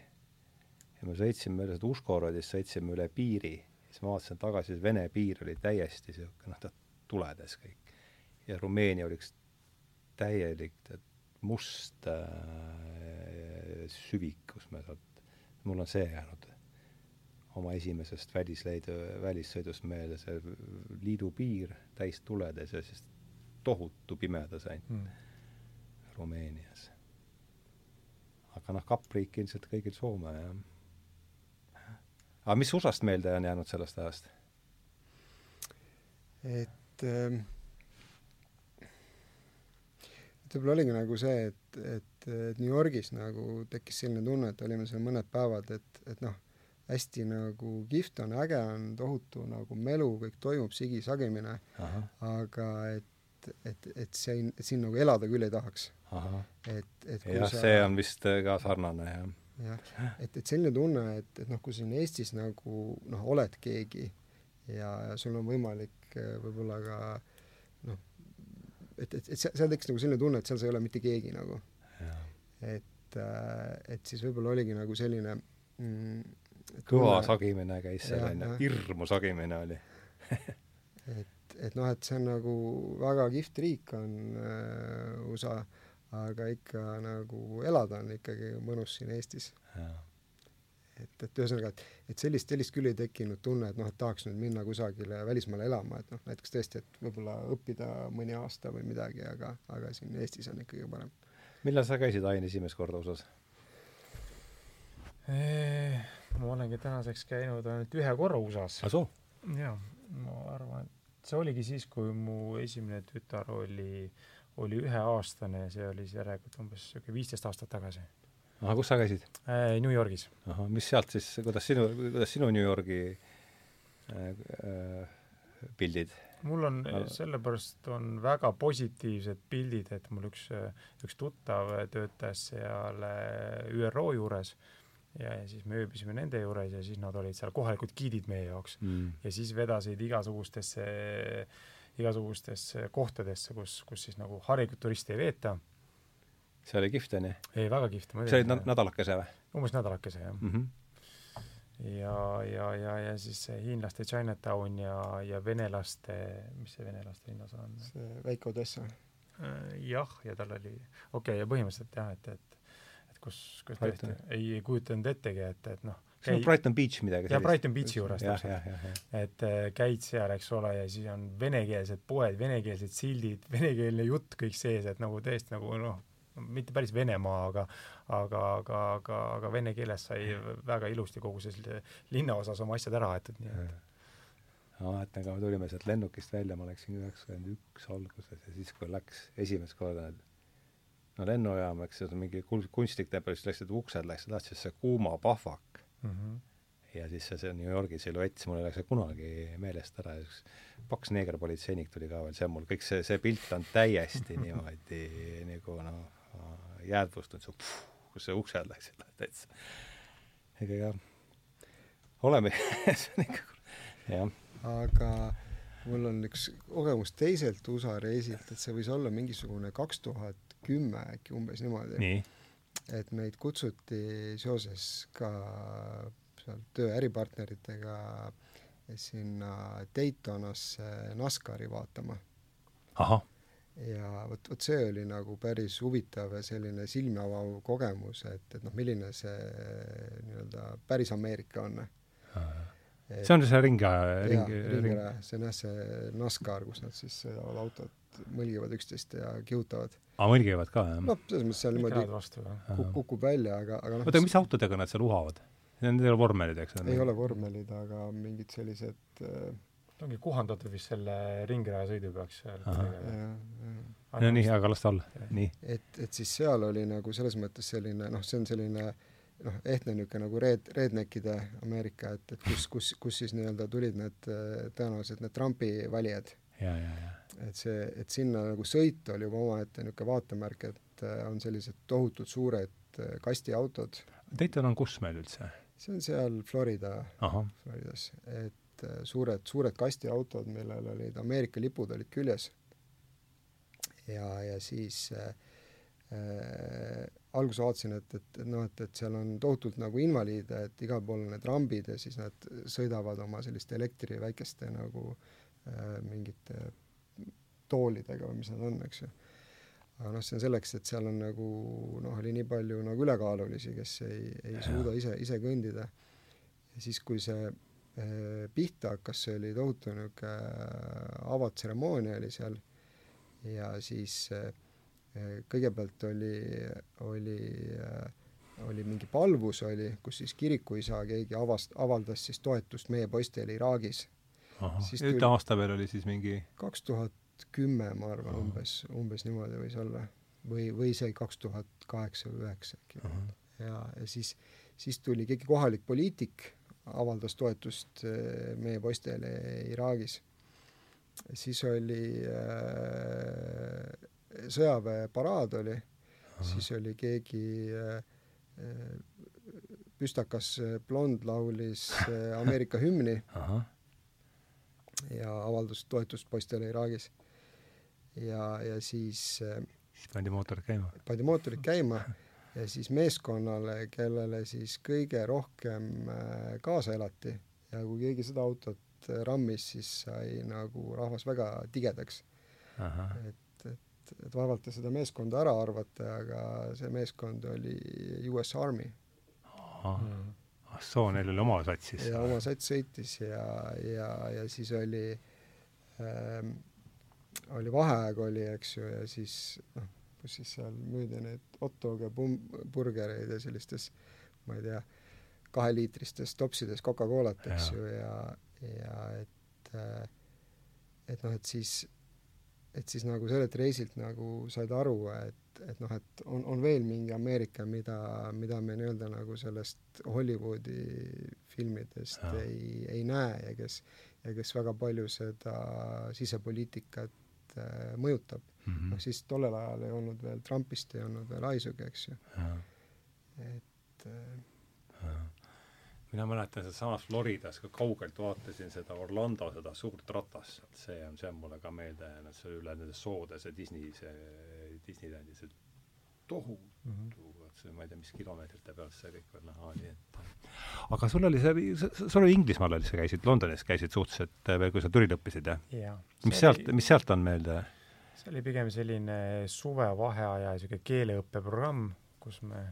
ja me sõitsime üle seda Uškorodist, sõitsime üle piiri, siis ma vaatasin tagasi, Vene piir oli täiesti niisugune, noh, ta tuledes kõik. ja Rumeenia oli üks täielik tead, must äh, süvik, kus me sealt, mul on see jäänud oma esimesest välisleidu, välissõidust meelde, see liidu piir täis tuledes ja siis tohutu pimedas ainult mm. Rumeenias. aga noh, kappriik ilmselt kõigil Soome, jah. aga mis USA-st meelde on jäänud sellest ajast? et ähm võib-olla oligi nagu see, et, et, et New Yorgis nagu tekkis selline tunne, et olime seal mõned päevad, et, et noh, hästi nagu kihvt on, äge on, tohutu nagu melu, kõik toimub, sigisagimine, aga et, et, et siin, siin nagu elada küll ei tahaks. et, et jah see on vist ka sarnane, jah. jah, et, et selline tunne, et, et noh, kui siin Eestis nagu noh, oled keegi ja, ja sul on võimalik eh, võib-olla ka noh, et, et, et seal tekkis nagu selline tunne, et seal sa ei ole mitte keegi nagu. et, äh, et siis võib-olla oligi nagu selline mm, kõva tunne, sagimine käis seal, on ju, hirmu sagimine oli. Et, et noh, et see on nagu väga kihvt riik on äh, USA, aga ikka nagu elada on ikkagi mõnus siin Eestis. Et, et ühesõnaga, et, et sellist, sellist küll ei tekkinud tunne, et noh, et tahaks nüüd minna kusagile välismaale elama, et noh, näiteks tõesti, et võib-olla õppida mõni aasta või midagi, aga, aga siin Eestis on ikkagi parem. millal sa käisid Ain esimest korda USA-s? ma olengi tänaseks käinud ainult ühe korra USA-s. ah jaa, ma arvan, et see oligi siis, kui mu esimene tütar oli, oli üheaastane ja see oli siis järelikult umbes niisugune viisteist aastat tagasi. Ahah, kus sa käisid äh,? New Yorgis. ahah, mis sealt siis, kuidas sinu, kuidas sinu New Yorgi äh, äh, pildid? mul on sellepärast on väga positiivsed pildid, et mul üks, üks tuttav töötas seal ÜRO juures ja, ja siis me ööbisime nende juures ja siis nad olid seal kohalikud giidid meie jaoks mm. ja siis vedasid igasugustesse, igasugustesse kohtadesse, kus, kus siis nagu harilikult turiste ei veeta. See oli kihvt, onju? ei, väga kihvt. see oli nädalakese või? umbes nädalakese, jah mm. -hmm ja, ja, ja, ja siis see hiinlaste Chinatown ja, ja venelaste, mis see venelaste linnas on? see väike Odessa. Äh, jah, ja tal oli, okei okay,, ja põhimõtteliselt jah, et, et kus, kus tõesti ei, kujutanud ettegi, et, et noh see on Brighton Beach midagi jah, Brighton Beachi juures täpselt. et äh, käid seal, eks ole, ja siis on venekeelsed poed, venekeelsed sildid, venekeelne jutt kõik sees, et nagu tõesti nagu noh, mitte päris Venemaa, aga aga, aga, aga, aga vene keeles sai väga ilusti kogu see linnaosas oma asjad ära aetud, nii et ma mäletan ka, me tulime sealt lennukist välja, ma läksin üheksakümmend üks alguses ja siis, kui läks esimest korda need no lennujaam, eks see on mingi kunstlik tempel, siis läksid uksed, läksid lahti, siis see kuuma pahvak mm. -hmm. ja siis see, see New Yorgi silhuett, siis mul ei läks see kunagi meelest ära ja üks paks neegerpolitseinik tuli ka veel, see on mul kõik see, see pilt on täiesti niimoodi nagu noh, jäädvustunud, see kus see uksed läksid täitsa. ega jah, oleme see on ikka, jah. aga mul on üks kogemus teiselt USA reisilt, et see võis olla mingisugune kaks tuhat kümme äkki umbes niimoodi. et meid kutsuti seoses ka seal töö äripartneritega sinna Daytonasse NASCARi vaatama. Ja vot, vot see oli nagu päris huvitav ja selline silmi avav kogemus, et, et noh, milline see nii-öelda päris Ameerika on. See on see ringi, ringi, ringi, see on jah, see NASCAR, kus nad siis sõidavad autod mõlgivad üksteist ja kihutavad. aa, mõlgivad ka, jah? noh, selles mõttes seal niimoodi kukub välja, aga, aga noh oota, mis autodega nad seal uhavad? Need ei ole vormelid, eks ole? ei ole vormelid, aga mingid sellised äh, ongi kohandatud vist selle ringrajasõidu peaks seal no nii, aga las ta olla, nii. et, et siis seal oli nagu selles mõttes selline noh, see on selline noh, ehtne niisugune nagu red, redneckide Ameerika, et, et kus, kus, kus siis nii-öelda tulid need tõenäoliselt need Trumpi valijad. ja, ja, ja. Et see, et sinna nagu sõit oli juba omaette niisugune vaatemärk, et äh, on sellised tohutult suured äh, kastiautod. Dayton on kus meil üldse? see on seal Florida, Floridas, et äh, suured, suured kastiautod, millel olid Ameerika lipud olid küljes. ja, ja siis äh, äh, alguses vaatasin, et, et, noh, et, et seal on tohutult nagu invaliide, et igal pool on need rambid ja siis nad sõidavad oma selliste elektri väikeste nagu äh, mingite toolidega või mis nad on, eks ju. aga noh, see on selleks, et seal on nagu noh, oli nii palju nagu ülekaalulisi, kes ei, ei suuda ise, ise kõndida. ja siis, kui see pihta hakkas, see oli tohutu niisugune avatseremoonia oli seal. Ja siis eh, kõigepealt oli, oli oli mingi palvus oli, kus siis kirikuisa keegi avast-, avaldas siis toetust meie poistele Iraagis. nüüd aasta peal oli siis mingi kaks tuhat kümme, ma arvan umbes, umbes niimoodi võis olla. või, või see kaks tuhat kaheksa või üheksa äkki. Ja, ja siis, siis tuli keegi kohalik poliitik, avaldas toetust eh, meie poistele Iraagis. siis oli äh, sõjaväeparaad oli siis oli keegi äh, püstakas blond laulis Ameerika hümni -huh. ja avaldas toetust poistele Iraagis ja, ja siis siis pandi mootorid käima? pandi mootorid käima ja siis meeskonnale, kellele siis kõige rohkem äh, kaasa elati ja kui keegi seda autot rammis, siis sai nagu rahvas väga tigedaks. et, et et vaevalt te seda meeskonda ära arvate, aga see meeskond oli US Army. Mm. ah soo, neil oli oma sats siis? ja oma sats sõitis ja, ja, ja siis oli ähm, oli vaheaeg oli, eks ju, ja siis noh, kus siis seal müüdi neid hot dog'e, burgereid ja sellistes ma ei tea, kaheliitristes topsides Coca-Colat, eks ja. ju, ja, ja et äh, et noh, et siis, et siis nagu sellelt reisilt nagu said aru, et, et noh, et on, on veel mingi Ameerika, mida, mida me nii-öelda nagu sellest Hollywoodi filmidest ja. ei, ei näe ja kes, ja kes väga palju seda sisepoliitikat äh, mõjutab. Mm -hmm.. noh, siis tollel ajal ei olnud veel, Trumpist ei olnud veel haisugi, eks ju. et äh, mina mäletan sealsamas Floridas ka kaugelt vaatasin seda Orlando, seda suurt ratast see on, see on mulle ka meelde jäänud, see üle nende soode, see Disney, see Disneylandi, see tohutu mm, -hmm. See ma ei tea, mis kilomeetrite pealt see kõik veel näha oli, et aga sul oli see, sul oli Inglismaal oli, sa käisid, Londonis käisid suhteliselt veel, kui sa Türil õppisid, jah ja,? mis sealt, mis sealt on meelde? see oli pigem selline suvevaheaja niisugune keeleõppeprogramm, kus me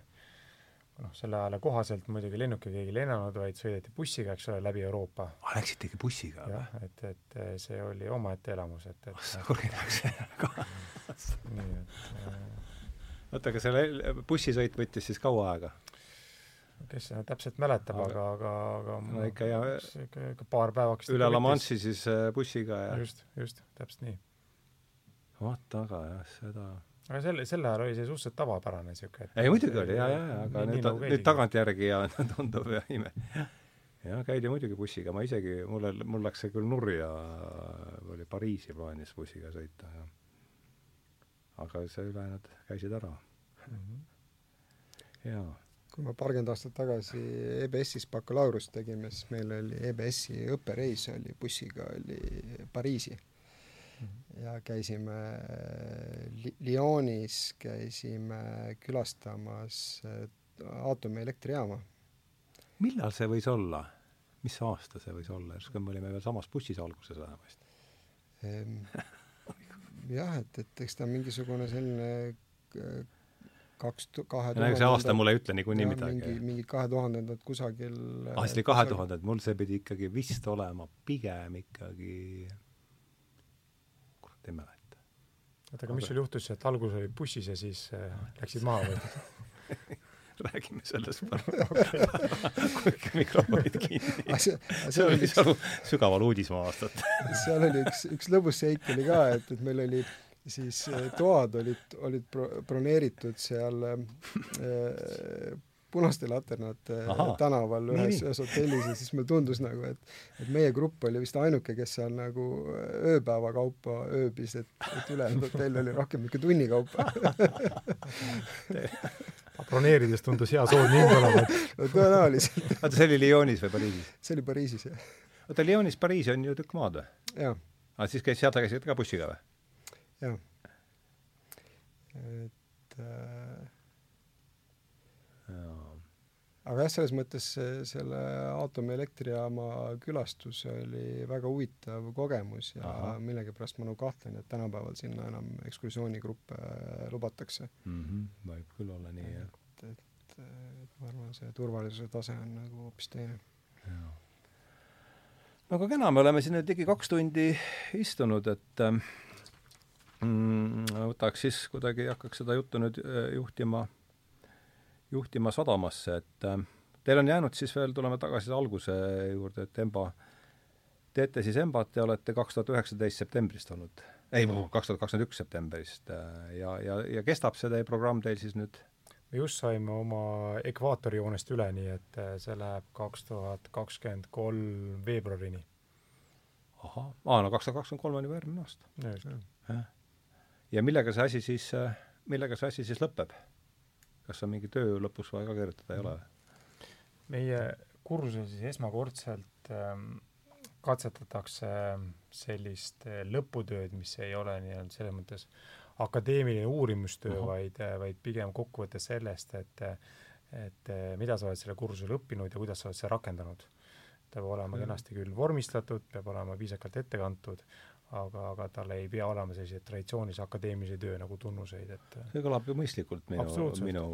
noh, selle ajale kohaselt muidugi lennukiga keegi lennanud, vaid sõideti bussiga, eks ole, läbi Euroopa. aa, ah, läksitegi bussiga? jah, et, et see oli omaette elamus, et, et oh sa kurinaks väga. nii, et äh, oota, aga selle bussisõit võttis siis kaua aega? kes seda täpselt mäletab, aga, aga, aga no ikka ja ikka, ikka paar päeva üle La Manche'i siis äh, bussiga ja just, just, täpselt nii. vot aga jah, seda aga selle, sel ajal oli see suhteliselt tavapärane niisugune ei muidugi oli jaa, jaa, aga nii, nüüd, nagu nüüd tagantjärgi ja tundub jah ime. jah, käidi muidugi bussiga, ma isegi, mulle, mul läks see küll nurja, oli Pariisi plaanis bussiga sõita, jah. Aga see ülejäänud käisid ära mm. -hmm. jaa. kui ma paarkümmend aastat tagasi EBS-is bakalaureust tegime, siis meil oli EBS-i õppereis oli bussiga, oli Pariisi ja käisime Lyonis, käisime külastamas äh, aatomielektrijaama. millal see võis olla? mis aasta see võis olla, järsku me olime veel samas bussis alguses vähemasti? Jah, et, et eks ta mingisugune selline äh, kaks tu-, kahe tuhandendad see aasta mulle ei ütle niikuinii midagi. mingi, mingi kahe tuhandendad kusagil ah, see oli kahe tuhanded, mul see pidi ikkagi vist olema pigem ikkagi ei mäleta. oota, aga mis sul juhtus, et algus oli bussis ja siis äh, läksid maha või räägime sellest kuulge mikrofonid kinni. see, oli üks sügaval uudismaa aastat seal oli üks, üks lõbus seik oli ka, et, et meil oli siis äh, toad olid, olid broneeritud seal äh, punaste laternate Aha, tänaval ühes, ühes hotellis ja siis mulle tundus nagu, et et meie grupp oli vist ainuke, kes seal nagu ööpäeva kaupa ööbis, et, et ülejäänud hotell oli rohkem niisugune tunni kaupa broneerides tundus hea soodne hind olevat no tõenäoliselt. oota, see oli Lyonis või Pariisis? see oli Pariisis, jah. oota, Lyonis Pariisi on ju tükk maad või? jaa. aa, siis käis, sealt käisid ka bussiga või? jaa. et äh, aga jah, selles mõttes selle aatomielektrijaama külastus oli väga huvitav kogemus ja Aha. millegipärast ma nagu kahtlen, et tänapäeval sinna enam ekskursioonigruppe lubatakse mm. -hmm. võib küll olla nii, jah. et, et, et ma arvan, see turvalisuse tase on nagu hoopis teine. no aga kena, me oleme siin nüüd ligi kaks tundi istunud, et mm, võtaks siis kuidagi, hakkaks seda juttu nüüd äh, juhtima juhtima sadamasse, et äh, teil on jäänud siis veel, tuleme tagasi alguse juurde, et EMBA, teete siis EMBA-t ja olete kaks tuhat üheksateist septembrist olnud, ei, kaks tuhat kakskümmend üks septembrist äh, ja, ja, ja kestab see teie programm teil siis nüüd? me just saime oma ekvaatorijoonest üle, nii et äh, see läheb kaks tuhat kakskümmend kolm veebruarini. ahah, aa no kaks tuhat kakskümmend kolm on juba järgmine aasta. ja millega see asi siis, millega see asi siis lõpeb? Kas on mingi töö lõpus vaja ka kirjutada, ei ole? meie kursusel siis esmakordselt ähm, katsetatakse sellist äh, lõputööd, mis ei ole nii-öelda selles mõttes akadeemiline uurimustöö uh, -huh. vaid, äh, vaid pigem kokkuvõte sellest, et et äh, mida sa oled sellel kursusel õppinud ja kuidas sa oled seda rakendanud. ta peab olema kenasti küll vormistatud, peab olema viisakalt ette kantud, aga, aga tal ei pea olema selliseid traditsioonilise akadeemilise töö nagu tunnuseid, et see kõlab ju mõistlikult minu, minu,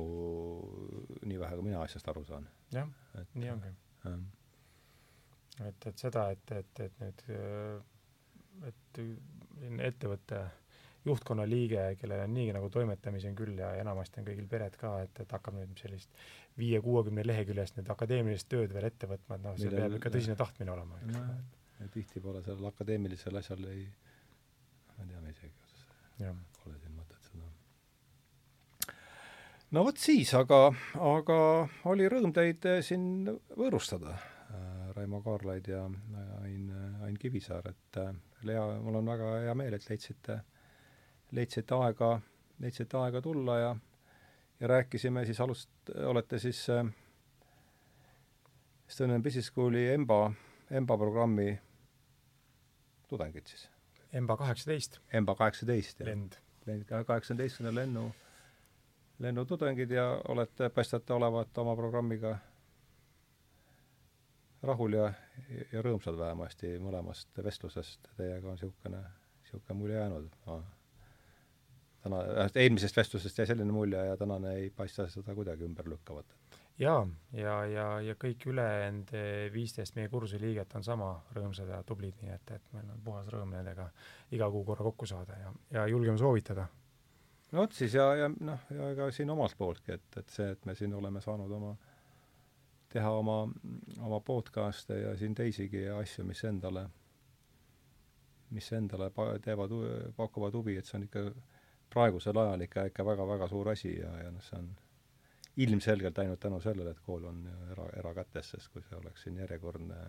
nii vähe, kui mina asjast aru saan. jah, nii ongi. et, et seda, et, et, et nüüd, et ettevõtte juhtkonna liige, kellel on niigi nagu toimetamisi on küll ja enamasti on kõigil pered ka, et, et hakkab nüüd sellist viie-kuuekümne leheküljest nüüd akadeemilist tööd veel ette võtma, et noh, see peab ikka tõsine tahtmine olema, eks ole tihtipeale sellel akadeemilisel asjal ei, ma ei tea isegi, kas pole siin mõtet seda. no vot siis, aga, aga oli rõõm teid siin võõrustada, äh, Raimo Kaarlaid ja Ain, Ain Kivisaar, et äh, Lea, mul on väga hea meel, et leidsite, leidsite aega, leidsite aega tulla ja ja rääkisime siis alust-, olete siis äh, Estonian Business School'i EMBA, EMBA programmi tudengid siis? EMBA kaheksateist. EMBA kaheksateist, jah. lend. lend, kaheksateistkümne lennu, lennutudengid ja olete, paistate olevat oma programmiga rahul ja, ja rõõmsad vähemasti mõlemast vestlusest, teiega on niisugune, niisugune mulje jäänud. täna, eelmisest vestlusest jäi selline mulje ja tänane ei paista seda kuidagi ümber lükkavat jaa, ja, ja, ja kõik ülejäänud viisteist meie kursuse liiget on sama rõõmsad ja tublid, nii et, et meil on puhas rõõm nendega iga kuu korra kokku saada ja, ja julgeme soovitada. no vot siis ja, ja noh, ja ega siin omalt pooltki, et, et see, et me siin oleme saanud oma, teha oma, oma podcast'e ja siin teisigi asju, mis endale, mis endale pa-, teevad, pakuvad huvi, et see on ikka praegusel ajal ikka, ikka väga-väga suur asi ja, ja noh, see on ilmselgelt ainult tänu sellele, et kool on era, erakätes, sest kui see oleks siin järjekordne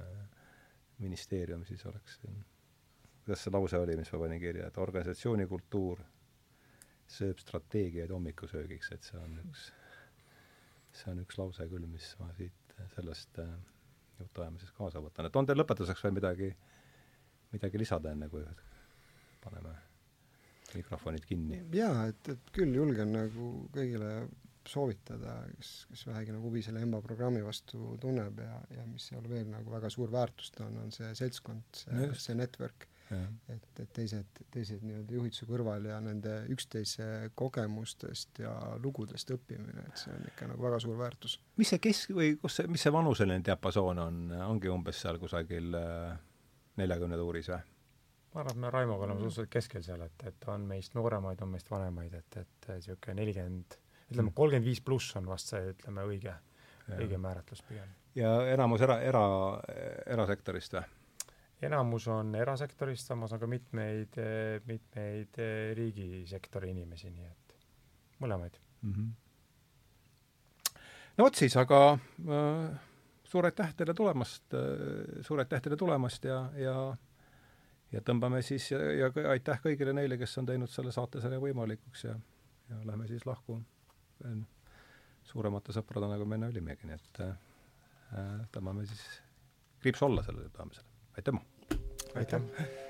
ministeerium, siis oleks siin kuidas see lause oli, mis ma panin kirja, et organisatsiooni kultuur sööb strateegiaid hommikusöögiks, et see on üks, see on üks lause küll, mis ma siit sellest äh, jutuajamises kaasa võtan, et on teil lõpetuseks veel midagi, midagi lisada, enne kui paneme mikrofonid kinni? jaa, et, et küll julgen nagu kõigile soovitada, kes, kes vähegi nagu huvi selle EMBA programmi vastu tunneb ja, ja mis seal veel nagu väga suur väärtust on, on see seltskond, see, see network. et, et teised, teised nii-öelda juhid su kõrval ja nende üksteise kogemustest ja lugudest õppimine, et see on ikka nagu väga suur väärtus. mis see kesk- või kus see, mis see vanuseline diapasoon on, ongi umbes seal kusagil äh, neljakümne tuuris või? ma arvan, et me Raimoga oleme suhteliselt keskel seal, et, et on meist nooremaid, on meist vanemaid, et, et niisugune nelikümmend ütleme, kolmkümmend viis pluss on vast see, ütleme, õige, õige määratlus pigem. ja enamus era, era, erasektorist või? enamus on erasektorist, samas on ka mitmeid, mitmeid riigisektori inimesi, nii et mõlemaid mm. -hmm. no vot siis, aga äh, suur aitäh teile tulemast äh,, suur aitäh teile tulemast ja, ja ja tõmbame siis ja, ja aitäh kõigile neile, kes on teinud selle saatesarja võimalikuks ja, ja lähme siis lahku suuremate sõpradena, kui me enne olimegi, nii et äh, tõmbame siis kriips alla sellele peamisele. aitäh! aitäh!